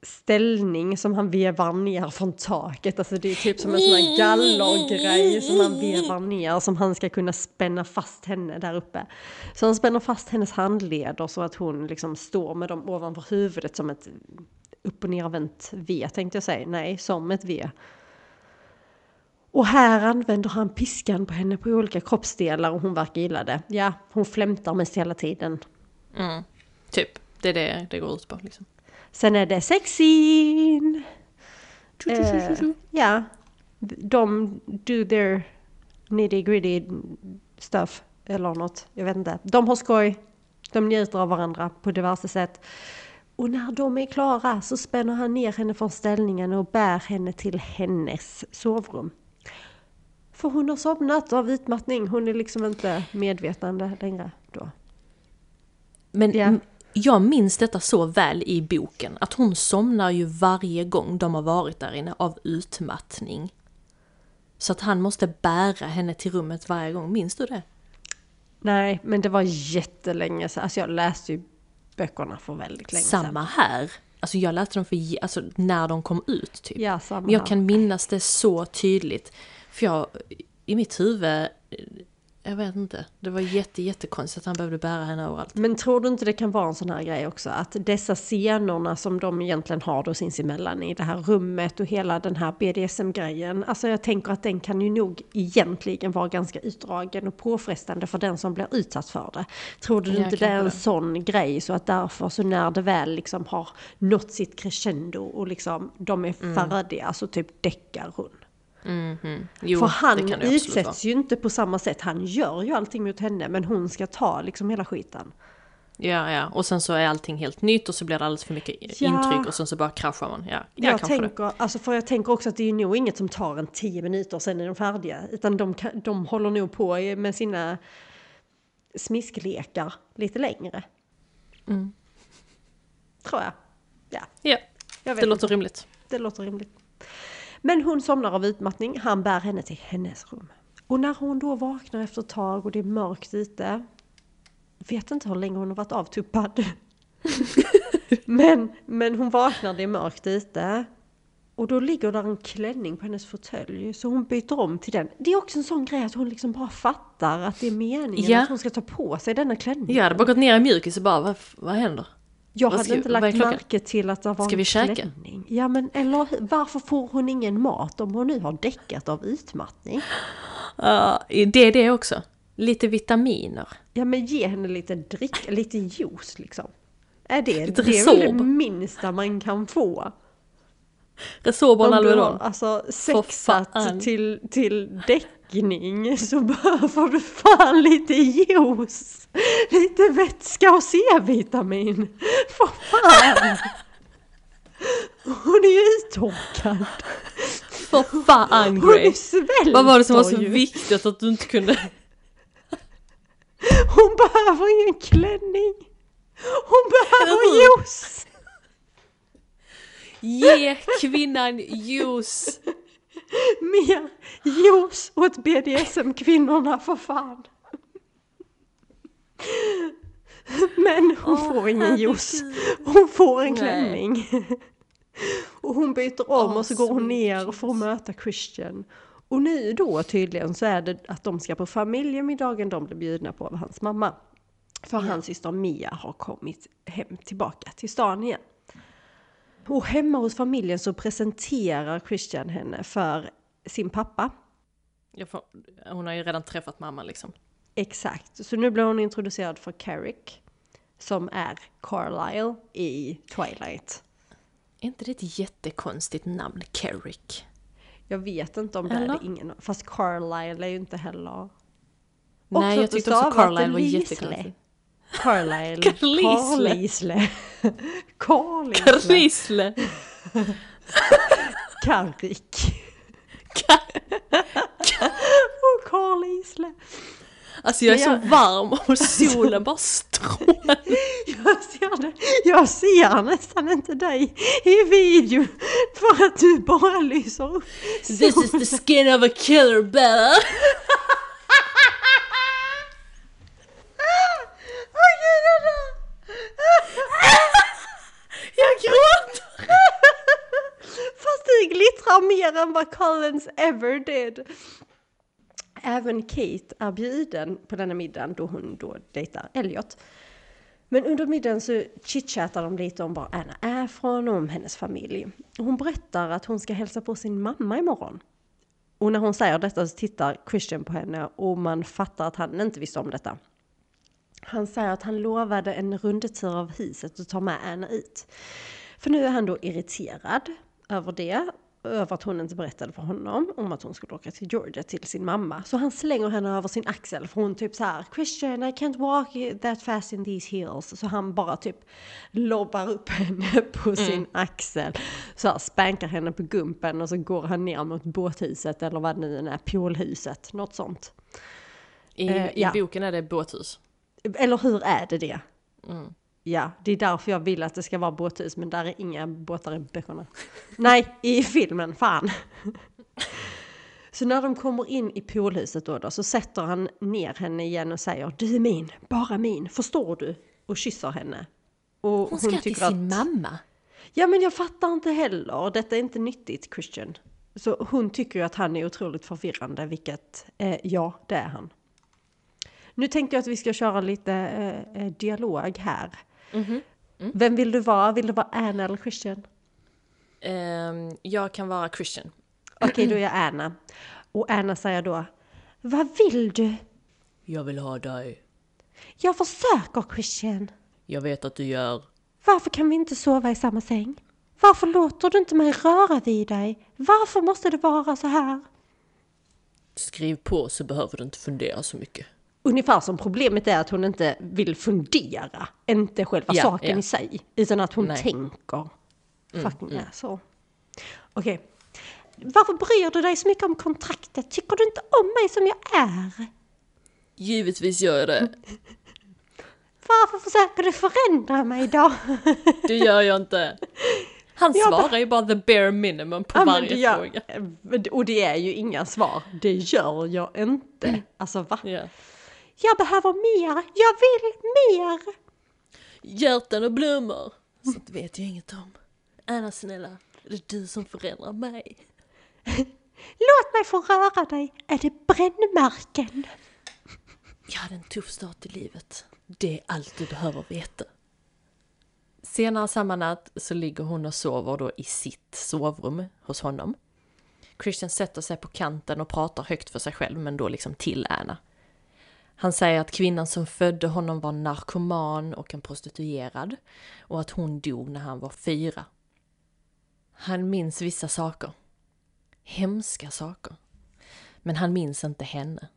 ställning som han vevar ner från taket. Alltså det är typ som en sån här gallergrej som han vevar ner som han ska kunna spänna fast henne där uppe. Så han spänner fast hennes handleder så att hon liksom står med dem ovanför huvudet som ett upp och nervänt V tänkte jag säga. Nej, som ett V. Och här använder han piskan på henne på olika kroppsdelar och hon verkar gilla det. Ja, hon flämtar mest hela tiden. Mm. Typ. Det är det det går ut på. Liksom. Sen är det sexin! Eh, ja, de do their nitty gritty stuff eller något. Jag vet inte. De har skoj. De njuter av varandra på diverse sätt. Och när de är klara så spänner han ner henne från ställningen och bär henne till hennes sovrum. För hon har somnat av utmattning. Hon är liksom inte medvetande längre då. Men Ja. Jag minns detta så väl i boken. Att hon somnar ju varje gång de har varit där inne av utmattning. Så att han måste bära henne till rummet varje gång. Minns du det? Nej, men det var jättelänge sedan. Alltså jag läste ju böckerna för väldigt länge sedan. Samma här. Alltså jag läste dem för, alltså, när de kom ut typ. Ja, samma Men jag här. kan minnas det så tydligt. För jag, i mitt huvud, Jag vet inte. Det var jätte, jättekonstigt att han behövde bära henne överallt. Men tror du inte det kan vara en sån här grej också? Att dessa scenerna som de egentligen har då sinsemellan i det här rummet och hela den här BDSM-grejen. Alltså jag tänker att den kan ju nog egentligen vara ganska utdragen och påfrestande för den som blir utsatt för det. Tror du Ja, inte det är en det. sån grej så att därför så när det väl liksom har nått sitt crescendo och liksom de är Mm. färdiga så typ däckar hon. Jo, För han utsätts ju inte på samma sätt. Han gör ju allting mot henne men hon ska ta liksom hela skiten. Ja, ja. Och sen så är allting helt nytt och så blir det alldeles för mycket Ja. intryck och sen så bara kraschar man. Ja, ja Jag kanske det. tänker, alltså för jag tänker också att det är nog inget som tar en tio minuter sen är de färdiga. Utan de, de håller nog på med sina smisklekar lite längre. Mm. Tror jag. Ja, Ja, jag det låter inte. rimligt. Det låter rimligt. Men hon somnar av utmattning. Han bär henne till hennes rum. Och när hon då vaknar efter ett tag och det är mörkt ute. Vet inte hur länge hon har varit avtuppad. [laughs] men, men hon vaknar, det är mörkt ute. Och då ligger där en klänning på hennes fåtölj. Så hon byter om till den. Det är också en sån grej att hon liksom bara fattar att det är meningen Ja. att hon ska ta på sig denna klänning. Jag hade bara gått ner i mjukis och bara, vad, vad händer? Jag Vad hade ska- inte lagt märke till att det var Ska en vi käka? klänning. Ja men eller varför får hon ingen mat om hon nu har däckat av utmattning? Ja, det är det också. Lite vitaminer. Ja men ge henne lite drick, lite juice liksom. Är det, Lite det är väl det minsta man kan få? Resorb och Om du har Alvedon. alltså sexat till, till däckning [laughs] så behöver du fan lite juice. Lite vätska och C-vitamin. [laughs] För fan! Hon är ju uttorkad. För fan Grace. Vad var det som var så ju. viktigt att du inte kunde... Hon behöver ingen klänning. Hon behöver juice. Ge kvinnan juice! Mer juice åt BDSM-kvinnorna för fan. Men hon får ingen juice. Hon får en Nej. klänning. Och hon byter om Åh, och så går hon ner för att möta Christian. Och nu då tydligen så är det att de ska på familjemiddagen de blir bjudna på av hans mamma. För hans syster Mia har kommit hem tillbaka till stan igen. Och hemma hos familjen så presenterar Christian henne för sin pappa. Får, hon har ju redan träffat mamma liksom. Exakt, så nu blir hon introducerad för Carrick. Som är Carlisle i Twilight. Är inte det ett jättekonstigt namn? Carrick? Jag vet inte om det är det ingen Fast Carlisle är ju inte heller... Nej, Också jag tyckte också Carlisle var jättekonstigt. Carlisle. Carlisle. Carlisle. [laughs] Carrick. Och Carlisle. Alltså jag är så varm och [laughs] solen bara strålar. Jag ser, det. jag ser nästan inte dig i videon för att du bara lyser upp. This is the skin of a killer bear! [laughs] Åh gud, jag dör! Jag gråter! Fast det glittrar mer än vad Collins ever did. Även Kate är bjuden på denna middagen då hon då dejtar Elliot. Men under middagen så chitchattar de lite om var Anna är från och om hennes familj. Hon berättar att hon ska hälsa på sin mamma imorgon. Och när hon säger detta så tittar Christian på henne och man fattar att han inte visste om detta. Han säger att han lovade en rundtur av huset och ta med Anna ut. För nu är han då irriterad över det, över att hon inte berättade för honom om att hon skulle åka till Georgia till sin mamma. Så han slänger henne över sin axel för hon typ så här Christian I can't walk that fast in these heels. Så han bara typ lobbar upp henne [laughs] på sin axel. Så här spankar henne på gumpen och så går han ner mot båthuset eller vad det nu är, poolhuset, något sånt. I, Eh, i ja. boken är det båthus. Eller hur är det det? Mm. Ja, det är därför jag vill att det ska vara båthus, men där är inga båtar i böckerna. Nej, i filmen, fan. Så när de kommer in i poolhuset då, då så sätter han ner henne igen och säger Du är min, bara min, förstår du? Och kysser henne. Och Hon ska till sin mamma. Ja men jag fattar inte heller, detta är inte nyttigt Christian. Så hon tycker ju att han är otroligt förvirrande, vilket, eh, ja det är han. Nu tänkte jag att vi ska köra lite eh, eh, dialog här. Mhm. Vem vill du vara? Vill du vara Anna eller Christian? Ehm, jag kan vara Christian. Okej, då är jag Anna. Och Anna säger då, vad vill du? Jag vill ha dig. Jag försöker Christian. Jag vet att du gör. Varför kan vi inte sova i samma säng? Varför låter du inte mig röra vid dig? Varför måste det vara så här? Skriv på så behöver du inte fundera så mycket. Ungefär som problemet är att hon inte vill fundera, inte själva Ja, saken ja. i sig, utan att hon Nej. tänker. Fucking är så. Okej. Varför bryr du dig så mycket om kontraktet? Tycker du inte om mig som jag är? Givetvis gör jag det. Varför försöker du förändra mig då? [laughs] Det gör jag inte. Han Jag bara- svarar ju bara the bare minimum på Ja, varje gör- fråga. Och det är ju inga svar. Det gör jag inte. Alltså va? Ja. Jag behöver mer! Jag vill mer! Hjärtan och blommor. Sånt vet jag inget om. Anna snälla, det är du som förändrar mig. [laughs] Låt mig få röra dig! Är det brännmärken? Jag hade en tuff start i livet. Det är allt du behöver veta. Senare samma natt så ligger hon och sover då i sitt sovrum hos honom. Christian sätter sig på kanten och pratar högt för sig själv, men då liksom till Anna. Han säger att kvinnan som födde honom var narkoman och en prostituerad och att hon dog när han var fyra. Han minns vissa saker. Hemska saker. Men han minns inte henne.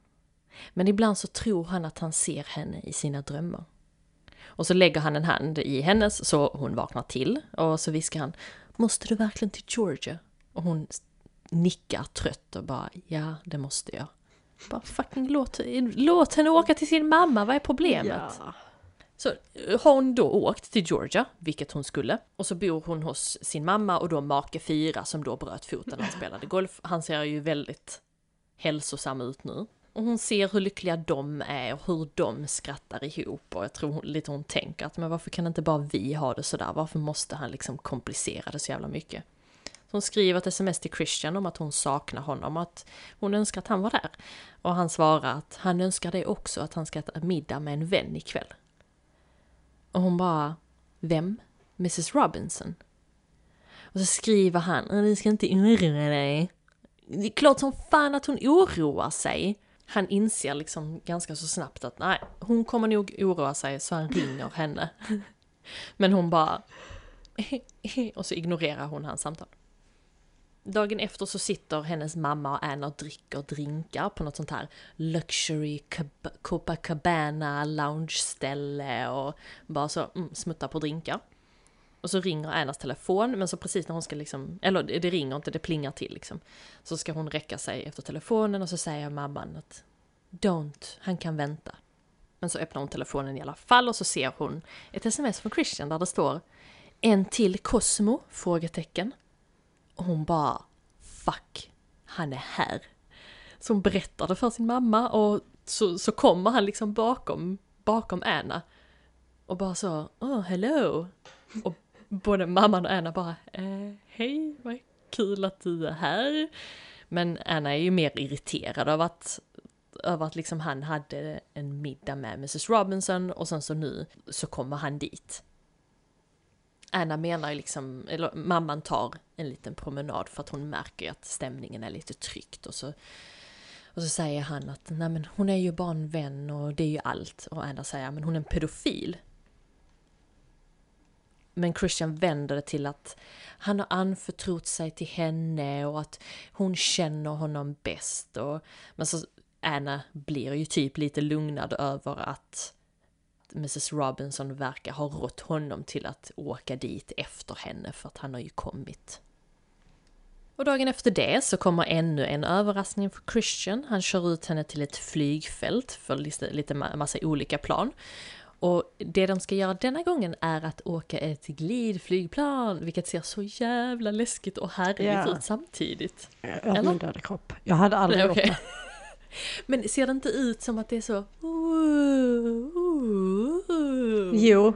Men ibland så tror han att han ser henne i sina drömmar. Och så lägger han en hand i hennes så hon vaknar till och så viskar han Måste du verkligen till Georgia? Och hon nickar trött och bara ja, det måste jag. Bara fucking låt, låt henne åka till sin mamma, vad är problemet? Ja. Så eh, har hon då åkt till Georgia, vilket hon skulle, och så bor hon hos sin mamma och då make fyra som då bröt foten när han spelade golf. Han ser ju väldigt hälsosam ut nu. Och hon ser hur lyckliga de är och hur de skrattar ihop och jag tror hon, lite hon tänker att men varför kan inte bara vi ha det sådär? Varför måste han liksom komplicera det så jävla mycket? Hon skriver ett sms till Christian om att hon saknar honom och att hon önskar att han var där. Och han svarar att han önskar det också, att han ska äta middag med en vän ikväll. Och hon bara, vem? Mrs Robinson? Och så skriver han, du ska inte oroa dig. Det är klart som fan att hon oroar sig. Han inser liksom ganska så snabbt att nej, hon kommer nog oroa sig så han ringer henne. [laughs] Men hon bara... [laughs] och så ignorerar hon hans samtal. Dagen efter så sitter hennes mamma och Anna och dricker drinkar på något sånt här luxury Copacabana lounge-ställe och bara så mm, smuttar på drinkar. Och så ringer Annas telefon, men så precis när hon ska liksom, eller det det ringer inte, det plingar till liksom. Så ska hon räcka sig efter telefonen och så säger mamman att Don't, han kan vänta. Men så öppnar hon telefonen i alla fall och så ser hon ett sms från Christian där det står En till Cosmo? Frågetecken. Och hon bara Fuck, han är här. Så hon berättar det för sin mamma och så, så kommer han liksom bakom, bakom Anna. Och bara så, oh hello. Och både mamman och Anna bara, eh, hej, vad kul att du är här. Men Anna är ju mer irriterad över att, över att liksom han hade en middag med Mrs Robinson och sen så nu så kommer han dit. Anna menar ju liksom, eller mamman tar en liten promenad för att hon märker att stämningen är lite tryckt och så och så säger han att nej men hon är ju bara en vän och det är ju allt. Och Anna säger men hon är en pedofil. Men Christian vänder det till att han har anförtrott sig till henne och att hon känner honom bäst. Och, men så Anna blir ju typ lite lugnad över att Mrs Robinson verkar ha rått honom till att åka dit efter henne för att han har ju kommit. Och dagen efter det så kommer ännu en överraskning för Christian. Han kör ut henne till ett flygfält för lite, lite ma- massa olika plan. Och det de ska göra denna gången är att åka ett glidflygplan, vilket ser så jävla läskigt och härligt Ja. ut samtidigt. Jag min döda kropp. Jag hade aldrig [laughs] gjort okej. det. Men ser det inte ut som att det är så... Jo,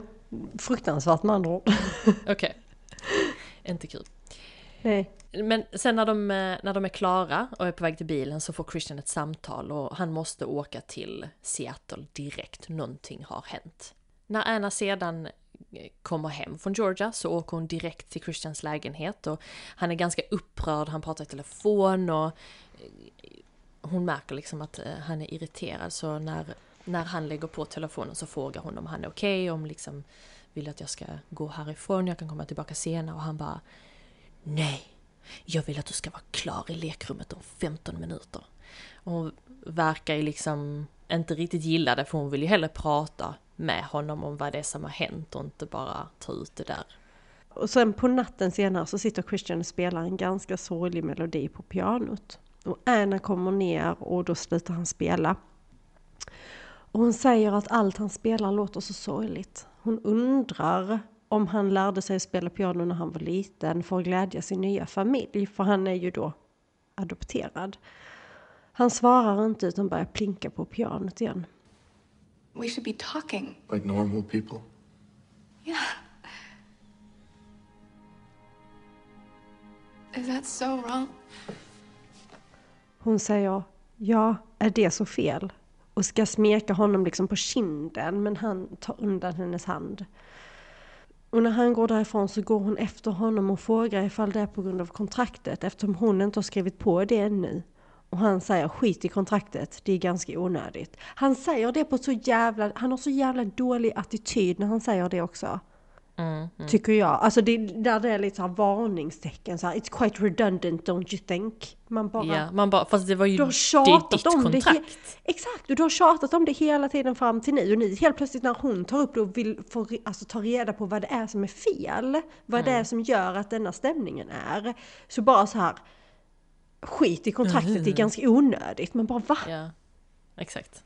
fruktansvärt med andra ord. [laughs] Okej. Inte kul. Nej. Men sen när de, eh, när de är klara och är på väg till bilen så får Christian ett samtal och han måste åka till Seattle direkt. Någonting har hänt. När Anna sedan eh, kommer hem från Georgia så åker hon direkt till Christians lägenhet och han är ganska upprörd, han pratar i telefon och eh, hon märker liksom att eh, han är irriterad så när, när han lägger på telefonen så frågar hon om han är okej, okay, om liksom vill att jag ska gå härifrån, jag kan komma tillbaka senare och han bara Nej, jag vill att du ska vara klar i lekrummet om 15 minuter. Och hon verkar ju liksom inte riktigt gilla det för hon vill ju hellre prata med honom om vad det är som har hänt och inte bara ta ut det där. Och sen på natten senare så sitter Christian och spelar en ganska sorglig melodi på pianot. Och Anna kommer ner och då slutar han spela. Och hon säger att allt han spelar låter så sorgligt. Hon undrar om han lärde sig spela piano när han var liten för att glädja sin nya familj, för han är ju då adopterad. Han svarar inte utan börjar plinka på pianot igen. We should be talking. Like normal people? Yeah. Is that so wrong? Hon säger, ja, är det så fel? Och ska smeka honom liksom på kinden, men han tar undan hennes hand. Och när han går därifrån så går hon efter honom och frågar ifall det är på grund av kontraktet eftersom hon inte har skrivit på det ännu. Och han säger skit i kontraktet, det är ganska onödigt. Han säger det på så jävla, han har så jävla dålig attityd när han säger det också. Mm, mm. Tycker jag. Alltså det, där det är lite så varningstecken så här, It's quite redundant don't you think? Man bara... Ja, man bara, fast det var ju du har ditt om kontrakt. Det, exakt, och du har tjatat om det hela tiden fram till nu. Och nu helt plötsligt när hon tar upp det och vill få, alltså, ta reda på vad det är som är fel. Vad mm. det är som gör att denna stämningen är. Så bara så här, skit i kontraktet, mm. det är ganska onödigt. Man bara va? Ja, exakt.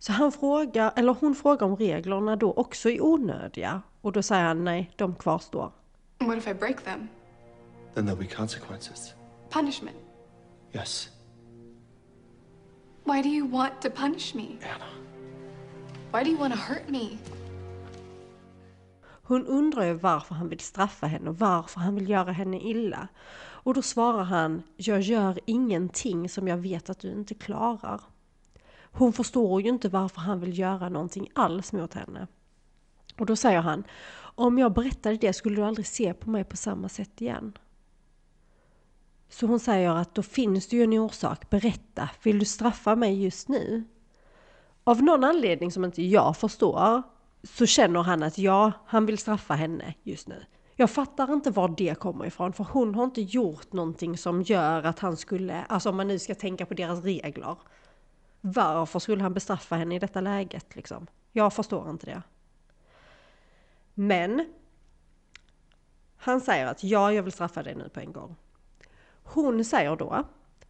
Så han frågar, eller hon frågar om reglerna då också är onödiga. Och då säger han nej, de kvarstår. What if I break them? Then there'll be consequences. Punishment? Yes. Why do you want to punish me? Anna. Why do you want to hurt me? Hon undrar ju varför han vill straffa henne och varför han vill göra henne illa. Och då svarar han, jag gör ingenting som jag vet att du inte klarar. Hon förstår ju inte varför han vill göra någonting alls mot henne. Och då säger han, om jag berättade det skulle du aldrig se på mig på samma sätt igen. Så hon säger att då finns det ju en orsak, berätta, vill du straffa mig just nu? Av någon anledning som inte jag förstår så känner han att ja, han vill straffa henne just nu. Jag fattar inte var det kommer ifrån, för hon har inte gjort någonting som gör att han skulle, alltså om man nu ska tänka på deras regler. Varför skulle han bestraffa henne i detta läget liksom? Jag förstår inte det. Men han säger att ja, jag vill straffa dig nu på en gång. Hon säger då,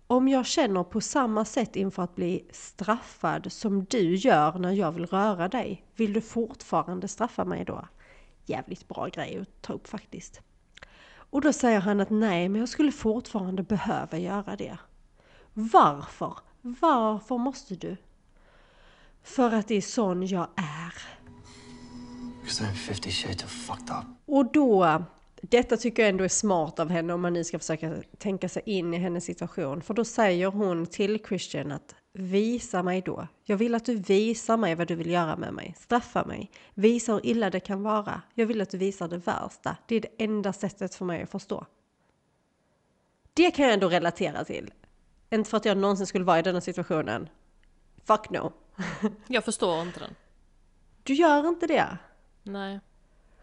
om jag känner på samma sätt inför att bli straffad som du gör när jag vill röra dig, vill du fortfarande straffa mig då? Jävligt bra grej att ta upp faktiskt. Och då säger han att nej, men jag skulle fortfarande behöva göra det. Varför? Varför måste du? För att det är sån jag är. Because I'm 50 shades of fucked up. Och då, detta tycker jag ändå är smart av henne om man nu ska försöka tänka sig in i hennes situation. För då säger hon till Christian att visa mig då. Jag vill att du visar mig vad du vill göra med mig. Straffa mig. Visa hur illa det kan vara. Jag vill att du visar det värsta. Det är det enda sättet för mig att förstå. Det kan jag ändå relatera till. Inte för att jag någonsin skulle vara i denna situationen. Fuck no. [laughs] jag förstår inte den. Du gör inte det? Nej.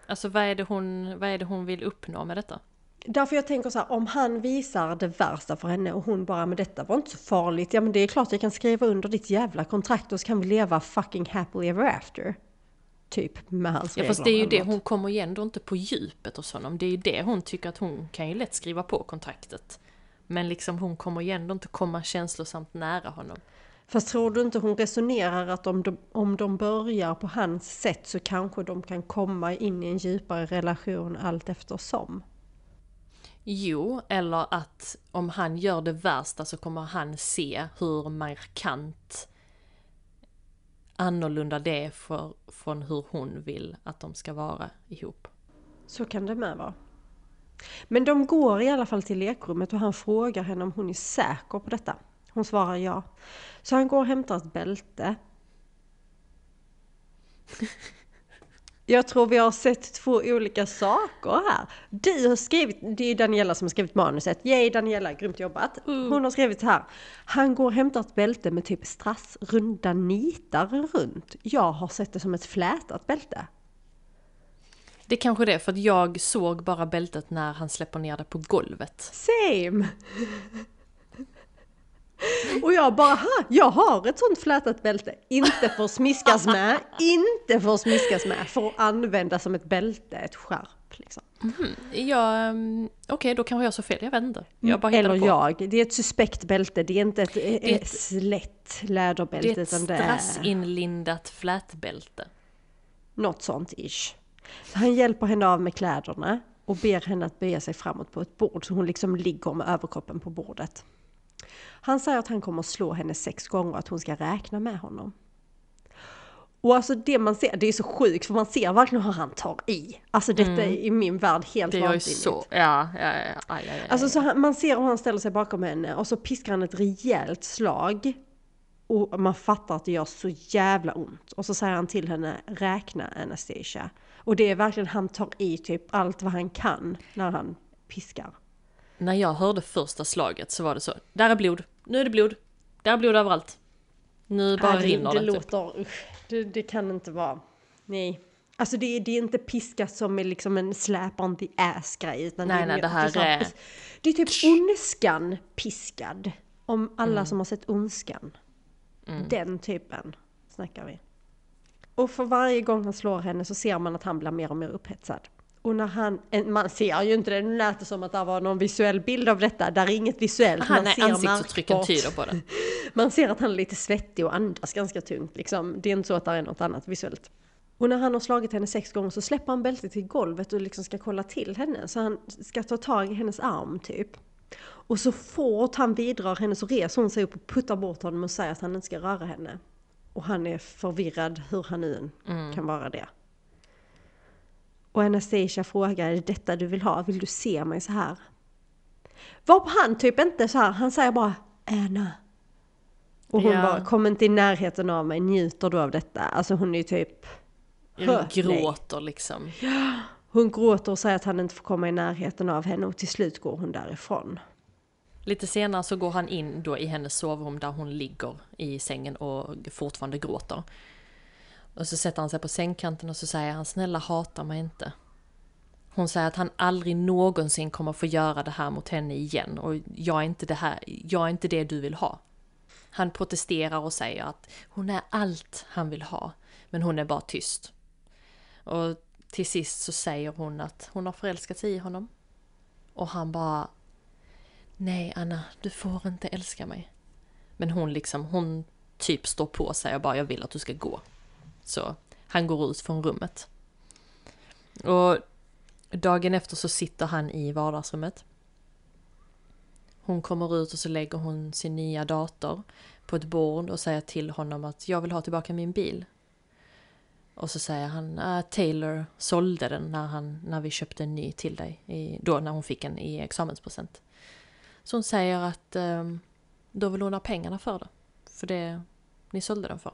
Alltså vad är, det hon, vad är det hon vill uppnå med detta? Därför jag tänker så här, om han visar det värsta för henne och hon bara, men detta var inte så farligt. Ja men det är klart jag kan skriva under ditt jävla kontrakt och så kan vi leva fucking happily ever after. Typ med hans Ja fast det är ju det, hon kommer ju ändå inte på djupet hos honom. Det är ju det hon tycker att hon kan ju lätt skriva på kontraktet. Men liksom hon kommer ju ändå inte komma känslosamt nära honom. Fast tror du inte hon resonerar att om de, om de börjar på hans sätt så kanske de kan komma in i en djupare relation allt eftersom? Jo, eller att om han gör det värsta så kommer han se hur markant annorlunda det är för, från hur hon vill att de ska vara ihop. Så kan det med vara. Men de går i alla fall till lekrummet och han frågar henne om hon är säker på detta. Hon svarar ja. Så han går och hämtar ett bälte. [laughs] Jag tror vi har sett två olika saker här. Du har skrivit, det är Daniela som har skrivit manuset. Yay Daniela, grymt jobbat. Hon har skrivit här. Han går och hämtar ett bälte med typ strassrunda nitar runt. Jag har sett det som ett flätat bälte. Det är kanske det, för att jag såg bara bältet när han släpper ner det på golvet. Same! Och jag bara, ha, jag har ett sånt flätat bälte. Inte för att smiskas med, inte för att smiskas med, för att använda som ett bälte, ett skärp liksom. Ja, um, okej då kanske jag så fel, jag vet inte. Jag bara hittade Eller på. jag, det är ett suspekt bälte, det är inte ett, ett, ett- slätt Det läderbälte är ett utan det är strassinlindat flätbälte. något sånt ish. Han hjälper henne av med kläderna och ber henne att böja sig framåt på ett bord så hon liksom ligger med överkroppen på bordet. Han säger att han kommer att slå henne sex gånger och att hon ska räkna med honom. Och alltså det man ser, det är så sjukt för man ser verkligen hur han tar i. Alltså detta är i min värld helt Det gör ju vansinnigt. så, ja, ja, ja, aj, aj, aj. Alltså så han, man ser hur han ställer sig bakom henne och så piskar han ett rejält slag. Och man fattar att det gör så jävla ont. Och så säger han till henne, räkna Anastasia. Och det är verkligen, han tar i typ allt vad han kan när han piskar. När jag hörde första slaget så var det så, där är blod, nu är det blod, där är blod överallt. Nu bara det, rinner det. det. typ. låter, usch, det, det kan inte vara, nej. Alltså det, är- det är inte piska som är liksom en slap on the ass grej. Utan Nej, det är, nej, det här här är- Det är typ ondskan piskad. Om alla Mm. som har sett ondskan. Den typen snackar vi. Och för varje gång han slår henne så ser man att han blir mer och mer upphetsad. Och när han, man ser ju inte det, nu lät det som att det var någon visuell bild av detta. Där är inget visuellt, Han man ser ansiktsuttrycken tyder på det. [laughs] Man ser att han är lite svettig och andas ganska tungt. Liksom. Det är inte så att det är något annat visuellt. Och när han har slagit henne sex gånger så släpper han bältet till golvet och liksom ska kolla till henne. Så han ska ta tag i hennes arm typ. Och så fort han vidrar henne så reser hon sig upp och puttar bort honom och säger att han inte ska röra henne. Och han är förvirrad hur han nu än kan vara det. Och Anastasia frågar, är det detta du vill ha? Vill du se mig så här? Varpå han typ inte så här, han säger bara Anna. Och hon Ja. bara, kom inte i närheten av mig, njuter du av detta? Alltså hon är ju typ... mig. Gråter liksom. Hon gråter och säger att han inte får komma i närheten av henne och till slut går hon därifrån. Lite senare så går han in då i hennes sovrum där hon ligger i sängen och fortfarande gråter. Och så sätter han sig på sängkanten och så säger han snälla hata mig inte. Hon säger att han aldrig någonsin kommer få göra det här mot henne igen och jag är inte det här, jag är inte det du vill ha. Han protesterar och säger att hon är allt han vill ha, men hon är bara tyst. Och till sist så säger hon att hon har förälskat sig i honom. Och han bara Nej Anna, du får inte älska mig. Men hon liksom, hon typ står på sig och bara jag vill att du ska gå. Så han går ut från rummet. Och dagen efter så sitter han i vardagsrummet. Hon kommer ut och så lägger hon sin nya dator på ett bord och säger till honom att jag vill ha tillbaka min bil. Och så säger han att Taylor sålde den när, han, när vi köpte en ny till dig. I, då när hon fick en i examenspresent. Så hon säger att um, då vill hon ha pengarna för det. För det ni sålde den för.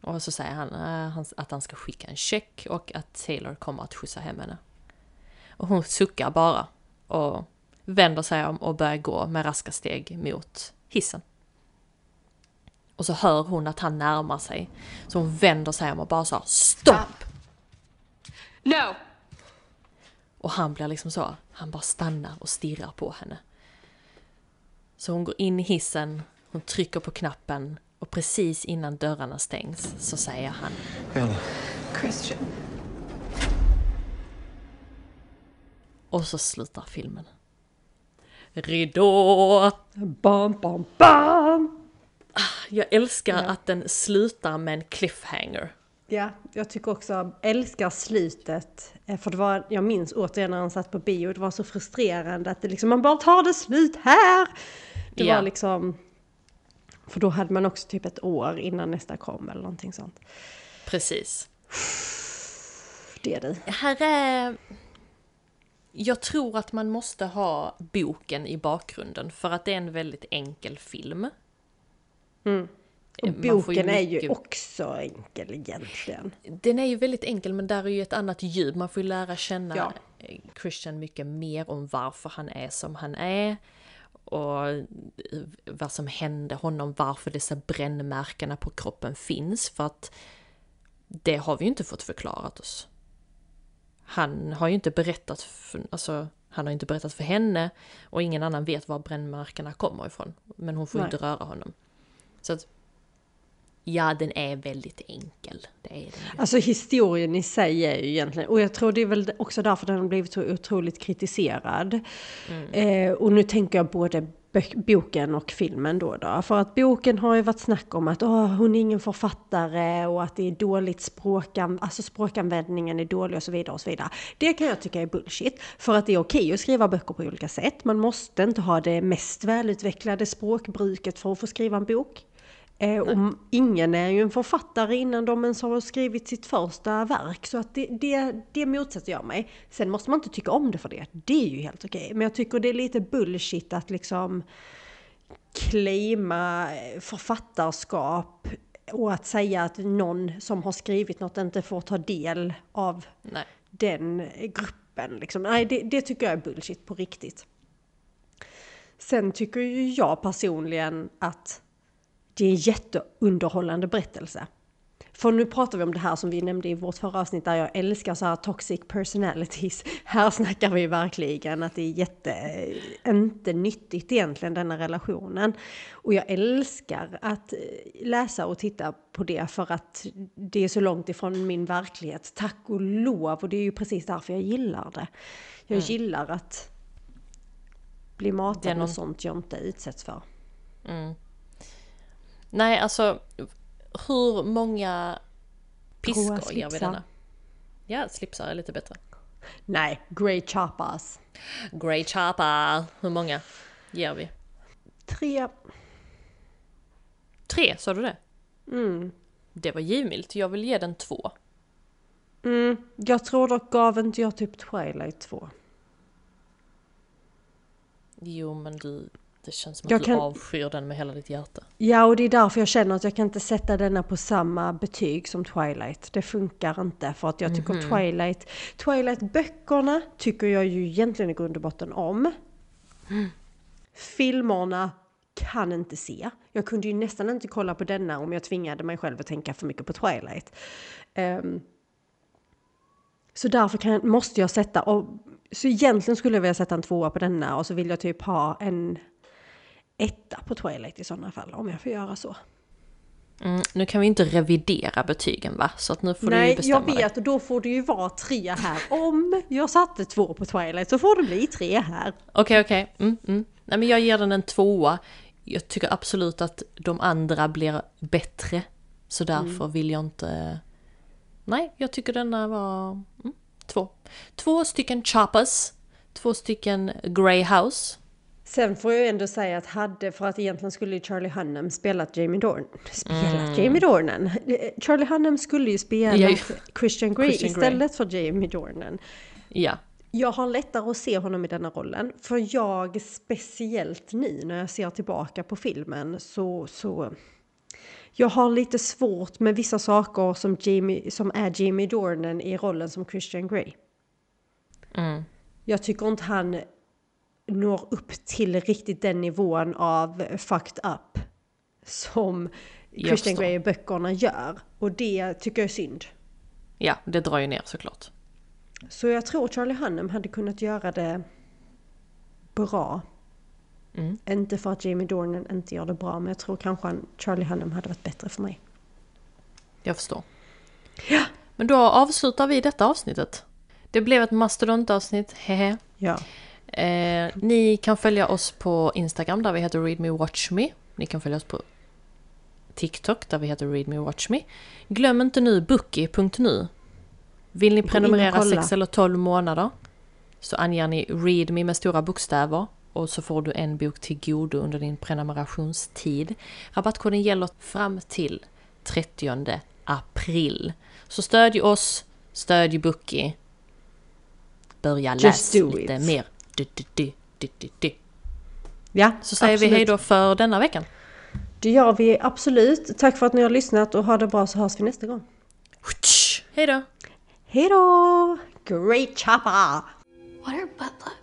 Och så säger han eh, han- att han ska skicka en check och att Taylor kommer att skjutsa hem henne. Och hon suckar bara och vänder sig om och börjar gå med raska steg mot hissen. Och så hör hon att han närmar sig. Så hon vänder sig om och bara sa stopp! No! Och han blir liksom så, han bara stannar och stirrar på henne. Så hon går in i hissen, hon trycker på knappen och precis innan dörrarna stängs så säger han Anna. Christian. och så slutar filmen. Ridå! Bam, bam, bam! Jag älskar att den slutar med en cliffhanger. Ja, jag tycker också, älskar slutet. Eh, För det var, jag minns återigen när han satt på bio, det var så frustrerande att det liksom, man bara tar det slut här! Det Ja. var liksom, för då hade man också typ ett år innan nästa kom eller någonting sånt. Precis. Det är det. Här är... Jag tror att man måste ha boken i bakgrunden för att det är en väldigt enkel film. Mm. Och får ju boken är ju mycket- också enkel egentligen. Den är ju väldigt enkel men där är ju ett annat djup. Man får ju lära känna Ja. Christian mycket mer om varför han är som han är. Och vad som hände honom, varför dessa brännmärkena på kroppen finns. För att det har vi ju inte fått förklarat oss. Han har ju inte berättat, för, alltså han har inte berättat för henne och ingen annan vet var brännmärkena kommer ifrån. Men hon får ju Nej. inte röra honom. Så att Ja, den är väldigt enkel. Det är den. Alltså historien i sig är ju egentligen, och jag tror det är väl också därför den har blivit så otroligt kritiserad. Eh, och nu tänker jag både boken och filmen då, då. För att boken har ju varit snack om att åh, hon är ingen författare och att det är dåligt språkan, alltså språkanvändningen är dålig och så vidare och så vidare. Det kan jag tycka är bullshit. För att det är okej att skriva böcker på olika sätt. Man måste inte ha det mest välutvecklade språkbruket för att få skriva en bok. Eh, och ingen är ju en författare innan de ens har skrivit sitt första verk. Så att det, det, det motsätter jag mig. Sen måste man inte tycka om det för det. Det är ju helt okej. Men jag tycker det är lite bullshit att liksom claima eh, författarskap och att säga att någon som har skrivit något inte får ta del av Nej. den gruppen. Liksom. Nej, det, det tycker jag är bullshit på riktigt. Sen tycker ju jag personligen att det är en jätteunderhållande berättelse. För nu pratar vi om det här som vi nämnde i vårt förra avsnitt där jag älskar så här toxic personalities. Här snackar vi verkligen att det är jätte, inte nyttigt egentligen denna relationen. Och jag älskar att läsa och titta på det för att det är så långt ifrån min verklighet. Tack och lov! Och det är ju precis därför jag gillar det. Jag gillar att bli matad är någon- med sånt jag inte utsätts för. Nej, alltså hur många piskor ger vi denna? Ja, slipsar är lite bättre. Nej, Grey Choppers. Grey Chopper, hur många ger vi? Tre. Tre, sa du det? Mm. Det var givmilt, jag vill ge den två. Mm, jag tror dock gav inte jag typ Twilight 2. Jo, men du, det känns som att Jag du kan- avskyr den med hela ditt hjärta. Ja, och det är därför jag känner att jag kan inte sätta denna på samma betyg som Twilight. Det funkar inte för att jag tycker Twilight... Twilight-böckerna tycker jag ju egentligen i grund och botten om. Filmerna kan inte se. Jag kunde ju nästan inte kolla på denna om jag tvingade mig själv att tänka för mycket på Twilight. Ehm, så därför kan, måste jag sätta... Och, så egentligen skulle jag vilja sätta en tvåa på denna och så vill jag typ ha en etta på Twilight i sådana fall, om jag får göra så. Mm, nu kan vi inte revidera betygen va? Så att nu får du ju Nej, bestämma jag vet och då får det ju vara tre här. Om jag satte två på Twilight så får det bli tre här. Okej, okej. Mm, mm. Nej, men jag ger den en tvåa. Jag tycker absolut att de andra blir bättre. Så därför Mm. vill jag inte... Nej, jag tycker denna var... Mm, två. Två stycken choppers. Två stycken Grey House. Sen får jag ändå säga att hade, för att egentligen skulle ju Charlie Hunnam spelat Jamie Dornan. Spelat Jamie Dornan? Charlie Hunnam skulle ju spela Ja, ju. Christian Grey Christian Grey. istället för Jamie Dornan. Ja. Jag har lättare att se honom i denna rollen. För jag, speciellt nu när jag ser tillbaka på filmen, så... så jag har lite svårt med vissa saker som, Jamie, som är Jamie Dornan i rollen som Christian Grey. Mm. Jag tycker inte han når upp till riktigt den nivån av fucked up som Christian. Grey i böckerna gör. Och det tycker jag är synd. Ja, det drar ju ner såklart. Så jag tror Charlie Hunnam hade kunnat göra det bra. Mm. Inte för att Jamie Dornan inte gör det bra, men jag tror kanske han, Charlie Hunnam hade varit bättre för mig. Jag förstår. Men då avslutar vi detta avsnittet. Det blev ett mastodontavsnitt, hehe. Ja. Eh, ni kan följa oss på Instagram där vi heter readmewatchme. Ni kan följa oss på TikTok där vi heter readmewatchme. Glöm inte nu bookie.nu. Vill ni prenumerera kolla. 6 eller 12 månader så anger ni readme med stora bokstäver och så får du en bok till godo under din prenumerationstid. Rabattkoden gäller fram till 30 april. Så stödj oss, stödj Bookie börja läsa lite it. mer. Du, du. Ja, Så säger absolut. vi hej då för denna veckan. Det gör vi absolut. Tack för att ni har lyssnat och ha det bra så hörs vi nästa gång. Hej då! Hej då! Great chopper! What are butt?